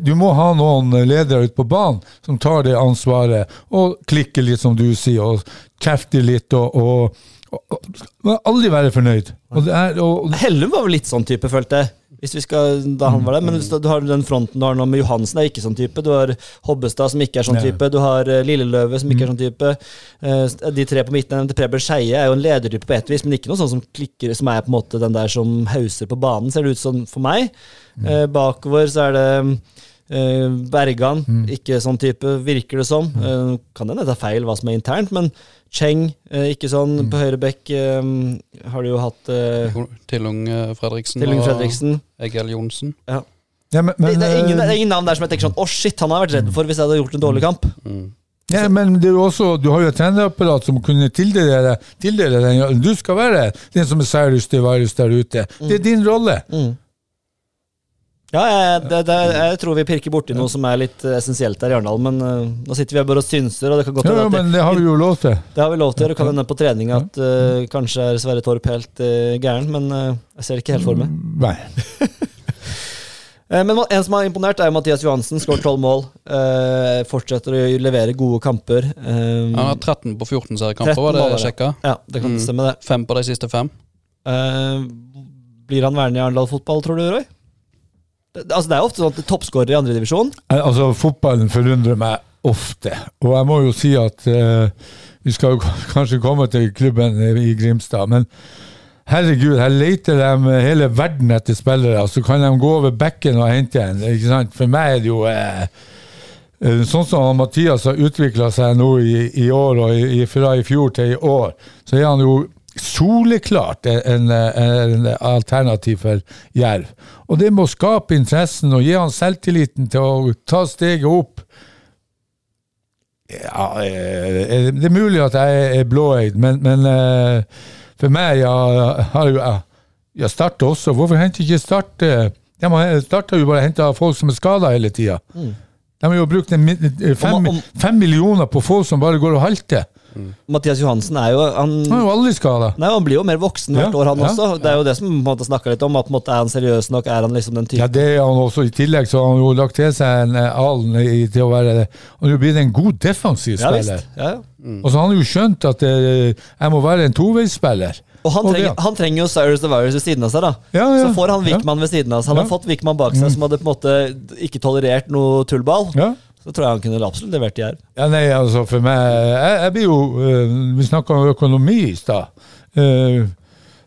Speaker 3: Du må ha noen ledere ute på banen som tar det ansvaret, og klikker litt, som du sier, og kjefter litt, og, og, og, og aldri være fornøyd. Og det er, og,
Speaker 5: Hellum var vel litt sånn type, følte jeg. Hvis vi skal, da han var der, Men du, du har den fronten du har nå med Johansen, er ikke sånn type. Du har Hobbestad, som ikke er sånn type. Du har eh, Lilleløve, som ikke er sånn type. Eh, De tre på midten, til Preben Skeie, er jo en ledertype på ett vis, men ikke noe sånn som klikker, som er på en måte den der som hauser på banen, ser det ut som for meg. Eh, Bakover så er det Bergan, ikke sånn type, virker det som. Kan hende det er feil hva som er internt, men Cheng, eh, ikke sånn. På høyre bekk eh, har du jo hatt eh,
Speaker 6: Tillung eh, Fredriksen og Egil Johnsen.
Speaker 5: Ja.
Speaker 3: ja, men,
Speaker 5: Det,
Speaker 3: men,
Speaker 5: det, er ingen, det er ingen navn der som jeg tenker sånn Å, shit, han har vært redd for hvis jeg hadde gjort en dårlig kamp.
Speaker 3: ja, men det er også, du har jo et trenerapparat som kunne tildele tildele den. Du skal være den som er Cyrus the Virus der ute. Det er din rolle.
Speaker 5: Ja, jeg, det, det, jeg tror vi pirker borti noe som er litt eh, essensielt der i Arendal, men uh, nå sitter vi her bare og synser, og det kan godt
Speaker 3: Ja,
Speaker 5: hende
Speaker 3: ja, men det har vi jo lov til.
Speaker 5: det har vi lov til. Det kan hende på trening at uh, kanskje er Sverre Torp helt uh, gæren, men jeg ser det ikke helt for meg.
Speaker 3: Nei.
Speaker 5: Eh, men en som har imponert, er Mathias Johansen. Skåret tolv mål. eh, fortsetter å levere gode kamper.
Speaker 6: Han har 13 på 14 seriekamper,
Speaker 5: 13
Speaker 6: var det
Speaker 5: jeg ja.
Speaker 6: sjekka?
Speaker 5: ja, det kan
Speaker 6: Mm.
Speaker 5: stemme, det.
Speaker 6: Fem på de siste fem.
Speaker 5: Eh, blir han værende i Arendal fotball, tror du, Roy? Altså, det er ofte sånn at toppskårer i andredivisjon
Speaker 3: Altså, fotballen forundrer meg ofte. Og jeg må jo si at eh, vi skal jo kanskje komme til klubben i Grimstad, men herregud, her leter de hele verden etter spillere. Så kan de gå over bekken og hente en. ikke sant? For meg er det jo eh, Sånn som Mathias har utvikla seg nå i, i år, og i, fra i fjor til i år, så er han jo soleklart en, en, alternativ for Jerv. Og det må skape interessen og gi han selvtilliten til å ta steget opp. Ja, eh, det er mulig at jeg er blåøyd, men, men eh, for meg jeg har jo jeg starter også. Hvorfor henter ikke Start eh, De starta jo bare henta folk som er skada hele tida. De har jo brukt fem, fem millioner på folk som bare går og halter.
Speaker 5: Mathias Johansen er jo han,
Speaker 3: Han er jo.
Speaker 5: Nei, han blir jo mer voksen hvert
Speaker 3: Ja,
Speaker 5: år, han
Speaker 3: ja.
Speaker 5: også. Det er jo det som på en snakka litt om. At måte Er han seriøs nok? Er han liksom den
Speaker 3: Ja, det er han også. I tillegg så har han jo lagt til seg en eh, alen i- til å være Han er blitt en god defensiv
Speaker 5: Ja,
Speaker 3: spiller.
Speaker 5: Ja, mm.
Speaker 3: Og så har han jo skjønt at eh, jeg må være en toveisspiller.
Speaker 5: Og han trenger, han trenger jo Cyrus the Virus ved siden av seg. da
Speaker 3: Ja, ja,
Speaker 5: Så får han
Speaker 3: ja.
Speaker 5: Ved siden av seg. Han har
Speaker 3: Ja. Mm.
Speaker 5: fått Wickman bak seg, som hadde på en måte ikke tolerert noe tullball. Så tror jeg han kunne absolutt levert i Jerv.
Speaker 3: Ja, nei, altså for meg Jeg, jeg blir jo eh, Vi snakka om økonomi i stad. Eh,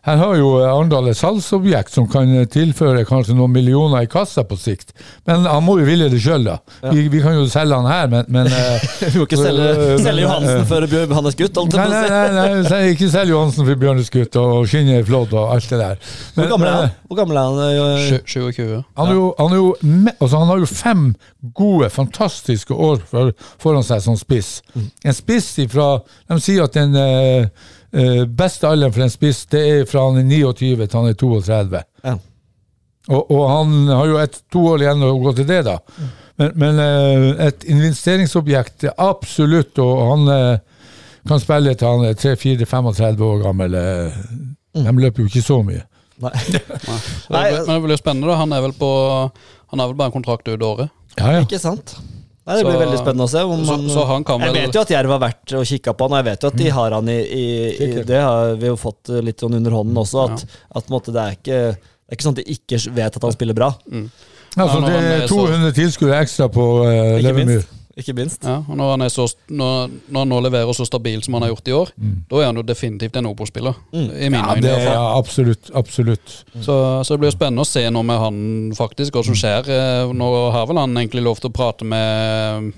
Speaker 3: her har jo Arendal et salgsobjekt som kan tilføre kanskje noen millioner i kassa på sikt. Men han må jo ville det sjøl, da. Vi, vi kan jo selge han her, men, men eh,
Speaker 5: Vi må ikke selge, selge Johansen før Bjørn Johannes Gutt. holdt jeg
Speaker 3: Nei,
Speaker 5: på å
Speaker 3: nei,
Speaker 5: si.
Speaker 3: nei, nei, nei ikke selge Johansen for Bjørnesgutt og skinnet er flott og alt det der.
Speaker 5: Hvor gammel er han? Hvor gammel er han? øh,
Speaker 6: Sju- 27.
Speaker 3: Han, er jo, han, er jo altså han har jo fem gode, fantastiske år for, foran seg som spiss. En spiss ifra De sier at eh, eh, beste alderen for en spiss det er fra han er 29 til han er 32.
Speaker 5: Ja.
Speaker 3: Og, og han har jo et, to år igjen å gå til det, da. Men, men eh, et investeringsobjekt, absolutt. Og han eh, kan spille til han er 3-4-35 år gammel. eh. De løper jo ikke så mye.
Speaker 5: Nei.
Speaker 6: Nei.
Speaker 5: Nei,
Speaker 6: Men det blir spennende, da. Han er vel på Han har vel bare en kontrakt ut året.
Speaker 3: Ja, ja.
Speaker 5: Ikke sant? Nei, Det blir
Speaker 6: Så-
Speaker 5: veldig spennende å se. Om
Speaker 6: Så, så han kan
Speaker 5: jeg
Speaker 6: vel
Speaker 5: vet jo at Jerv har vært og kikka på han, og jeg vet jo at de har han i, i, i Det har vi jo fått litt sånn under hånden også, at, at måte, det, er ikke, det er ikke sånn at de ikke vet at han spiller bra.
Speaker 3: Altså,
Speaker 6: Ja, når
Speaker 3: det er
Speaker 6: er
Speaker 3: 200 tilskuere ekstra på uh,
Speaker 5: Ikke
Speaker 3: Levermyr.
Speaker 5: Ikke minst.
Speaker 6: Ja, og når han, er så, når, når han nå leverer så stabilt som han har gjort i år,
Speaker 3: Mm.
Speaker 6: da er han jo definitivt en Obo-spiller. I mine
Speaker 3: Ja,
Speaker 6: øyne.
Speaker 3: det er
Speaker 6: fall.
Speaker 3: absolutt. Absolutt.
Speaker 6: Så, så det blir jo spennende å se noe med han faktisk, hva som skjer. Eh, Nå har vel han egentlig lov til å prate med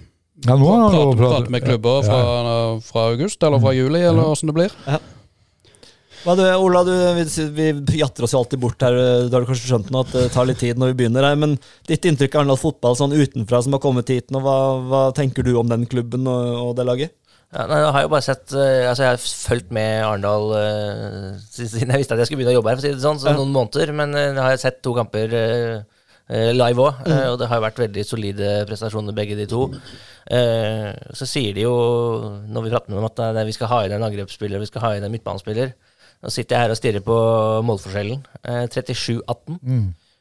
Speaker 3: Ja, nå har han
Speaker 6: prate,
Speaker 3: lov å
Speaker 6: prate, med klubber
Speaker 3: Ja,
Speaker 6: fra, fra august, eller fra juli, eller åssen det blir.
Speaker 5: Hva du, Ola, du, vi, vi jatter oss jo alltid bort her. Du har kanskje skjønt nå at det tar litt tid når vi begynner her. Men ditt inntrykk av Arendal fotball sånn utenfra som har kommet hit nå, hva, hva tenker du om den klubben og, og det laget?
Speaker 2: Ja, nei, jeg har jo bare sett eh, Altså jeg har fulgt med Arendal uh, siden jeg visste at jeg skulle begynne å jobbe her, for å si det sånn, så
Speaker 5: Ja.
Speaker 2: noen måneder. Men uh, har jeg sett to kamper eh, eh, live òg,
Speaker 5: Mm.
Speaker 2: og det har vært veldig solide prestasjoner, begge de to. Eh, så sier de jo, når vi prater med dem, at vi skal ha inn en angrepsspiller, vi skal ha inn en midtbanespiller. Nå sitter jeg her og stirrer på målforskjellen. Eh, 37-18.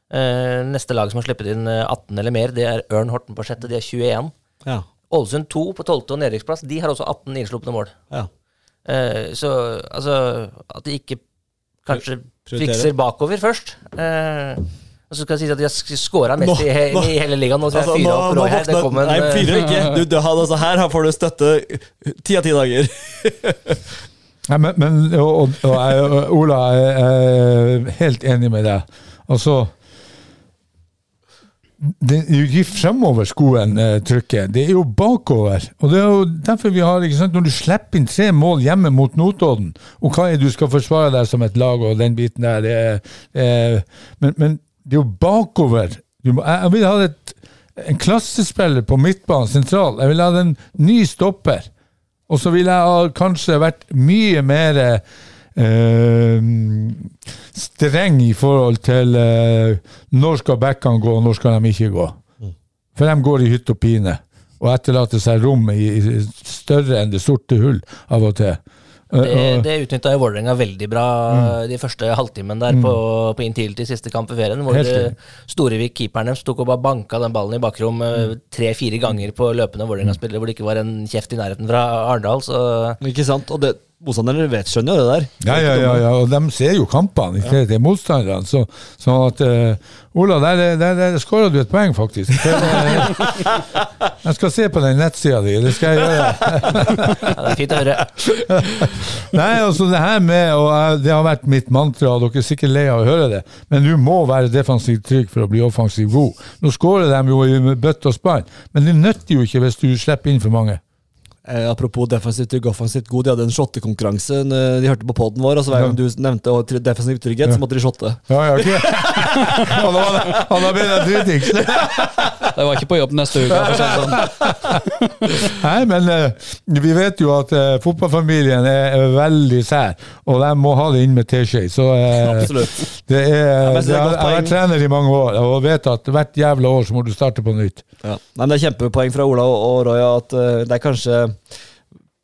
Speaker 2: Eh, neste lag som har sluppet inn eh, 18 eller mer, det er Ørn Horten på sjette, de er 21.
Speaker 5: Ja.
Speaker 2: Ålesund 2 på 12. og nedrykksplass, de har også 18 innslupne mål.
Speaker 5: ja.
Speaker 2: Eh, så altså At de ikke kanskje fikser bakover først. Eh, og så skal jeg si at de har skåra mest i, he
Speaker 5: nå-
Speaker 2: i hele ligaen. Nå
Speaker 5: Altså, nå, nå
Speaker 2: her. En
Speaker 5: Nei,
Speaker 2: eh,
Speaker 5: fyrer ikke. Du, du, altså, her får du støtte ti av ti dager.
Speaker 3: Nei, men, men og, og, og Ola, jeg er helt enig med deg. Altså det er jo ikke fremover skoen eh, trykker, det er jo bakover. Og det er jo derfor vi har ikke sant, Når du slipper inn tre mål hjemme mot Notodden, og hva er det du skal forsvare deg som et lag, og den biten der det er, eh, men, men det er jo bakover. Må, jeg, jeg vil ha et, en klassespiller på midtbanen sentral. Jeg vil ha en ny stopper. Og så ville jeg ha kanskje vært mye mer eh, streng i forhold til eh, når skal backene gå, og når skal de ikke gå. For de går i hytt og pine, og etterlater seg rom i, i større enn det sorte hull av og til.
Speaker 2: Det, det utnytta jo Vålerenga veldig bra de første halvtimen der på, på til siste kamp i ferien. Hvor. Storevik, keeperen deres, tok og bare banka den ballen i bakrom eh, tre-fire ganger på løpende Vålerenga-spillere hvor det ikke var en kjeft i nærheten fra Arendal.
Speaker 5: Ikke sant? Og det, motstanderne vet, skjønner jo det der.
Speaker 3: Ja, ja, ja, ja, og de ser jo kampene, ikke til motstanderne. Så, sånn at uh, Ola, der, der, der skåra du et poeng, faktisk. Eh, jeg skal se på den nettsida di, det skal jeg gjøre.
Speaker 2: det er fint å høre.
Speaker 3: Nei, altså det her med og Det har vært mitt mantra, og dere er sikkert lei av å høre det, men du må være defensivt trygg for å bli offensivt god. Nå skårer de jo i bøtte og spann, men det nytter jo ikke hvis du slipper inn for mange.
Speaker 5: Eh, apropos defensivt trygg, offensivt god. De hadde en shottekonkurranse. De hørte på poden vår, og så hver gang du nevnte å, defensiv trygghet, så måtte de shotte.
Speaker 3: Ja, ja, ok. Han har- deg dritings.
Speaker 6: Jeg var ikke på jobb neste uke. Sånn.
Speaker 3: Nei, men uh, vi vet jo at uh, fotballfamilien er, veldig sær, og de må ha det inn med teskje. Så
Speaker 5: uh,
Speaker 3: det er,
Speaker 5: ja, det er
Speaker 3: jeg har vært trener i mange år og vet at hvert jævla år så må du starte på nytt.
Speaker 5: Ja. Nei, men det er kjempepoeng fra Ola og, og Roy at det er kanskje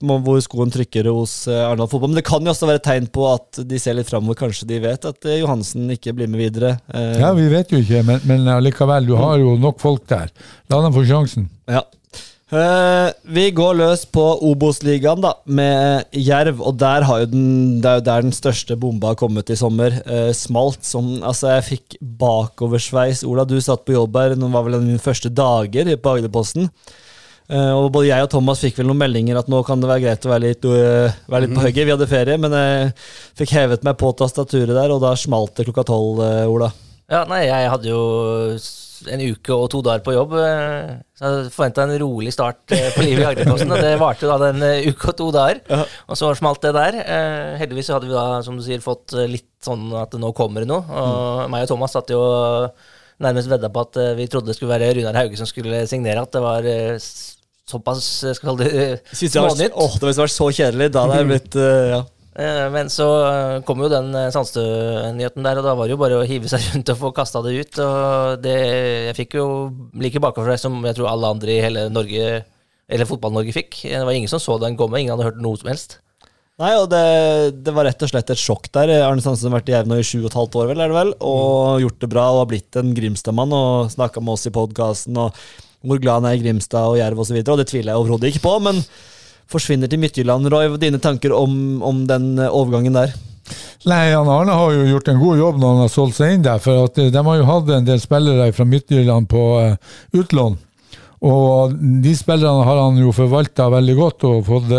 Speaker 5: hvor skoen trykker hos uh, Arendal fotball. Men det kan jo også være et tegn på at de ser litt framover. Kanskje de vet at eh, Johansen ikke blir med videre. Eh,
Speaker 3: Ja, vi vet jo ikke, men, men allikevel, du har jo nok folk der. La dem få sjansen.
Speaker 5: Ja. Eh, vi går løs på Obos-ligaen da, med Jerv, og der har jo den, det er jo der den største bomba har kommet i sommer. Eh, smalt som Altså, jeg fikk bakoversveis. Ola, du satt på jobb her, nå var vel en av mine første dager på Agderposten. Eh, og både jeg og Thomas fikk vel noen meldinger at nå kan det være greit å være litt, uh, være litt på hugget. Vi hadde ferie, men jeg fikk hevet meg på tastaturet der, og da smalt det klokka tolv, uh, Ola.
Speaker 2: Ja, nei, jeg hadde jo en uke og to dager på jobb, så jeg forventa en rolig start på livet i Agderposten, og det varte jo da den eh, uke og to dager. Og så smalt det der. Heldigvis hadde vi da, som du sier, fått litt sånn at nå kommer det noe. Og meg og Thomas satt jo nærmest vedda på at eh, vi trodde det skulle være Runar Hauge som skulle signere, at det var eh, såpass, eh, skal det, smånytt.
Speaker 5: åh, det har vært så kjedelig. Da hadde jeg blitt ja.
Speaker 2: Men så kom jo den Sandstø-nyheten der, og da var det jo bare å hive seg rundt og få kasta det ut. Og det, jeg fikk jo like bakover som jeg tror alle andre i hele Norge, eller Fotball-Norge fikk. Det var ingen som så den komme, ingen hadde hørt noe som helst.
Speaker 5: Nei, og det, det var rett og slett et sjokk der. Arne Sandsen har vært i Evna i sju og et halvt år, vel, er det vel, og gjort det bra og har blitt en Grimstad-mann og snakka med oss i podkasten og hvor glad han er i Grimstad og Jerv osv., og, og det tviler jeg overhodet ikke på, men forsvinner til Midtjylland. Roy, dine tanker om, om den eh, overgangen der?
Speaker 3: Nei, han Arne har jo gjort en god jobb når han har solgt seg inn der. For at eh, de har jo hatt en del spillere fra Midtjylland på eh, utlån. Og de spillerne har han jo forvalta veldig godt og fått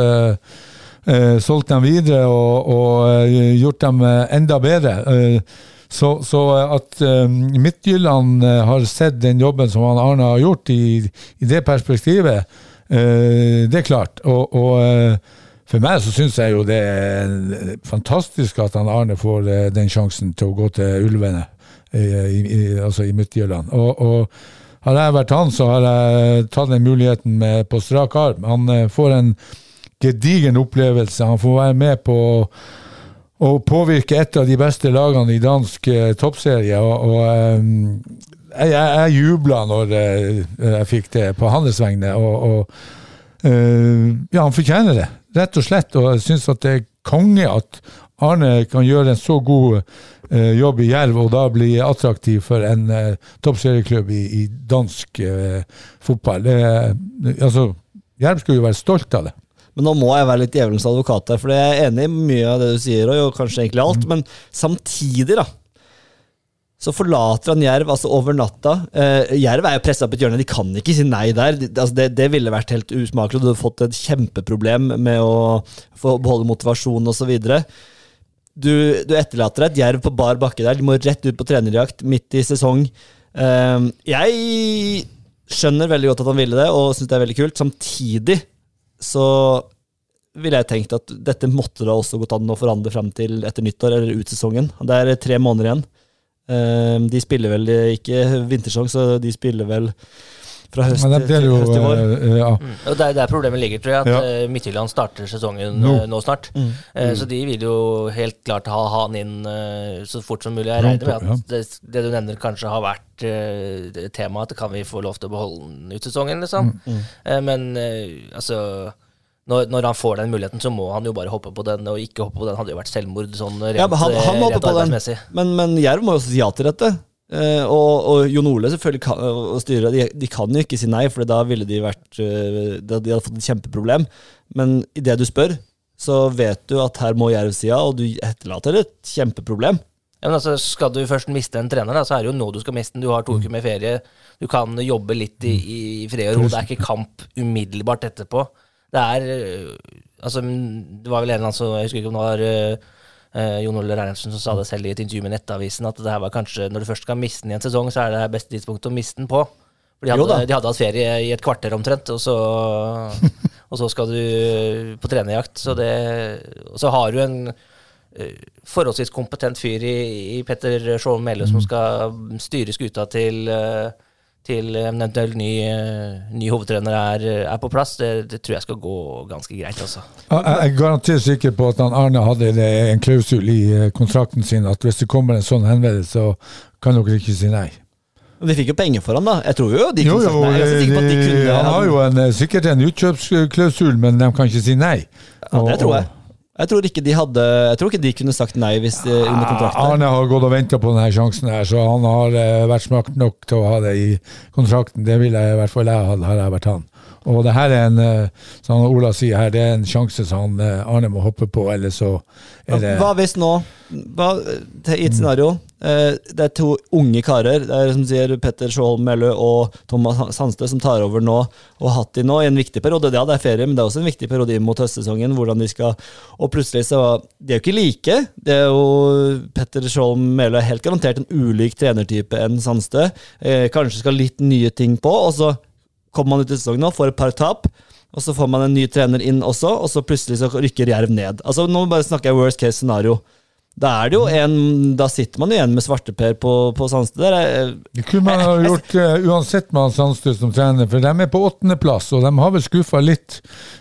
Speaker 3: solgt dem videre og, og eh, gjort dem eh, enda bedre. Eh, så, så at eh, Midtjylland eh, har sett den jobben som han Arne har gjort i, i det perspektivet, eh, det er klart. Og, og eh, for meg så syns jeg jo det er fantastisk at han Arne får eh, den sjansen til å gå til Ulvene, eh, i, i, altså i Midtjylland. Og, og har jeg vært han, så har jeg tatt den muligheten på strak arm. Han eh, får en gedigen opplevelse. Han får være med på å påvirke et av de beste lagene i dansk eh, toppserie. Og, og eh, jeg, jeg, jeg jubla når jeg, jeg fikk det på hans vegne. Og, og eh, ja, han fortjener det, rett og slett. Og jeg syns at det er konge at Arne kan gjøre en så god eh, jobb i Jerv, og da bli attraktiv for en eh, toppserieklubb i, i dansk eh, fotball. Det, altså, Jerv skulle jo være stolt av det.
Speaker 5: Men nå må jeg være litt djevelens advokat her, for jeg er enig i mye av det du sier, og kanskje egentlig alt, men samtidig, da. Så forlater han Jerv altså over natta. Eh, Jerv er jo pressa opp et hjørne, de kan ikke si nei der. De, altså det, det ville vært helt usmakelig, og du hadde fått et kjempeproblem med å få beholde motivasjonen osv. Du, du etterlater deg et Jerv på bar bakke der, de må rett ut på trenerjakt midt i sesong. Eh, jeg skjønner veldig godt at han ville det, og syns det er veldig kult. Samtidig så ville jeg tenkt at dette måtte da også gått an å forandre fram til etter nyttår eller ut sesongen. Det er tre måneder igjen. Eh, De spiller vel ikke vintersesong, så de spiller vel fra høst,
Speaker 3: Men det blir
Speaker 5: til
Speaker 3: jo
Speaker 5: høst i vår.
Speaker 3: Ja. Mm.
Speaker 2: Og det er der problemet ligger, tror jeg. At
Speaker 3: Ja.
Speaker 2: eh, Midtjylland starter sesongen
Speaker 3: Nå.
Speaker 2: eh, nå snart. Eh, Så de vil jo helt klart ha ha han inn eh, så fort som mulig. Jeg regner med at det, det du nevner kanskje har vært eh, det temaet, at kan vi få lov til å beholde den ut sesongen, liksom. Eh, Men eh, altså når, når han får den muligheten, så må han jo bare hoppe på den, og ikke hoppe på den hadde jo vært selvmord sånn rent,
Speaker 5: Ja, men han, han må
Speaker 2: eh,
Speaker 5: hoppe
Speaker 2: rent
Speaker 5: på den. Men, men Jerv må jo si ja til dette. Eh, og, og Jon Ole selvfølgelig kan, og styret de, de kan jo ikke si nei, for da ville de vært uh, De hadde fått et kjempeproblem. Men idet du spør, så vet du at her må Jerv si ja, og du etterlater et kjempeproblem.
Speaker 2: Ja, men altså, Skal du først miste en trener, da, så er det jo nå du skal miste den. Du har to uker med ferie. Du kan jobbe litt i, i fred og ro. Det er ikke kamp umiddelbart etterpå. Det er øh, Altså, det var vel en eller annen som Jeg husker ikke om det var øh, øh, Jon Ole Reinertsen som sa det selv i et intervju med Nettavisen, at det her var kanskje Når du først skal miste den i en sesong, så er det beste tidspunktet å miste den på. For de hadde, de hadde hatt ferie i et kvarter omtrent, og så, og så skal du på trenerjakt. Så, det, og så har du en uh, forholdsvis kompetent fyr i, i Petter Sjåen Melø som skal styre skuta til, eh, til eventuelt eventuell ny, eh, ny hovedtrener er, er på plass. Det, det tror jeg skal gå ganske greit, altså.
Speaker 3: Jeg er garantert sikker på at han Arne hadde en klausul i eh, kontrakten sin at hvis det kommer en sånn henvendelse, så kan dere ikke si nei.
Speaker 5: De fikk jo penger for han, da. Jeg tror jo de kunne
Speaker 3: jo,
Speaker 5: sagt nei. Jeg er sikker på at de
Speaker 3: de-
Speaker 5: kunne
Speaker 3: han har jo en, eh, sikkert en utkjøpsklausul, men de kan ikke si nei.
Speaker 5: Ja, det tror jeg. Jeg tror ikke de hadde Jeg tror ikke de kunne sagt nei hvis de, under kontrakten.
Speaker 3: Arne har gått og venta på denne sjansen, her, så han har eh, vært smart nok til å ha det i kontrakten. Det ville i hvert fall jeg ha, hadde jeg vært han. Og det her er en, eh, som Ola sier her, det er en sjanse som eh, Arne må hoppe på, eller så er det
Speaker 5: Hva hvis nå, hva, i et scenario eh, Det er to unge karer, det er som sier Petter Skjold Mellø og Thomas Sandstø, som tar over nå og har hatt de nå i en viktig periode. Ja, det er ferie, men det er også en viktig periode inn mot høstsesongen. hvordan de skal, Og plutselig så De er jo ikke like. Det er jo Petter Skjold Mellø er helt garantert en ulik trenertype enn Sandstø. Kanskje skal litt nye ting på, og så kommer man ut i sesongen nå, får et par tap. Og så får man en ny trener inn også, og så plutselig så rykker Jerv ned. Altså Nå bare snakker jeg worst case scenario. Da er det jo en Da sitter man jo igjen med svarteper på, på Sandstø.
Speaker 3: Det kunne man ha gjort uh, uansett med han Sandstø som trener, for de er på åttendeplass, og de har vel skuffa litt.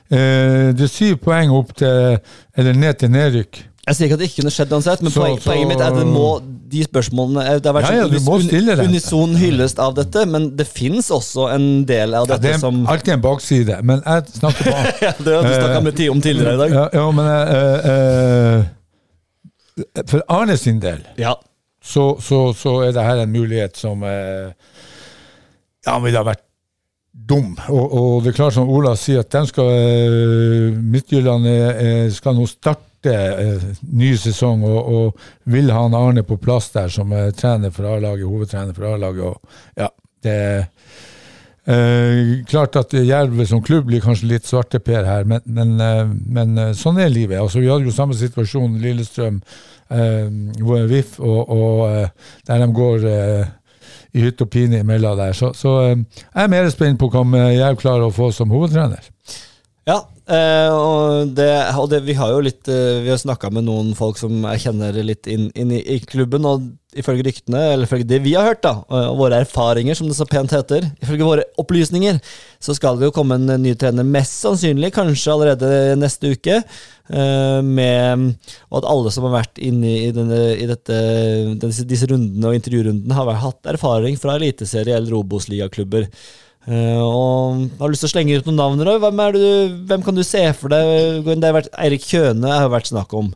Speaker 3: Uh, det er syv poeng opp til Eller ned til nedrykk.
Speaker 5: Jeg sier ikke at det ikke kunne skjedd uansett, men
Speaker 3: Så-
Speaker 5: poeng,
Speaker 3: så-
Speaker 5: poenget mitt er at det må, de spørsmålene eh, Det har vært
Speaker 3: Ja, ja, du må
Speaker 5: sånn
Speaker 3: dem.
Speaker 5: unison hyllest av dette, men det fins også en del av
Speaker 3: Ja,
Speaker 5: dette
Speaker 3: det er
Speaker 5: som
Speaker 3: alltid en bakside, men jeg snakker på
Speaker 5: ja, Det har du snakka med tid om tidligere i dag.
Speaker 3: Ja, ja men uh, uh, For Arne sin del
Speaker 5: Ja.
Speaker 3: så, så, så er det her en mulighet som uh, ja, ville ha vært dum. Og, og det er klart som Ola sier, at de skal eh, Midtjylland eh, skal nå starte eh, ny sesong, og, og vil ha han Arne på plass der som eh, trener for A-laget, hovedtrener for A-laget. ja, det Eh, klart at Jerv som klubb blir kanskje litt svarteper her, men, men, eh, men eh, sånn er livet. Altså, vi hadde jo samme situasjon Lillestrøm, eh, VIF, og, og eh, der de går i hytt og pine imellom der. Så, så jeg er mer spent på hva Jerv klarer å få som hovedtrener.
Speaker 5: Ja, eh, og, det, og det, vi har jo litt eh, Vi har snakka med noen folk som jeg kjenner litt inn, inn i, i klubben, og ifølge ryktene, eller ifølge det vi har hørt, da, og våre erfaringer, som det så pent heter, ifølge våre opplysninger, så skal det jo komme en ny trener, mest sannsynlig, kanskje allerede neste uke. eh, med, og at alle som har vært inne i, denne, i dette, disse, disse rundene og intervjurundene, har hatt erfaring fra eliteserie- eller Obos-ligaklubber. Uh, og har lyst til å slenge ut noen navn. Hvem, du, hvem kan du se for deg? Det har vært Eirik Kjøne har vært snakk om.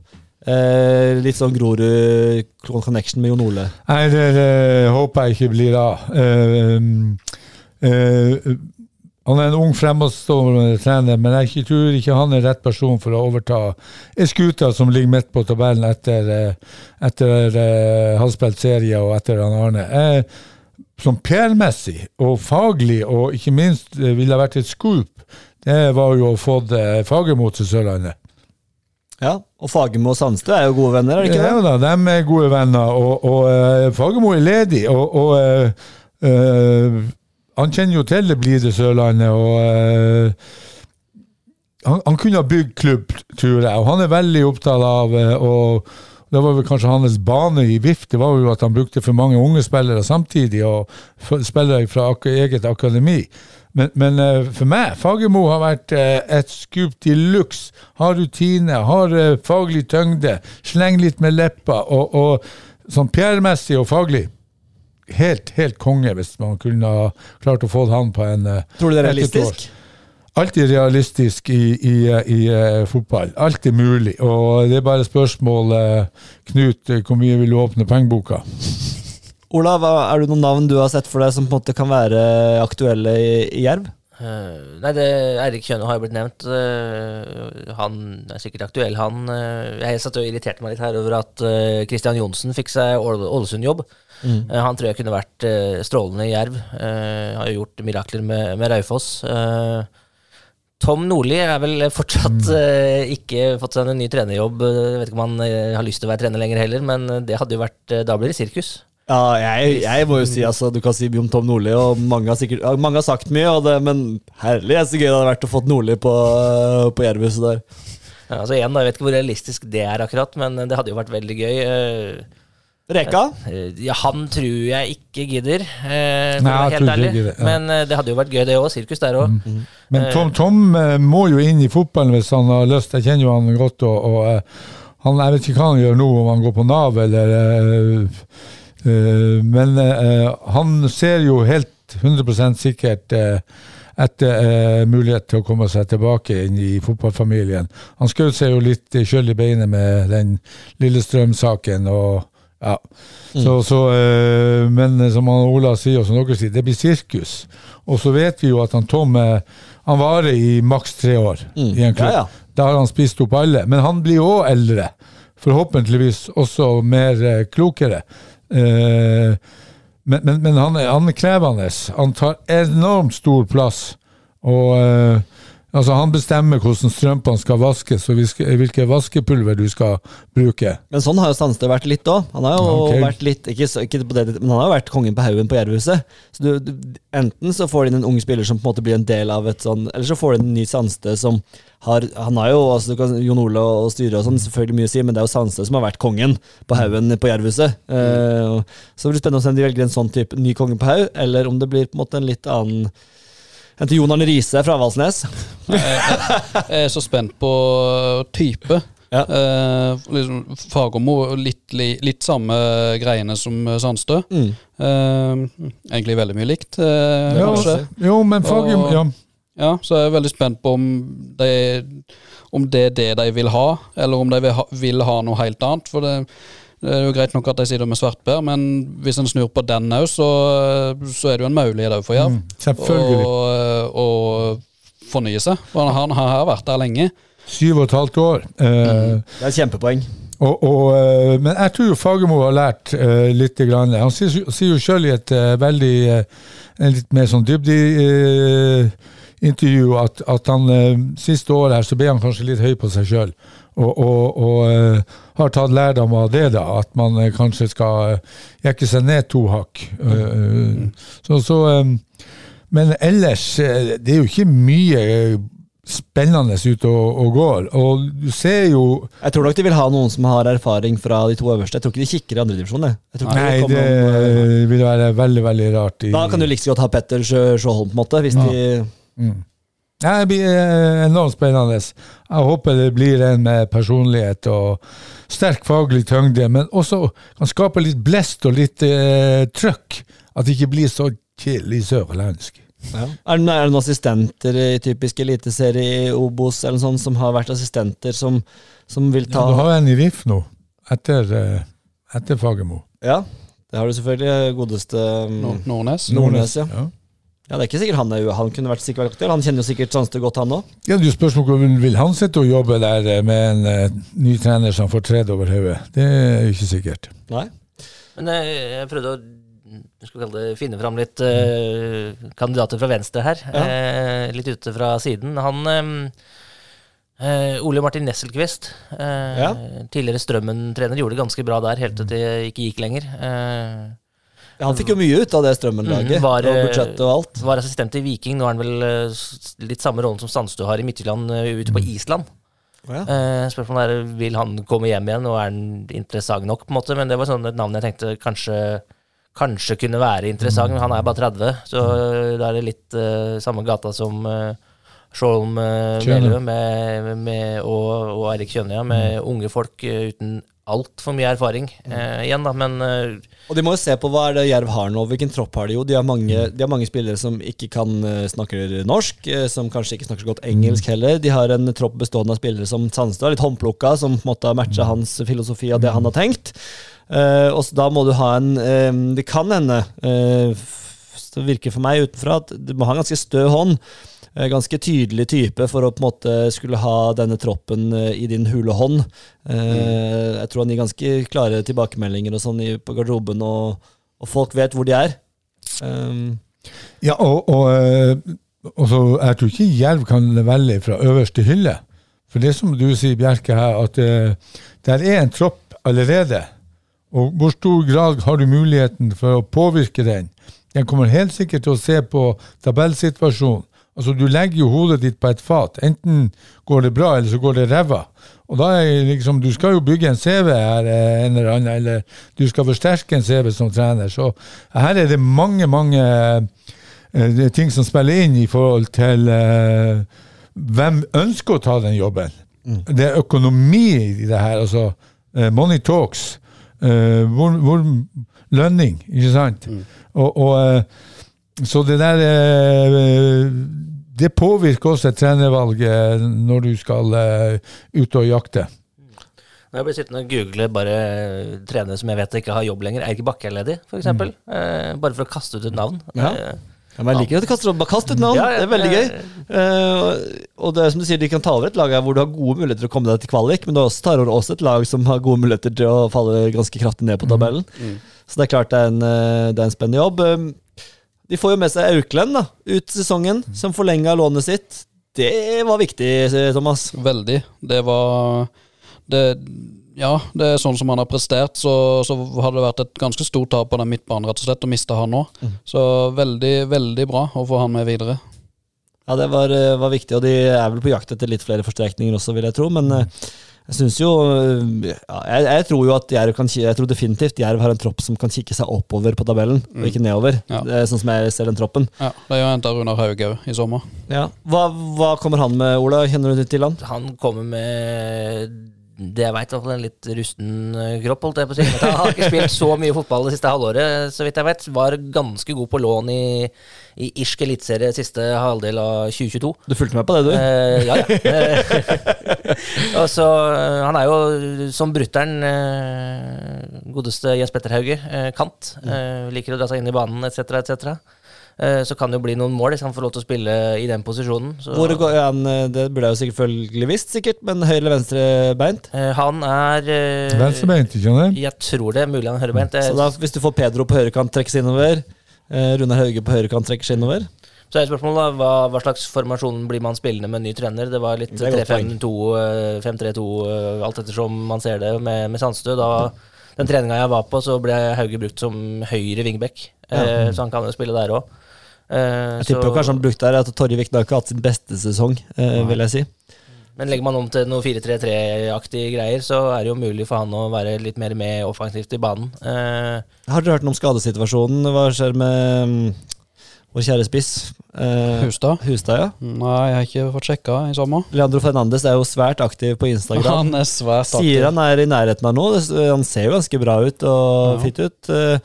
Speaker 5: Eh, litt sånn Grorud-connection med Jon Ole.
Speaker 3: Nei, det det, håper jeg ikke blir av. Uh, uh, han er en ung, fremadstormende trener, men jeg tror ikke han er rett person for å overta ei skute som ligger midt på tabellen etter, eh, etter uh, halvspilt serie og etter han Arne. Jeg, som PR-messig og faglig, og ikke minst eh, ville ha vært et scoop, det var jo å få Fagermo til Sørlandet.
Speaker 5: Ja, Og Fagermo og Sandstø er jo gode venner, er det ikke
Speaker 3: Ja
Speaker 5: det?
Speaker 3: da, de er gode venner, og, og eh, Fagermo er ledig, og, og uh, han kjenner jo til det blide Sørlandet, og uh, han, han kunne ha bygd klubb, tror jeg, og han er veldig opptatt av uh, og det var vel kanskje hans bane i VIF, det var jo at han brukte for mange unge spillere samtidig, og spillere fra ak eget akademi. Men, men eh, for meg, Fagermo har vært eh, et skup de luxe. Har rutine, har eh, faglig tyngde, slenger litt med leppa, og, og sånn PR-messig og faglig helt, helt konge hvis man kunne ha klart å få han på en
Speaker 5: Tror du det er realistisk?
Speaker 3: Alltid realistisk i, i, i, eh, fotball. Alt er mulig. Og det er bare spørsmål, eh, Knut, eh, hvor mye vil du åpne pengeboka?
Speaker 5: Olav, er det noen navn du har sett for deg som på en måte kan være aktuelle i, i Jerv?
Speaker 2: Uh, nei, det, Eirik Kjønne har jo blitt nevnt. Uh, han er sikkert aktuell, han. Uh, jeg satt og irriterte meg litt her over at Kristian Johnsen fikk seg Ålesund-jobb. Eh, han tror jeg kunne vært strålende i Jerv. Eh, har jo gjort mirakler med, med Raufoss. Eh, Tom Nordli er vel fortsatt eh, ikke fått seg en ny trenerjobb. Jeg vet ikke om han eh, har lyst til å være trener lenger heller, men det hadde jo vært eh, Da blir det sirkus.
Speaker 5: Ja, jeg, jeg må jo si altså, Du kan si mye om Tom Nordli, og mange har, sikkert, ja, mange har sagt mye, og det, men herlig så gøy det hadde vært å få Nordli på, på Jervhuset der.
Speaker 2: Ja, altså igjen, da, Jeg vet ikke hvor realistisk det er, akkurat, men det hadde jo vært veldig gøy. Eh,
Speaker 5: Reka?
Speaker 2: Eh, Ja, han tror jeg ikke gidder, eh,
Speaker 3: Nei, jeg
Speaker 2: helt ærlig.
Speaker 3: gidder, ja.
Speaker 2: Men eh, det hadde jo vært gøy, det òg. Sirkus der òg.
Speaker 3: Men Tom, Tom eh, må jo inn i fotballen hvis han har lyst. Jeg kjenner jo han godt. og, og eh, han, Jeg vet ikke hva han gjør nå, om han går på Nav eller eh, eh, Men eh, han ser jo helt 100 sikkert eh, etter eh, mulighet til å komme seg tilbake inn i fotballfamilien. Han skjøt seg jo litt skjøll i beinet med den Lillestrøm-saken. og Ja. Så, så, eh, men som han Ola sier, og som dere sier, det blir sirkus. Og så vet vi jo at han Tom eh, han varer i maks tre år i en klubb.
Speaker 5: Ja, ja.
Speaker 3: Da har han spist opp alle. Men han blir jo òg eldre. Forhåpentligvis også mer eh, klokere. Men, men, men han, er, han er krevende. Han tar enormt stor plass. Og altså han bestemmer hvordan strømpene skal vaskes, og hvilke, vaskepulver du skal bruke.
Speaker 5: Men sånn har jo Sandstø vært litt òg. Han har jo
Speaker 3: okay.
Speaker 5: vært litt ikke, ikke på det, men han har jo vært kongen på haugen på Jervhuset. Så du, du, enten så får du inn en ung spiller som på en måte blir en del av et sånn Eller så får du inn en ny Sandstø som har Han har jo altså du kan, Jon Ole og styret og sånn, selvfølgelig mye å si, men det er jo Sandstø som har vært kongen på haugen på Jervhuset. Eh, så det blir spennende å se om de velger en sånn type ny konge på haug, eller om det blir på en måte en litt annen en til Jon Arne Riise fra Avaldsnes.
Speaker 6: Jeg er så spent på type.
Speaker 5: Ja.
Speaker 6: Eh, liksom Fagermo, litt, litt samme greiene som Sandstø.
Speaker 5: Mm.
Speaker 6: Eh, egentlig veldig mye likt, eh,
Speaker 3: Ja,
Speaker 6: kanskje.
Speaker 3: jo, men
Speaker 6: Fagermo
Speaker 3: ja.
Speaker 6: Ja, så jeg er veldig spent på om det, om det er det de vil ha, eller om de vil ha, vil ha noe helt annet. For det, det er jo greit nok at de sier det med Svartbær, men hvis en snur på den òg, så, så er det jo en mulighet òg for Jerv.
Speaker 3: Mm, selvfølgelig.
Speaker 6: Og, og fornye seg. For han, har vært der lenge.
Speaker 3: Syv og et halvt år. Eh,
Speaker 5: Det er et kjempepoeng.
Speaker 3: Og, og, eh, men jeg tror Fagermo har lært uh, litt. Grann. Han sier, sier jo sjøl i et uh, veldig uh, en litt mer sånn dybde intervju at, at han eh, siste året her så ble han kanskje litt høy på seg sjøl. Og, og, og eh, har tatt lærdom av det, da. At man eh, kanskje skal uh, jekke seg ned to hakk. Eh, eh, så, så, eh, men ellers, eh, det er jo ikke mye eh, spennende ute og, og går. Og du ser jo
Speaker 5: Jeg tror nok de vil ha noen som har erfaring fra de to øverste. Jeg tror ikke de kikker i andredivisjon.
Speaker 3: Nei, det vil være veldig, veldig rart. I,
Speaker 5: Da kan du like så godt ha Petter Sjåholm, på en måte. Hvis de
Speaker 3: Nei, det blir eh, enormt spennende. Jeg håper det blir en med personlighet og sterk faglig tyngde, men også kan skape litt blest og litt eh, trøkk. At det ikke blir så kjedelig sørlandsk.
Speaker 5: er, det, er det noen assistenter i typisk eliteserie i Obos eller noe sånt, som har vært assistenter, som, som vil ta
Speaker 3: Ja, du har en i RIF nå, etter, eh, etter Fagermo.
Speaker 5: Ja, det har du selvfølgelig. Godeste
Speaker 6: Nordnes. Nordnes.
Speaker 5: Nordnes, ja.
Speaker 3: Ja.
Speaker 5: Ja. Det er ikke sikkert han er Han kunne vært sikkert aktør. aktuell. Han kjenner jo sikkert Sandstø godt, han òg.
Speaker 3: Ja, det er jo spørsmål om vil han sitte og jobbe der eh, med en uh, ny trener som får tredd over hodet. Det er jo ikke sikkert.
Speaker 5: Nei.
Speaker 2: Men uh, jeg prøvde å skal kalle det, finne fram litt uh, kandidater fra venstre her. eh, litt ute fra siden. Han eh, eh, Ole Martin Nesselquist, eh,
Speaker 5: Ja.
Speaker 2: tidligere Strømmen-trener, gjorde det ganske bra der helt til det ikke gikk lenger. Uh,
Speaker 5: Ja, han fikk jo mye ut av det Strømmen-laget.
Speaker 2: Mm, var,
Speaker 5: og
Speaker 2: eh,
Speaker 5: budsjettet og alt.
Speaker 2: var assistent i Viking. Nå er han vel eh, litt samme rollen som Sandstø har i Midtjylland, eh, ute på Island.
Speaker 5: Ja.
Speaker 2: Eh, spørsmålet er vil han komme hjem igjen, og er han interessant nok? på en måte, Men det var sånn et navn jeg tenkte kanskje, kanskje kunne være interessant. Men han er bare 30, så da er det litt eh, samme gata som uh, Skjolm Melø med, med, og, og Eirik Kjøne, med med unge folk eh, uten altfor mye erfaring eh, igjen, da. Men eh,
Speaker 5: Og de må jo se på hva er det Jerv har nå. Hvilken tropp har de jo? De har mange, de har mange spillere som ikke kan uh, snakke norsk, eh, som kanskje ikke snakker så godt engelsk heller. De har en tropp bestående av spillere som Sandstad, litt håndplukka, som på en måte har matcha hans filosofi av det han har tenkt. Uh, og så da må du ha en uh, Det kan hende, uh, det virker for meg utenfra, at du må ha en ganske stø hånd. Eh, Ganske tydelig type for å på en måte skulle ha denne troppen eh, i din hule hånd. Mm. Jeg tror han gir ganske klare tilbakemeldinger og sånn på garderoben, og, og folk vet hvor de er. Um,
Speaker 3: Ja, og, og, eh, og så, jeg tror ikke Jerv kan velge fra øverste hylle. For det som du sier, Bjerke, her, at det der er en tropp allerede. Og hvor stor grad har du muligheten for å påvirke den? Den kommer helt sikkert til å se på tabellsituasjonen. Altså, du legger jo hodet ditt på et fat. Enten går det bra, eller så går det ræva. Og da er liksom, Du skal jo bygge en CV her, eh, en eller annen, eller du skal forsterke en CV som trener. Så her er det mange, mange det er ting som spiller inn i forhold til uh, hvem ønsker å ta den jobben. Det er økonomi i det her. altså uh, Money talks. Hvor, hvor Lønning, ikke sant? Og, og, eh, så det der eh, Det påvirker også et trenervalg eh, når du skal eh, ut og jakte.
Speaker 2: Når jeg blir sittende og google bare trenere som jeg vet ikke har jobb lenger, Eirik Bakke er ledig, f.eks. Eh, bare for å kaste ut et navn.
Speaker 5: Ja.
Speaker 2: Eh,
Speaker 5: Ja, men jeg liker at du kaster, bare kast et navn.
Speaker 2: Ja, ja,
Speaker 5: det er veldig gøy. Eh, og det er som du sier, de kan ta over et lag hvor du har gode muligheter til å komme deg til kvalik, men du også tar over også et lag som har gode muligheter til å falle ganske kraftig ned på tabellen. Så det er klart det er en, eh, det er en spennende jobb. De får jo med seg Auklend da, ut sesongen, som forlenga lånet sitt. Det var viktig, Thomas.
Speaker 6: Veldig. Det var det, Ja, det er sånn som han har prestert, så, så hadde det vært et ganske stort tap på den midtbanen, rett og slett, å miste han nå. Så veldig, veldig bra å få han med videre.
Speaker 5: Ja, det var, eh, var viktig, og de er vel på jakt etter litt flere forsterkninger også, vil jeg tro. Men eh, jeg syns jo eh, ja, jeg, jeg tror jo at Jerv kan Jeg tror definitivt Jerv har en tropp som kan kikke seg oppover på tabellen, og ikke nedover.
Speaker 6: Ja.
Speaker 5: Det er sånn som jeg ser den troppen.
Speaker 6: Ja, De har henta Runar Haug òg i sommer.
Speaker 5: Ja. Hva, hva kommer han med, Ola? Kjenner du til han?
Speaker 2: Han kommer med det jeg veit, en litt rusten eh, kropp. holdt jeg på å si. Jeg har ikke spilt så mye fotball det siste halvåret, så vidt jeg vet. Var ganske god på lån i, i irsk eliteserie siste halvdel av 2022.
Speaker 5: Du fulgte med på det, du?
Speaker 2: Eh, ja, ja. Og så, eh, han er jo som brutter'n, eh, godeste Jens Petter Hauge, kant. Eh, liker å dra seg inn i banen etc., etc. Eh, så kan det jo bli noen mål hvis han får lov til å spille i den posisjonen. Så,
Speaker 5: Hvor går han, eh, det burde jeg jo selvfølgelig visst, sikkert, men høyre eller venstre beint?
Speaker 2: Eh, han er
Speaker 3: Venstrebeint, ikke sant?
Speaker 2: Jeg tror det mulig han er høyrebeint.
Speaker 5: Så da, hvis du får Pedro på høyre trekkes innover. Eh, Runar Hauge på høyre trekkes innover.
Speaker 2: Så er spørsmålet da, hva, hva slags formasjon blir man spillende med ny trener? Det var litt
Speaker 5: Det er et godt
Speaker 2: 3-5-2, eh, 5-3-2, eh, alt ettersom man ser det med, med Sandstø. Da, den treninga jeg var på, så ble Hauge brukt som høyre wingback, eh, så han kan jo spille der òg. Eh,
Speaker 5: Jeg tipper jo kanskje han brukte her at Torje Vikne har ikke hatt sin beste sesong, uh, vil jeg si.
Speaker 2: Men legger man om til noe 4-3-3-aktige greier, så er det jo mulig for han å være litt mer med offensivt i banen. Uh,
Speaker 5: Har dere hørt noe om skadesituasjonen? Hva skjer med um, vår kjære spiss? Eh,
Speaker 6: Hustad?
Speaker 5: Hustad, ja.
Speaker 6: Nei, jeg har ikke fått sjekka i sommer.
Speaker 5: Leandro Fernandes er jo svært aktiv på Instagram.
Speaker 6: Han er svært aktiv.
Speaker 5: Sier han er i nærheten av nå. Han ser jo ganske bra ut og
Speaker 6: Ja.
Speaker 5: fit ut. Eh,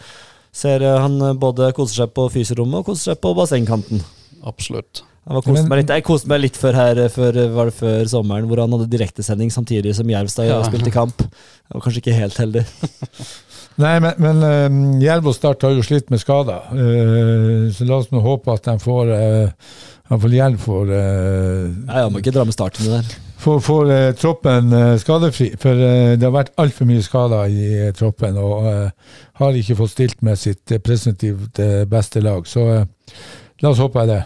Speaker 5: Ser eh, han både koser seg på fysiorommet og koser seg på bassengkanten.
Speaker 6: Absolutt.
Speaker 5: Jeg var kost meg litt. Jeg koste meg litt før her eh, før, var det før sommeren, hvor han hadde direktesending samtidig som Jervstad
Speaker 6: Ja.
Speaker 5: spilte kamp. Jeg var kanskje ikke helt heldig.
Speaker 3: Nei, men, men uh, Jerv og Start har jo slitt med skader. uh, så la oss nå håpe at de får uh, Iallfall Jerv får, uh,
Speaker 5: Nei, han må ikke dra med starten i det der.
Speaker 3: Får, får eh, troppen eh, skadefri. For eh, det har vært altfor mye skader i eh, troppen, og eh, har ikke fått stilt med sitt uh, presentivt eh, beste lag. Så eh, la oss håpe det.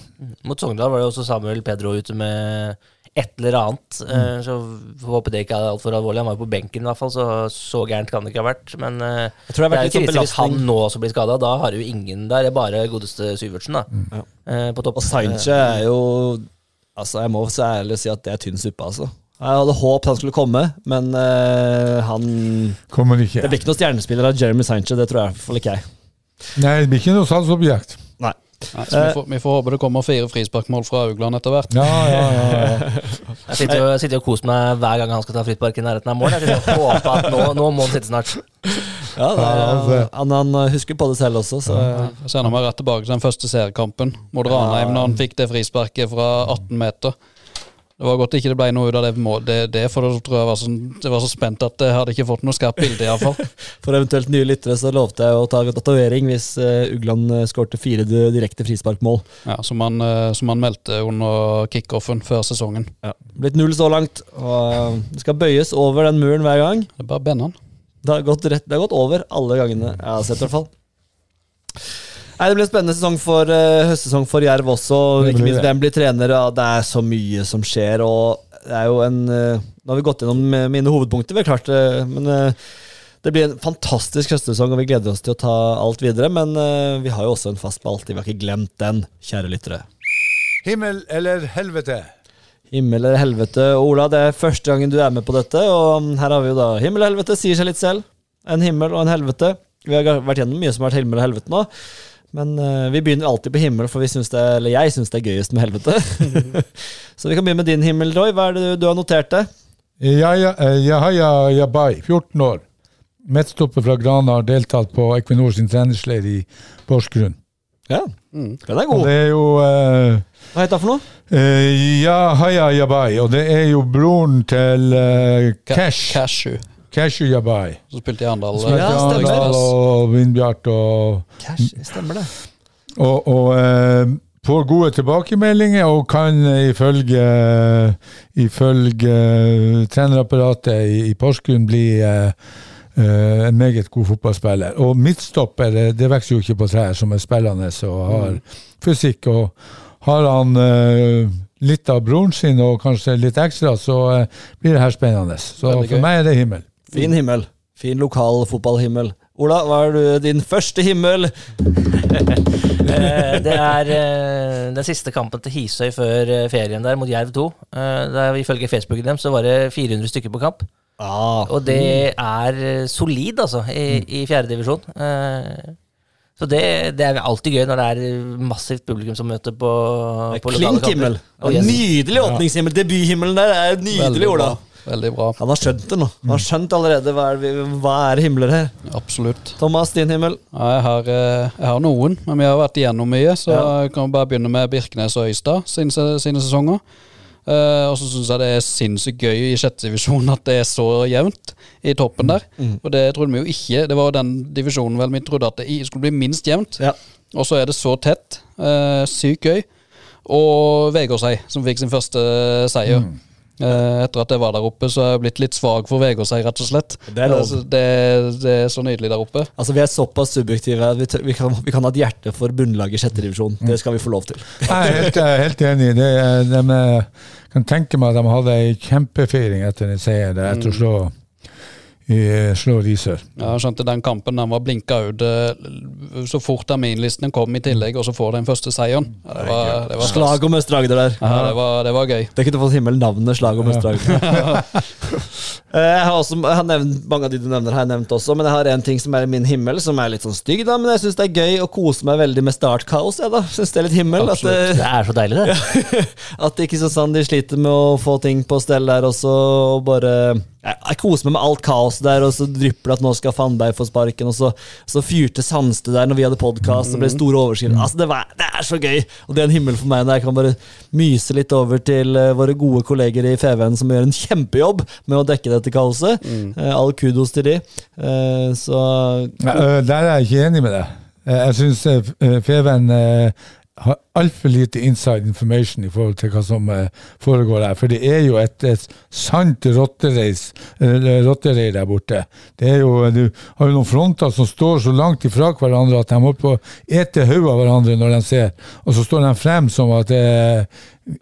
Speaker 2: mot Sogndal var det også Samuel Pedro ute med et eller annet. eh, så får håpe det ikke er altfor alvorlig. Han var jo på benken, i hvert fall, så så gærent kan det ikke ha vært. Men eh,
Speaker 5: Jeg tror det
Speaker 2: det
Speaker 5: har
Speaker 2: er
Speaker 5: vært
Speaker 2: jo
Speaker 5: litt sånn
Speaker 2: krise hvis han nå også blir skada. Da har du jo ingen der. Det er bare godeste Syvertsen, da.
Speaker 5: Ja.
Speaker 2: eh, på topp.
Speaker 5: Og Sainche er jo Altså, jeg må så ærlig si at det er tynn suppe, altså. Jeg hadde håpet han skulle komme, men uh, han
Speaker 3: Kommer ikke.
Speaker 5: Det blir ikke noen stjernespiller av Jeremy Sanchez, det tror jeg i hvert fall ikke jeg.
Speaker 3: Nei, det blir ikke noe salgsobjekt.
Speaker 5: Nei.
Speaker 6: Nei, så vi, får, vi får håpe det kommer fire frisparkmål fra Augland etter hvert.
Speaker 3: Ja, ja, ja. ja.
Speaker 2: Jeg sitter jo, sitter jo og koser meg hver gang han skal ta frispark i nærheten av mål. Jeg sitter og håper at nå, nå må han sitte snart.
Speaker 5: Ja, det
Speaker 3: Ja, altså.
Speaker 5: han, han husker på det selv også, så
Speaker 6: Jeg sender meg rett tilbake til den første seriekampen mot Ranheim, når han fikk det frisparket fra 18 meter. Det var godt ikke det ble noe ut av det det, det, for da tror jeg var så, det var så spent at jeg hadde ikke fått noe skarpt bilde, iallfall.
Speaker 5: for eventuelt nye lyttere så lovte jeg å ta tatovering hvis uh, Ugland uh, skårte fire direkte frisparkmål.
Speaker 6: Ja, som, han, uh, som han meldte under kickoffen før sesongen.
Speaker 5: Blitt null så langt, og uh, det skal bøyes over den muren hver gang.
Speaker 6: Det er bare Bennan.
Speaker 5: Det har gått, rett, det har gått over alle gangene jeg har sett, i hvert fall. Nei, Det blir en spennende sesong for, uh, høstsesong for Jerv også. Ikke minst hvem blir trener. Ja, det er så mye som skjer. og det er jo en, Uh, Nå har vi gått gjennom eh, mine hovedpunkter, vi har klart det. Men uh, det blir en fantastisk høstsesong, og vi gleder oss til å ta alt videre. Men eh, vi har jo også en fast spalte, vi har ikke glemt den, kjære lyttere.
Speaker 3: Himmel eller helvete?
Speaker 5: Himmel eller helvete. Ola, det er første gangen du er med på dette, og her har vi jo da himmel og helvete, sier seg litt selv. En himmel og en helvete. Vi har vært gjennom mye som har vært himmel og helvete nå. Men uh, vi begynner alltid på himmel, for vi synes det, eller jeg syns det er gøyest med helvete. Så vi kan begynne med din himmel, Roy. Hva er det du, du har notert deg?
Speaker 3: Eh, Yahya Yabai, 14 år. Midtstopper fra Grana, har deltatt på Equinor sin treningsleir i Porsgrunn.
Speaker 5: Ja,
Speaker 6: Mm.
Speaker 5: den er
Speaker 3: Og det er jo uh,
Speaker 5: Hva heter det for noe?
Speaker 3: Uh, ja Haya Yabai, og det er jo broren til
Speaker 6: uh,
Speaker 3: Cash.
Speaker 6: Cashew.
Speaker 3: Cashew Yabai.
Speaker 6: som spilte i Arendal.
Speaker 5: Ja, stemmer.
Speaker 3: Og Vindbjart og
Speaker 5: Cash, stemmer det.
Speaker 3: Og, og uh, får gode tilbakemeldinger og kan ifølge, ifølge trenerapparatet i, i Porsgrunn bli eh, eh, en meget god fotballspiller. Og midtstopper, eh, det vokser jo ikke på trær, som er spillende og har fysikk. Og har han uh, litt av broren sin og kanskje litt ekstra, så uh, blir det her spennende. Så for meg er det himmel.
Speaker 5: Fin himmel. Fin lokal fotballhimmel. Ola, hva er du, din første himmel?
Speaker 2: Det er den siste kampen til Hisøy før ferien der, mot Jerv 2. Eh, der Ifølge Facebooken dem så var det 400 stykker på kamp.
Speaker 5: Ah,
Speaker 2: Og det er eh, solid, altså, i, i fjerde divisjon. Eh, så det, det er alltid gøy når det er massivt publikum som møter på, på lokale kamper. Oh, yes.
Speaker 5: Nydelig åpningshimmel. Debuthimmelen der er nydelig, Ola.
Speaker 6: Veldig bra.
Speaker 5: Han har skjønt det nå. Han har skjønt allerede hva er, vi- hva er himler her.
Speaker 6: Absolutt.
Speaker 5: Thomas, din himmel?
Speaker 6: Ja, jeg, har, eh, jeg har noen, men vi har vært igjennom mye, så
Speaker 5: Ja.
Speaker 6: jeg kan bare begynne med Birkenes og Øystad sine, sine sesonger. Eh, og så syns jeg det er sinnssykt gøy i sjette divisjon at det er så jevnt i toppen der. Og det trodde vi jo ikke. Det var jo den divisjonen vel vi trodde at det skulle bli minst jevnt.
Speaker 5: Ja.
Speaker 6: Og så er det så tett. Uh, sykt gøy. Og Vegårshei, som fikk sin første seier. Eh, etter at jeg var der oppe, så er jeg blitt litt svak for Vegårshei, rett og slett.
Speaker 5: Det er lov.
Speaker 6: Altså, det, det er så nydelig der oppe.
Speaker 5: Altså, Vi er såpass subjektive at vi, vi, kan, vi kan ha et hjerte for bunnlaget i sjette divisjon. Det skal vi få lov til.
Speaker 3: Jeg er helt, helt enig. Det, de, de, eh, kan tenke meg at de hadde ei kjempefeiring etter en seier å slå, de sør.
Speaker 6: Ja, jeg skjønte den kampen den var blinka ut eh, så fort terminlistene kom i tillegg, og så får den første seieren. Det var, det var.
Speaker 5: Slag om Østre Agder der.
Speaker 6: Ja, det var, det var gøy.
Speaker 5: Det kunne fått himmel navnet Slag om Østre Agder. Eh, jeg har, også, jeg har nevnt, mange av de du nevner, har jeg nevnt også, men jeg har en ting som er i min himmel, som er litt sånn stygg, da, men jeg syns det er gøy å kose meg veldig med startkaos. Jeg, da. Synes det er litt himmel. At,
Speaker 2: Det
Speaker 5: det,
Speaker 2: er så deilig, det.
Speaker 5: at ikke så sånn de sliter med å få ting på stell der også, og bare jeg, jeg koser meg med alt kaoset der, og så drypper det at nå skal Fandberg få sparken, og så, så fyrte Sandstø der når vi hadde podkast, og ble store overskrifter. Altså, det, var, det er så gøy! Og det er en himmel for meg når jeg kan bare myse litt over til eh, våre gode kolleger i FVN som gjør en kjempejobb med å dekke dette kaoset. Eh, all kudos til de. Eh, så
Speaker 3: Ja, Der er jeg ikke enig med deg. Jeg syns FVN altfor lite inside information i forhold til hva som eh, foregår her. For det er jo et, et sant rottereir der borte. Det er jo, Du har jo noen fronter som står så langt ifra hverandre at de holder på å ete hodet av hverandre når de ser, og så står de frem som at eh,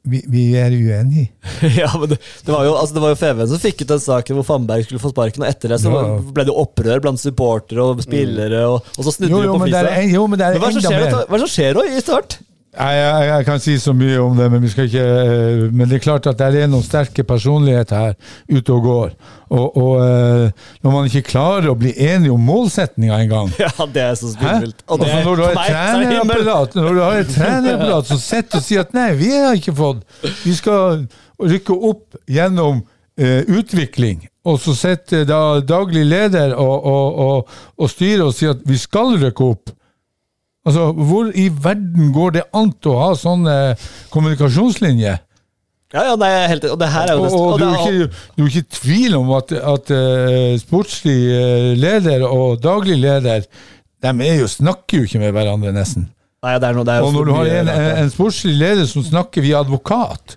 Speaker 3: vi, vi er uenige.
Speaker 5: ja, men det, det var jo, altså, det var jo FVN som fikk ut den saken hvor Fannberg skulle få sparken, og etter det så
Speaker 3: Ja.
Speaker 5: ble det opprør blant supportere og spillere, og, og så snudde
Speaker 3: Jo,
Speaker 5: de
Speaker 3: jo,
Speaker 5: på
Speaker 3: men det er,
Speaker 5: flisa.
Speaker 3: jo, men det er
Speaker 5: Men hva er det
Speaker 3: enda
Speaker 5: som skjer,
Speaker 3: mer.
Speaker 5: hva er det som skjer nå i start?
Speaker 3: Jeg, jeg, jeg kan si så mye om det, men ikke eh, Men det er klart at det er noen sterke personligheter her ute og går. Og, og eh, når man ikke klarer å bli enige om målsettinga engang
Speaker 5: Ja, det er så spinnvilt.
Speaker 3: Og
Speaker 5: det
Speaker 3: når du har et
Speaker 5: er
Speaker 3: trenerapparat trenerapparat som sitter og sier at nei, vi har ikke fått Vi skal rykke opp gjennom eh, utvikling. Og så sitter da daglig leder og, og, og, og styrer og sier at vi skal rykke opp. Altså, Hvor i verden går det an å ha sånne kommunikasjonslinjer?
Speaker 5: Ja, ja, nei, er helt, og det her er jo
Speaker 3: Og,
Speaker 5: det,
Speaker 3: og
Speaker 5: og
Speaker 3: du er
Speaker 5: jo
Speaker 3: ikke, ikke tvil om at, at uh, sportslig eh, leder og daglig leder de er jo, snakker jo ikke med hverandre, nesten.
Speaker 5: nei, det er noe, det er jo
Speaker 3: Og når du har en, en sportslig leder som snakker via advokat,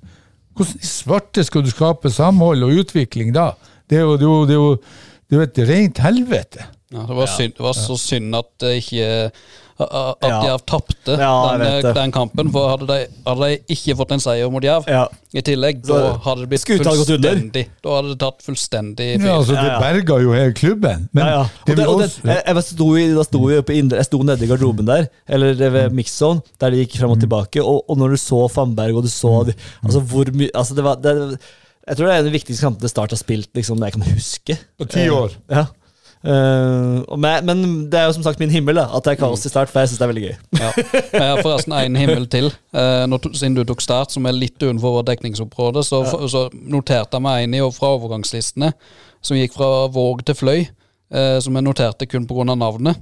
Speaker 3: hvordan i svarte skal du skape samhold og utvikling da? Det er jo, det er jo, det er jo, det er jo et rent helvete.
Speaker 6: Ja, det, var synd, det var så synd at det ikke at
Speaker 5: Ja.
Speaker 6: Jerv tapte
Speaker 5: Ja,
Speaker 6: den, den kampen. For hadde de, hadde de ikke fått en seier mot Jerv
Speaker 5: Ja.
Speaker 6: i tillegg,
Speaker 5: Så
Speaker 6: da hadde det blitt fullstendig Da hadde det tatt fullstendig fyr.
Speaker 3: Ja, altså, det
Speaker 5: Ja, ja.
Speaker 3: berga jo hele klubben. Men
Speaker 5: ja, ja.
Speaker 3: det
Speaker 5: det, det,
Speaker 3: også
Speaker 5: jeg, jeg sto, i- da sto vi oppe indre, jeg sto nede i garderoben der, eller ved mixzone, der de gikk fram og tilbake, og, og når du så Fannberg, og du så de, altså hvor mye altså det var, det, Jeg tror det er en av de viktigste kampene Start har spilt liksom, det jeg kan huske.
Speaker 3: På ti år.
Speaker 5: Ja. Eh, og med, men det er jo som sagt min himmel da, at det er kaos i start, for jeg syns det er veldig gøy.
Speaker 6: Ja. Jeg har forresten en himmel til. uh, når, siden du tok start, som er litt utenfor vårt dekningsområde, så, så noterte jeg meg en i fra overgangslistene som gikk fra Våg til Fløy, uh, som jeg noterte kun pga. navnet.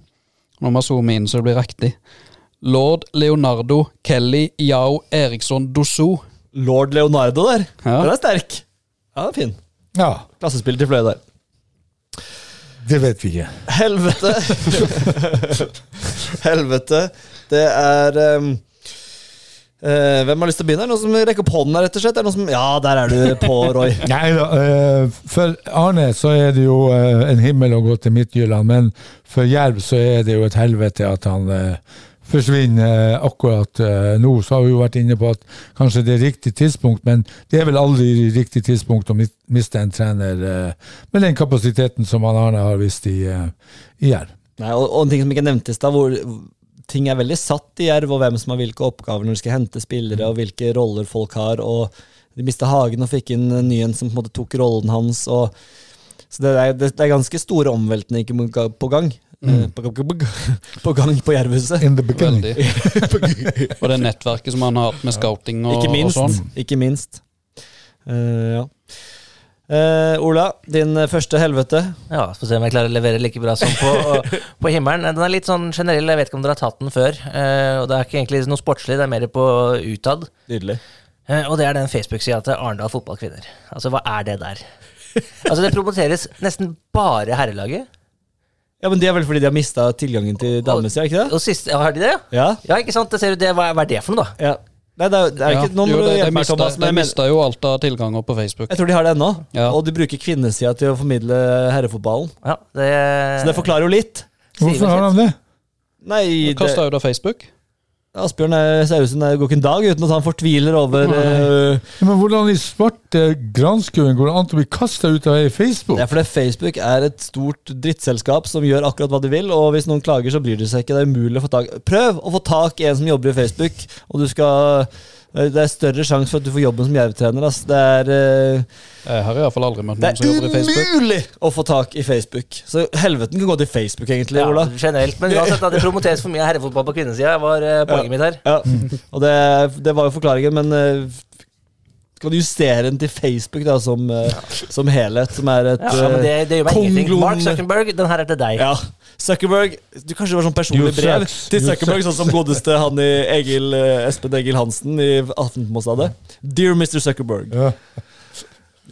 Speaker 6: Nå må jeg zoome inn så det blir riktig. Lord Leonardo Kelly Yao Eriksson Dosso.
Speaker 5: Lord Leonardo der,
Speaker 6: Ja.
Speaker 5: den er sterk. Ja, den er fin.
Speaker 3: Ja.
Speaker 5: Klassespill til Fløy der.
Speaker 3: Det vet vi ikke.
Speaker 5: Helvete. Helvete. Det er um, uh, Hvem har lyst til å begynne? Er det Noen som rekker opp her, rett og slett? Er det noen som, ja, der er du på, Roy.
Speaker 3: Nei da. Uh, for Arne så er det jo uh, en himmel å gå til Midtjylland, men for Jerv så er det jo et helvete at han forsvinner eh, akkurat eh, nå. Så har vi jo vært inne på at kanskje det er riktig tidspunkt, men det er vel aldri riktig tidspunkt å miste en trener eh, med den kapasiteten som han Arne har vist i, i Jerv.
Speaker 5: Nei, og, og en ting som ikke nevntes da, hvor ting er veldig satt i Jerv, og hvem som har hvilke oppgaver når de skal hente spillere, og hvilke roller folk har. og De mista Hagen og fikk inn en ny en som på en måte tok rollen hans. og så det er, det er ganske store omveltninger på gang. Eh, På, på, på, på gang på Jervhuset.
Speaker 3: In the beginning.
Speaker 6: Og det nettverket som han har hatt med scouting og,
Speaker 5: Ikke
Speaker 6: og
Speaker 5: minst.
Speaker 6: sånn.
Speaker 5: Ikke minst. Uh, ja. Uh, Ola, din første helvete.
Speaker 2: Ja, Får se om jeg klarer å levere like bra som på, på himmelen. Den er litt sånn generell, jeg vet ikke om dere har tatt den før. Uh, og Det er ikke egentlig noe sportslig, det er mer på utad.
Speaker 5: Nydelig.
Speaker 2: Og det er den Facebook-sida til Arendal fotballkvinner. Altså, hva er det der? Altså, det promoteres nesten bare herrelaget.
Speaker 5: Ja, men Det er vel fordi de har mista tilgangen til damesida, ikke det?
Speaker 2: Og siste, ja, har de det?
Speaker 5: Ja.
Speaker 2: Ja, ikke sant? Det ser du, det, hva, er- hva er det for noe, da?
Speaker 5: ja. Nei, det er, det er
Speaker 6: Ja,
Speaker 5: ikke noen
Speaker 6: jo,
Speaker 5: det,
Speaker 6: de, de, mista,
Speaker 5: Thomas.
Speaker 6: de mista jo alt av tilganger på Facebook.
Speaker 5: jeg tror de har det ennå.
Speaker 6: Ja.
Speaker 5: Og de bruker kvinnesida til å formidle herrefotballen.
Speaker 2: Ja, det,
Speaker 5: Så det forklarer jo litt.
Speaker 3: Hvorfor har de det?
Speaker 5: Nei, det,
Speaker 6: Kasta ut av Facebook.
Speaker 5: Asbjørn det går ikke en dag uten at han fortviler over uh,
Speaker 3: Ja, Men hvordan i svarte granskauen går det an å bli kasta ut av Facebook?
Speaker 5: Det er fordi Facebook er et stort drittselskap som gjør akkurat hva de vil, og hvis noen klager, så bryr de seg ikke. Det er umulig å få tak Prøv å få tak i en som jobber i Facebook, og du skal Det er større sjanse for at du får jobben som jervtrener. Altså. Det er uh,
Speaker 6: Jeg har i hvert fall aldri møtt noen som jobber i Facebook.
Speaker 5: Det er umulig å få tak i Facebook. Så helveten kan gå til Facebook, egentlig,
Speaker 2: ja,
Speaker 5: Ola.
Speaker 2: generelt. Men uansett, da, det promoteres for mye herrefotball på kvinnesida, var uh, poenget mitt her.
Speaker 5: Ja, og det, det var jo forklaringen, men eh, du justere den til Facebook da, som, eh, som helhet, som er et
Speaker 2: Ja, men det, det gjør meg ingenting.
Speaker 5: konglom-
Speaker 2: Mark Zuckerberg, den her er til deg.
Speaker 5: Ja. Zuckerberg Du Kanskje det var sånn personlig
Speaker 3: You
Speaker 5: brev
Speaker 3: sucks.
Speaker 5: til Zuckerberg, sånn som godeste han i Egil, eh, Espen Egil Hansen i Aftenposten hadde. Dear Mr. Zuckerberg.
Speaker 3: Ja.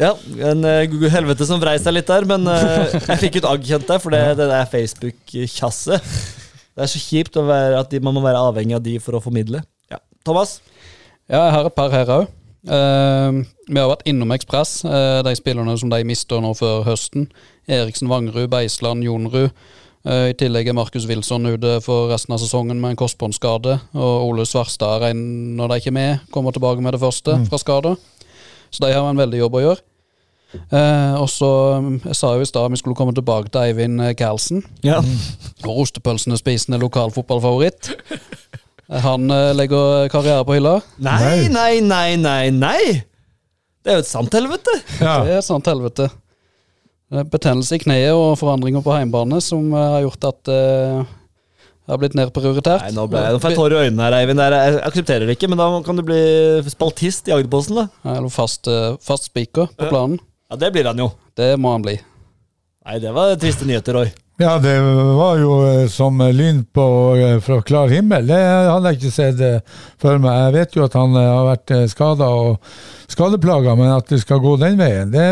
Speaker 5: Ja, en uh, helvete som vrei seg litt der, men uh, jeg fikk ut agg, kjente jeg, for det, det er Facebook-tjasset. Det er så kjipt å være, at de, man må være avhengig av de for å formidle. Ja. Thomas?
Speaker 6: Ja, jeg har et par her òg. Vi har vært innom Ekspress, Uh, de spillerne som de mister nå før høsten. Eriksen Vangerud, Beisland, Jonrud. Uh, I tillegg er Markus Wilson ute for resten av sesongen med en korsbåndskade. Og Ole Svarstad regner når de ikke er med, kommer tilbake med det første fra skade. Så de har en veldig jobb å gjøre. Eh, og så, Jeg sa jo i stad vi skulle komme tilbake til Eivind Carlsen.
Speaker 5: Ja.
Speaker 6: Og ostepølsene spisende lokalfotballfavoritt. Eh, Han eh, legger karriere på hylla.
Speaker 5: Nei, nei, nei, nei, nei! Det er jo et sant helvete.
Speaker 3: Ja.
Speaker 6: Det er et sant helvete. Det er Betennelse i kneet og forandringer på heimbane som eh, har gjort at eh, det har blitt nedprioritert.
Speaker 5: Nei, nå, ble nå får jeg tårer i øynene her, Eivind. Jeg aksepterer det ikke, men da kan du bli spaltist i Agderposten, da.
Speaker 6: Eller fast, eh, fast spiker på planen.
Speaker 5: Ja, det blir han jo.
Speaker 6: Det må han bli.
Speaker 5: Nei, det var triste nyheter, Roy.
Speaker 3: Ja, det var jo eh, som lyn på, eh, fra klar himmel. Det hadde jeg ikke sett eh, for meg. Jeg vet jo at han har vært skada og skadeplaga, men at det skal gå den veien, det,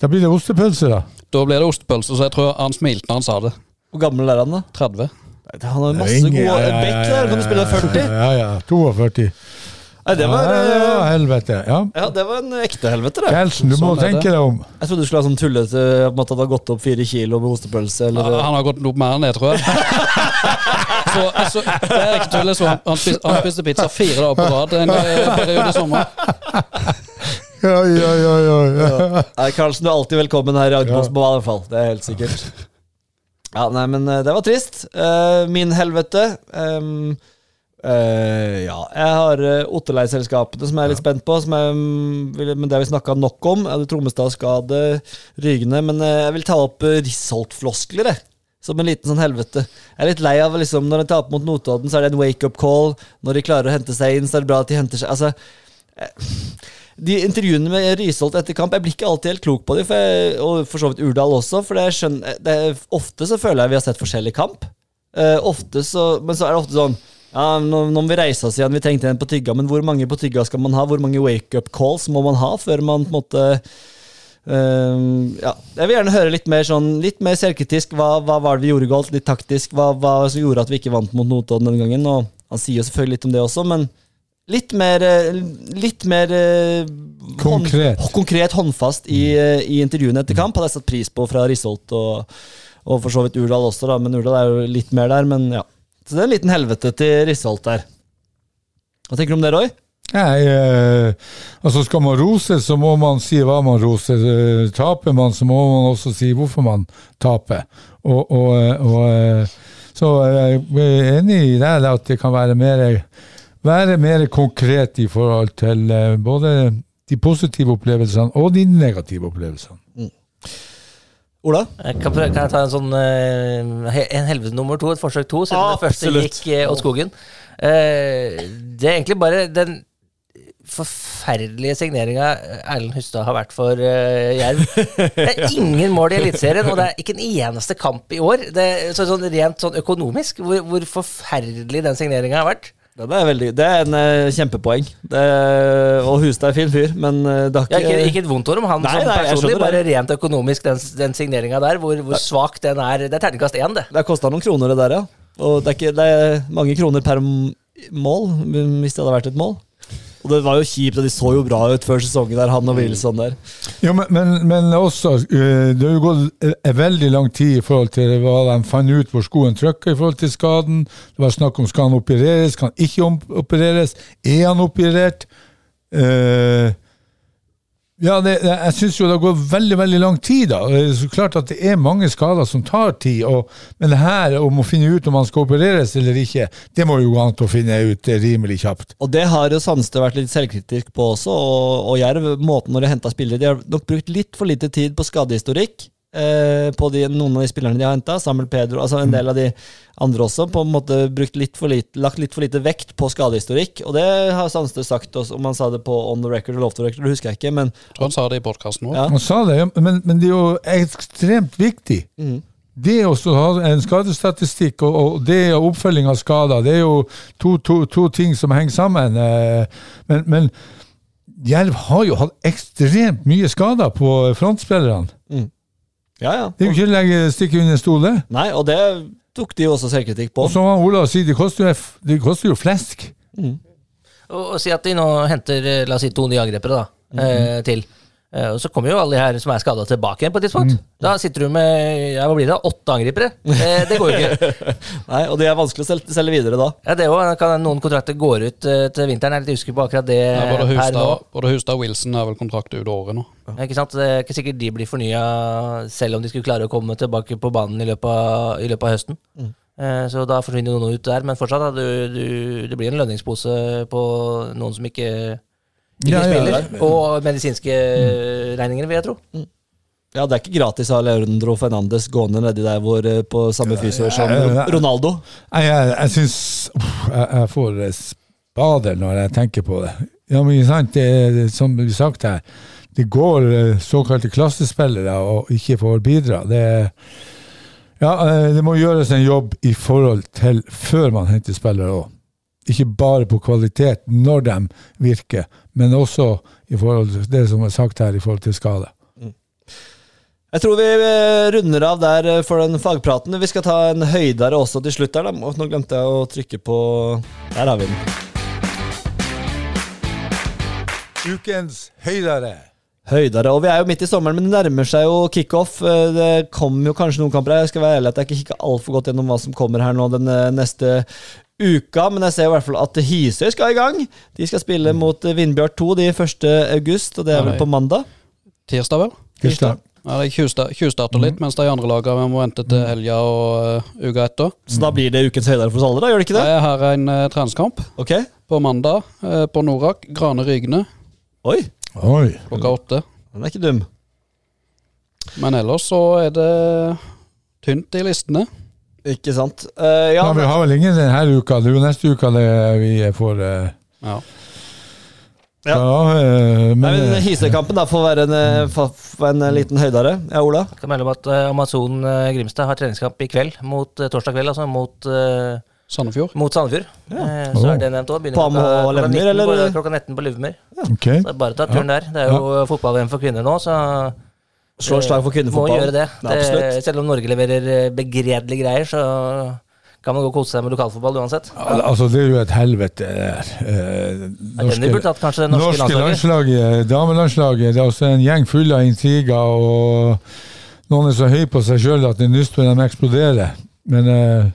Speaker 3: da blir det ostepølse, da.
Speaker 6: Da blir det ostepølse, så jeg tror han smilte når han sa det.
Speaker 5: Hvor gammel er han, da?
Speaker 6: 30.
Speaker 5: Han har masse gode
Speaker 3: Ja, ja, ja,
Speaker 5: Bekk der. Kan du spille 40?
Speaker 3: Ja, ja. 42.
Speaker 5: Nei, det var,
Speaker 3: ja, ja,
Speaker 5: eh,
Speaker 3: helvete. Ja.
Speaker 5: ja, det var en ekte helvete, det.
Speaker 3: Kjelsen, du må
Speaker 6: Sånn
Speaker 3: tenke deg om.
Speaker 5: Jeg trodde du skulle ha sånn tullete Om at han har gått opp fire kilo med ostepølse.
Speaker 6: Eller...
Speaker 5: Eller,
Speaker 6: han har gått opp mer enn det, tror jeg. Så, altså, det er ikke tull. så Han, han, spiste, han spiste pizza fire dager på rad en eh, periode i sommer.
Speaker 3: Ja, ja, ja, ja, ja.
Speaker 5: Nei, Karlsen, du er alltid velkommen her i Agderposten, i hvert fall. Det er helt sikkert. Ja, nei, men eh, det var trist. Uh, min helvete ehm, eh, Ja, jeg har uh, Otterlei-selskapene som jeg er litt spent på, som jeg, mm, vil- men det har vi snakka nok om. Jeg hadde Trommestad-skade, Rygene. Men uh, jeg vil ta opp uh, Risholt-floskler, jeg. Som en liten sånn helvete. Jeg er litt lei av liksom, når de taper mot Notodden, så er det en wake-up call. Når de klarer å hente seg inn, så er det bra at de henter seg Altså de intervjuene med Risholt etter kamp, jeg blir ikke alltid helt klok på dem, for og for så vidt Urdal også. For skjønner, det er, ofte så føler jeg vi har sett forskjellig kamp. Uh, ofte så, men så er det ofte sånn ja, nå, nå må vi reise oss igjen, vi tenkte igjen på tygga, men hvor mange på tygga skal man ha? Hvor mange wake-up calls må man ha før man på en måte Uh, ja. Jeg vil gjerne høre litt mer sånn Litt mer selvkritisk. Hva, hva var det vi gjorde galt? Litt taktisk. Hva, hva som gjorde at vi ikke vant mot Notodden denne gangen? Og han sier jo selvfølgelig litt om det også, men litt mer eh, Litt mer eh,
Speaker 3: Konkret.
Speaker 5: Hånd, konkret håndfast i, eh, i intervjuene etter kamp hadde jeg satt pris på fra Risholt og, og for så vidt Urdal også, da. Men Urdal er jo litt mer der, men ja. Så det er en liten helvete til Risholt der. Hva tenker du om det, Roy?
Speaker 3: Nei, eh, altså skal man rose, så må man si hva man roser. Eh, Taper man, så må man også si hvorfor man taper. Og, og, eh, og eh, Så jeg er enig i deg at det kan være mer, være mer konkret i forhold til både de positive opplevelsene og de negative opplevelsene.
Speaker 5: Ola?
Speaker 2: Kan, kan jeg ta en sånn eh, En helvete nummer to, et forsøk to, siden det første
Speaker 5: Absolutt.
Speaker 2: gikk eh, åt skogen? Eh, det er egentlig bare den forferdelige signeringa Erlend Hustad har vært for uh, Jerv. Det er ingen mål i Eliteserien, og det er ikke en eneste kamp i år. Det så, sånn Rent sånn økonomisk, hvor, hvor forferdelig den signeringa har vært.
Speaker 5: Det er, veldig, det er en eh, kjempepoeng. Det er, og Hustad er fin fyr, men eh, det har
Speaker 2: Ja,
Speaker 5: ikke,
Speaker 2: ikke, ikke et vondt ord om han
Speaker 5: Nei,
Speaker 2: som
Speaker 5: nei,
Speaker 2: personlig, bare
Speaker 5: det.
Speaker 2: rent økonomisk, den, den signeringa der, hvor, hvor svak den er. Det er terningkast én, det.
Speaker 5: Det har kosta noen kroner, det der, ja. Og det er, ikke, det er mange kroner per mål, hvis det hadde vært et mål. Og det var jo kjipt, og de så jo bra ut før sesongen der, han og Wilson der.
Speaker 3: Ja, men, men, men også eh, Det har jo gått veldig lang tid i forhold til hva de fant ut hvor skoen trykka i forhold til skaden. Det var snakk om skal han opereres, skal han ikke opereres, er han operert? Eh, ja, det, jeg syns jo det gått veldig veldig lang tid. da. Det er så klart at det er mange skader som tar tid. Og, men det her om å finne ut om man skal opereres eller ikke, det må jo gå an å finne ut rimelig kjapt.
Speaker 5: Og det har jo Sandstø vært litt selvkritisk på også, og, og Jerv, måten når de henta spillere De har nok brukt litt for lite tid på skadehistorikk. Eh, på de, noen av de spillerne de har henta, Samuel Pedro, altså en del av de andre også, på en måte brukt litt for lite, lagt litt for lite vekt på skadehistorikk. Og det har Sandstø sagt, også, om han sa det på on the record eller off the record, det husker jeg ikke, men
Speaker 6: han sa det i podkasten òg.
Speaker 5: Ja.
Speaker 3: Han sa det, ja, men, men det er jo ekstremt viktig. Det å ha en skadestatistikk og, og det og oppfølging av skader, det er jo to, to, to ting som henger sammen. eh, Men, men Jerv har jo hatt ekstremt mye skader på frontspillerne.
Speaker 5: Ja, ja.
Speaker 3: Det er jo ikke å legge stikket under stol, det.
Speaker 5: Nei, og det tok de også selvkritikk på.
Speaker 3: Og som Olav Ola sier, det koster jo, det koster jo flesk.
Speaker 2: Og, og si at de nå henter eh, la oss si, to nye angripere da, eh, til. Eh, og så kommer jo alle de her som er skada, tilbake igjen på et tidspunkt. Da sitter du med ja, hva blir det, da? åtte angripere. Det, det går jo ikke.
Speaker 5: Nei, Og det er vanskelig å selge, selge videre da.
Speaker 2: Ja, det også, kan Noen kontrakter går ut eh, til vinteren. Jeg er litt usikker på akkurat det
Speaker 6: Ja, både,
Speaker 2: her nå.
Speaker 6: Både Hustad og Wilson er vel kontrakt ut året nå.
Speaker 2: Ja, Ikke sant? Det er ikke sikkert de blir fornya selv om de skulle klare å komme tilbake på banen i løpet av, i løpet av høsten. Mm. Så da forsvinner noen ut der, men fortsatt, da, du, du, det blir en lønningspose på noen som ikke, ikke
Speaker 3: Ja, ja,
Speaker 2: spiller.
Speaker 3: ja.
Speaker 2: Og medisinske regninger, vil jeg tro.
Speaker 5: Ja, Det er ikke gratis å ha Leandro Fernandes gående nedi der hvor, eh, på samme fysår som
Speaker 3: ja, ja.
Speaker 5: Ronaldo.
Speaker 3: Nei, jeg, jeg syns jeg, jeg får eh, spader når jeg tenker på det. Ja, men ikke sant, det, er- som vi sagt her, det går eh, såkalte klassespillere og ikke får bidra. Det, ja, eh, det må gjøres en jobb i forhold til før man henter spillere òg. Ikke bare på kvalitet når de virker, men også i forhold til det som er sagt her i forhold til skade.
Speaker 5: Jeg tror vi eh, runder av der eh, for den fagpraten. Vi skal ta en høydere også til slutt. der da. Nå glemte jeg å trykke på Der har vi den.
Speaker 3: Ukens høydere.
Speaker 5: Høydere. Og vi er jo midt i sommeren, men det nærmer seg jo kickoff. Eh, Det kommer jo kanskje noen kamper her. Jeg skal være ærlig at jeg ikke kikker altfor godt gjennom hva som kommer her nå den neste uka, men jeg ser i hvert fall at Hisøy skal i gang. De skal spille mot eh, Vindbjart 2 de 1. august, og det er vel på mandag.
Speaker 6: Tirsdag, vel?
Speaker 3: Tirsdag.
Speaker 6: Ja, de tjuvsta- tjuvstarter litt, mens de andre lagene må vente til helga og uh, uka etter.
Speaker 5: Så da blir det ukens høydere for oss alle, da? Gjør det ikke det?
Speaker 6: Jeg har en uh, treningskamp
Speaker 5: okay.
Speaker 6: på mandag uh, på Norak. Grane Rygne
Speaker 5: Oi,
Speaker 3: Oi.
Speaker 6: klokka åtte.
Speaker 5: den er ikke dum.
Speaker 6: Men ellers så er det tynt i listene.
Speaker 5: Ikke sant. Uh, ja,
Speaker 3: Ja, vi har vel ingen denne uka. Det er jo neste uke det vi får uh,
Speaker 6: Ja.
Speaker 5: Ja.
Speaker 3: Ja, eh, men,
Speaker 5: Nei, men Hysekampen da får være en, fa- en liten høydere. Ja, Ola?
Speaker 2: Jeg kan melde om at Amazon Grimstad har treningskamp i kveld, mot torsdag kveld, altså mot,
Speaker 6: Sandefjord.
Speaker 2: mot Sandefjord. Ja. så er det nevnt òg.
Speaker 5: Og
Speaker 2: 19
Speaker 5: eller?
Speaker 2: på, klokka 19 på Livmyr.
Speaker 3: ok.
Speaker 2: Så det er bare å ta turen der. Det er jo fotball-VM for kvinner nå, så
Speaker 5: Slå et slag for
Speaker 2: Må gjøre det.
Speaker 5: Ja,
Speaker 2: det. Selv om Norge leverer eh, begredelige greier, så kan man gå og kose seg med lokalfotball uansett.
Speaker 3: Al- Altså, det er jo et helvete, det der. norske,
Speaker 2: Ja, burde tatt kanskje det norske,
Speaker 3: norske
Speaker 2: landslaget.
Speaker 3: landslaget, damelandslaget, det er også en gjeng full av intriger, og noen er så høy på seg sjøl at det nyster når de eksploderer. Men eh,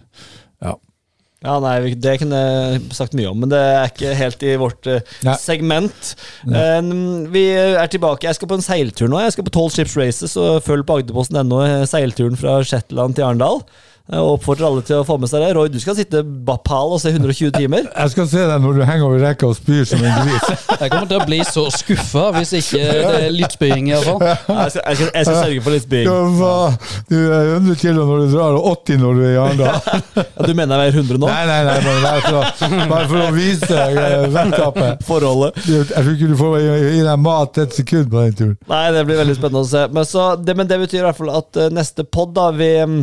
Speaker 3: ja.
Speaker 5: Nei, Det kunne jeg sagt mye om, men det er ikke helt i vårt eh,
Speaker 3: Nei.
Speaker 5: segment. Eh, vi er tilbake. Jeg skal på en seiltur nå. Jeg skal på Tolv Ships Races og følg på Agderposten.no eh, seilturen fra Shetland til Arendal. Og oppfordrer alle til å få med seg det. Roy, du skal sitte bapal og se 120 timer.
Speaker 3: Jeg skal se deg når du henger over rekka og spyr som en gris.
Speaker 6: Jeg kommer til å bli så skuffa hvis ikke det er litt spying, iallfall.
Speaker 5: Jeg skal, jeg skal, jeg skal sørge for litt spying.
Speaker 3: Ja. Du er 100 kilo når du drar, og 80 når du er i Arendal.
Speaker 5: Ja, du mener jeg veier 100 nå?
Speaker 3: Nei, nei, nei, bare, for, å, bare for å vise eh, vekttapet.
Speaker 5: Forholdet.
Speaker 3: Jeg tror ikke du får gi gi deg mat et sekund på den turen.
Speaker 5: Nei, det blir veldig spennende å se. Men, så, det, men det betyr i hvert fall at eh, neste pod, da Vi, mm,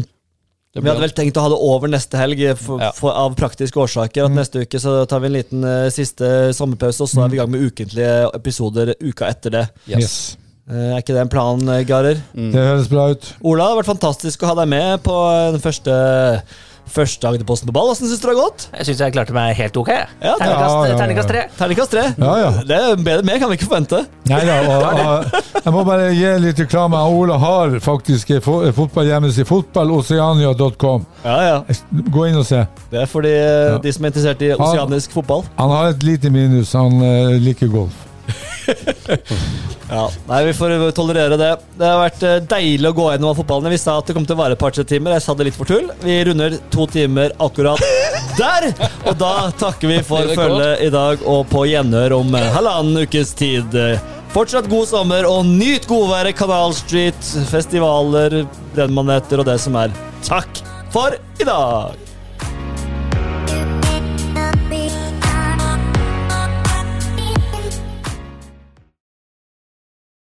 Speaker 5: vi hadde vel tenkt å ha det over neste helg eh, for,
Speaker 6: Ja.
Speaker 5: for, av praktiske årsaker. At Neste uke så tar vi en liten uh, siste sommerpause, og så er vi i gang med ukentlige episoder uka etter det.
Speaker 6: Yes.
Speaker 5: Eh, er ikke det en plan, Garer? Garer?
Speaker 3: Det høres bra ut.
Speaker 5: Ola, det har vært fantastisk å ha deg med på den første Første Agderposten på ball. Hvordan syns du det har gått?
Speaker 2: Jeg syns jeg klarte meg helt ok.
Speaker 5: Ja,
Speaker 2: Terningkast,
Speaker 3: ja, ja, ja.
Speaker 2: tre.
Speaker 5: Terningkast tre.
Speaker 3: Ja, ja.
Speaker 5: Det er bedre mer kan vi ikke forvente.
Speaker 3: Nei da, og, og, jeg må bare gi litt reklame. Ola har faktisk fotballhjemmeside, fotballoceania.com.
Speaker 5: Ja, ja.
Speaker 3: Gå inn og se.
Speaker 5: Det er for de, de som er interessert i oseanisk fotball.
Speaker 3: Han har et lite minus, han eh, liker golf.
Speaker 5: Ja, nei, Vi får tolerere det. Det har vært eh, deilig å gå gjennom fotballen. Vi sa at det kom til å vare et par-tre timer. Jeg sa det litt for tull. Vi runder to timer akkurat der! Og da takker vi for følget i dag, og på gjenhør om eh, halvannen ukes tid. Fortsatt god sommer, og nyt godværet Canal Street, festivaler, brennmaneter og det som er. Takk for i dag!